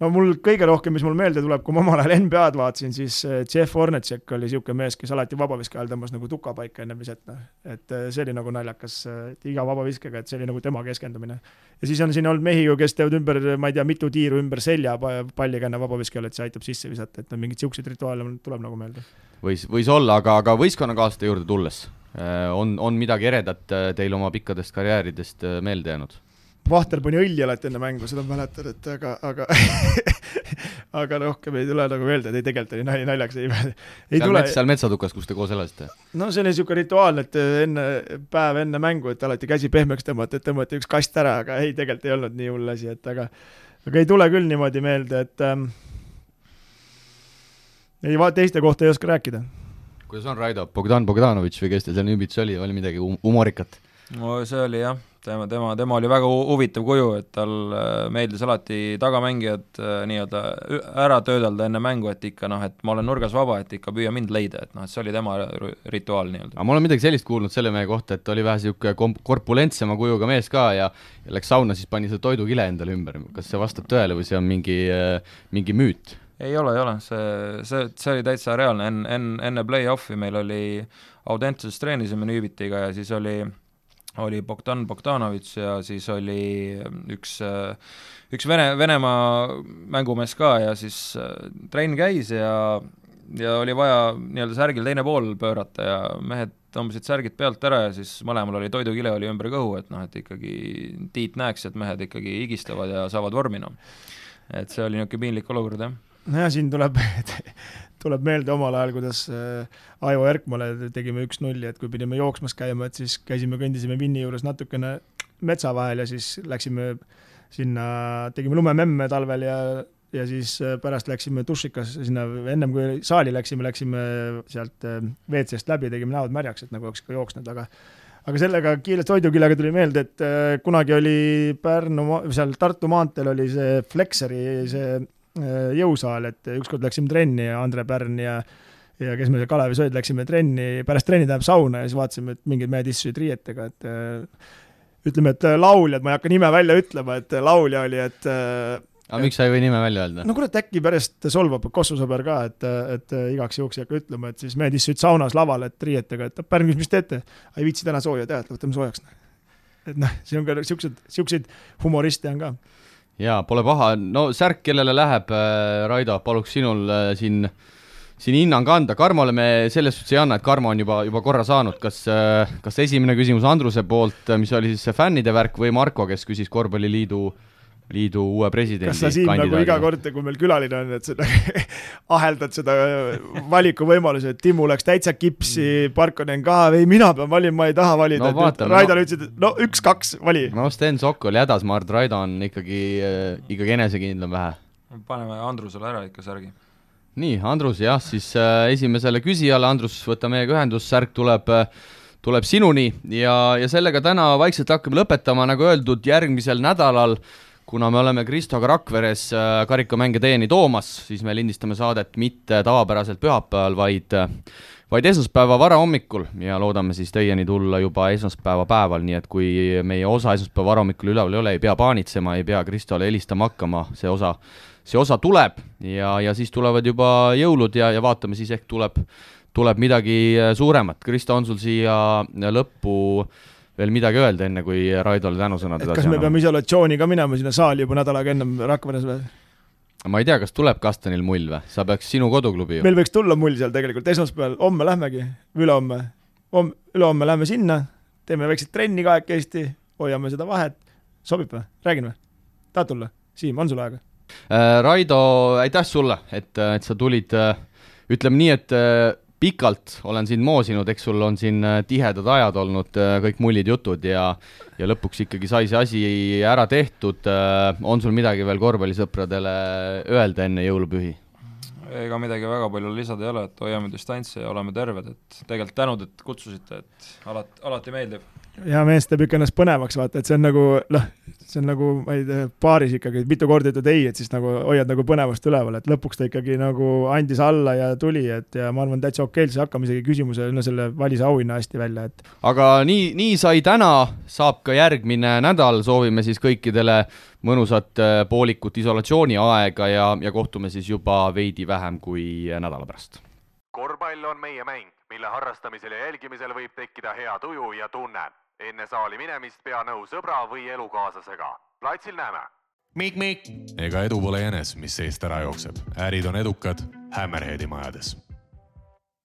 no mul kõige rohkem, mis mul meelde tuleb, kui ma omal ajal NBA-d vaatasin, siis äh, Jeff Hornacek oli niisugune mees, kes alati vabaviske ajal tõmbas nagu tuka paika enne viset, noh. et äh, see oli nagu naljakas, et iga vabaviskega, et see oli nagu tema keskendumine. ja siis on siin olnud mehi ju, kes teevad ümber, ma ei tea, mitu tiiru ümber selja palliga enne vabaviskele, et see aitab sisse visata, et no mingeid niisuguseid rituaale tuleb nagu meelde. võis, võis olla, aga, aga võistkonnakaaslaste juurde tulles, on, on midagi eredat teil oma pikkadest karjääridest meelde jäänud? Vahter pani õlli alati enne mängu, seda ma mäletan, et aga, aga aga rohkem ei tule nagu meelde, et ei tegelikult oli nali naljaks, ei, ei seal tule. mets, seal metsatukas, kus te koos elasite? no see oli niisugune rituaal, et enne, päev enne mängu, et alati käsi pehmeks tõmmata, et tõmmati üks kast ära, aga ei, tegelikult ei olnud nii hull asi, et aga aga ei tule küll niimoodi meelde, et ähm, ei, teiste kohta ei oska rääkida. kuidas on, Raido, Bogdan Bogdanovitš või kes teil seal ümbrits oli, oli midagi humorikat? no see oli jah tema, tema, tema oli väga huvitav kuju, et tal äh, meeldis alati tagamängijad äh, nii-öelda ära töödelda enne mängu, et ikka noh, et ma olen nurgas vaba, et ikka püüa mind leida, et noh, et see oli tema rituaal nii-öelda. aga ma olen midagi sellist kuulnud selle mehe kohta, et oli vähe niisugune kom-, korpulentsema kujuga mees ka ja ja läks sauna, siis pani selle toidukile endale ümber, kas see vastab tõele või see on mingi, äh, mingi müüt? ei ole, ei ole, see, see, see oli täitsa reaalne, enne, enne, enne play-off'i meil oli Audentases treenisime Nüübitiga ja siis oli oli Bogdan Bogdanovitš ja siis oli üks, üks Vene, Venemaa mängumees ka ja siis äh, trenn käis ja ja oli vaja nii-öelda särgil teine pool pöörata ja mehed tõmbasid särgid pealt ära ja siis mõlemal oli toidukile oli ümber kõhu, et noh, et ikkagi Tiit näeks, et mehed ikkagi higistavad ja saavad vormi, noh. et see oli niisugune piinlik olukord, jah. nojah, siin tuleb tuleb meelde omal ajal, kuidas äh, Aivo Erkmale tegime üks-nulli, et kui pidime jooksmas käima, et siis käisime, kõndisime Vinni juures natukene metsa vahel ja siis läksime sinna, tegime lumememme talvel ja ja siis äh, pärast läksime dušikas sinna, ennem kui saali läksime, läksime sealt äh, WC-st läbi, tegime näod märjaks, et nagu oleks ka jooksnud, aga aga sellega kiirelt hoidukillega tuli meelde, et kunagi oli Pärnu, seal Tartu maanteel oli see Flexeri see jõusaal, et ükskord läksime trenni ja Andre Pärn ja ja kes me seal Kalevis olid, läksime trenni, pärast trenni tähendab sauna ja siis vaatasime, et mingid mehed istusid riietega, et äh, ütleme, et lauljad, ma ei hakka nime välja ütlema, et laulja oli, et äh, aga miks sa ei või nime välja öelda? no kurat, äkki pärast solvab Kossu sõber ka, et, et igaks juhuks ei hakka ütlema, et siis mehed istusid saunas laval, et riietega, et Pärn küsis, mis teete? ei viitsi täna sooja teha, et võtame soojaks. et noh, siin on ka siuksed, siukseid humoriste on ka jaa, pole paha, no särk, kellele läheb, äh, Raido, paluks sinul äh, siin, siin hinnang anda, Karmole me selles suhtes ei anna, et Karmo on juba, juba korra saanud, kas, äh, kas esimene küsimus Andruse poolt, mis oli siis see fännide värk, või Marko, kes küsis Korvpalliliidu äh, liidu uue presidendi kas sa siin nagu iga kord, kui meil külaline on, et sa aheldad seda valikuvõimaluse, et Timmu läks täitsa kipsi, Parkonen ka, ei mina pean valima, ma ei taha valida no,, et Raidole no, ütlesid, et no üks-kaks, vali. no Sten Sokk oli hädas, ma arvan, et Raido on ikkagi äh,, ikkagi enesekindlam vähe. paneme Andrusele ära ikka särgi. nii, Andrus jah, siis äh, esimesele küsijale, Andrus, võta meiega ühendust, särk tuleb äh, tuleb sinuni ja, ja sellega täna vaikselt hakkame lõpetama, nagu öeldud, järgmisel nädalal äh, kuna me oleme Kristoga Rakveres äh, karikamänge teieni toomas, siis me lindistame saadet mitte tavapäraselt pühapäeval, vaid äh, vaid esmaspäeva varahommikul ja loodame siis teieni tulla juba esmaspäeva päeval, nii et kui meie osa esmaspäeva varahommikul üleval ei ole, ei pea paanitsema, ei pea Kristole helistama hakkama, see osa, see osa tuleb ja, ja siis tulevad juba jõulud ja, ja vaatame siis ehk tuleb, tuleb midagi suuremat. Kristo, on sul siia lõppu äh, veel midagi öelda, enne kui Raidole tänusõnad edasi anname? kas me peame isolatsiooni ka minema sinna saali juba nädal aega ennem Rakveres või? ma ei tea, kas tuleb Kastanil mull või? sa peaks sinu koduklubi ju. meil võiks tulla mull seal tegelikult esmaspäeval, homme lähmegi, ülehomme. homme, ülehomme lähme sinna, teeme väikset trenni kahekesti, hoiame seda vahet, sobib või? räägin või? tahad tulla? Siim, on sul aega äh,? Raido, aitäh sulle, et, et sa tulid, äh, ütleme nii, et äh, pikalt olen sind moosinud, eks sul on siin äh, tihedad ajad olnud, äh, kõik mullid jutud ja ja lõpuks ikkagi sai see asi ära tehtud. Äh, on sul midagi veel korvpallisõpradele öelda enne jõulupühi? ega midagi väga palju lisada ei ole, et hoiame distantsi ja oleme terved, et tegelikult tänud, et kutsusite, et alati, alati meeldib. Ja mees teeb ikka ennast põnevaks, vaata, et see on nagu noh, see on nagu, ma ei tea, baaris ikkagi mitu korda ütled ei, et siis nagu hoiad nagu põnevust üleval, et lõpuks ta ikkagi nagu andis alla ja tuli, et ja ma arvan, täitsa okei, siis hakkame isegi küsimuse, no selle valis auhinna hästi välja, et aga nii, nii sai täna, saab ka järgmine nädal, soovime siis kõikidele mõnusat äh, poolikut isolatsiooniaega ja, ja kohtume siis juba veidi vähem kui nädala pärast. korvpall on meie mäng, mille harrastamisel ja jälgimisel võib tekkida hea tuju ja tunne. Enne saali minemist pea nõu sõbra või elukaaslasega. platsil näeme. Mikk-Mikk. ega edu pole jänes, mis seest ära jookseb. ärid on edukad Hammerheadi majades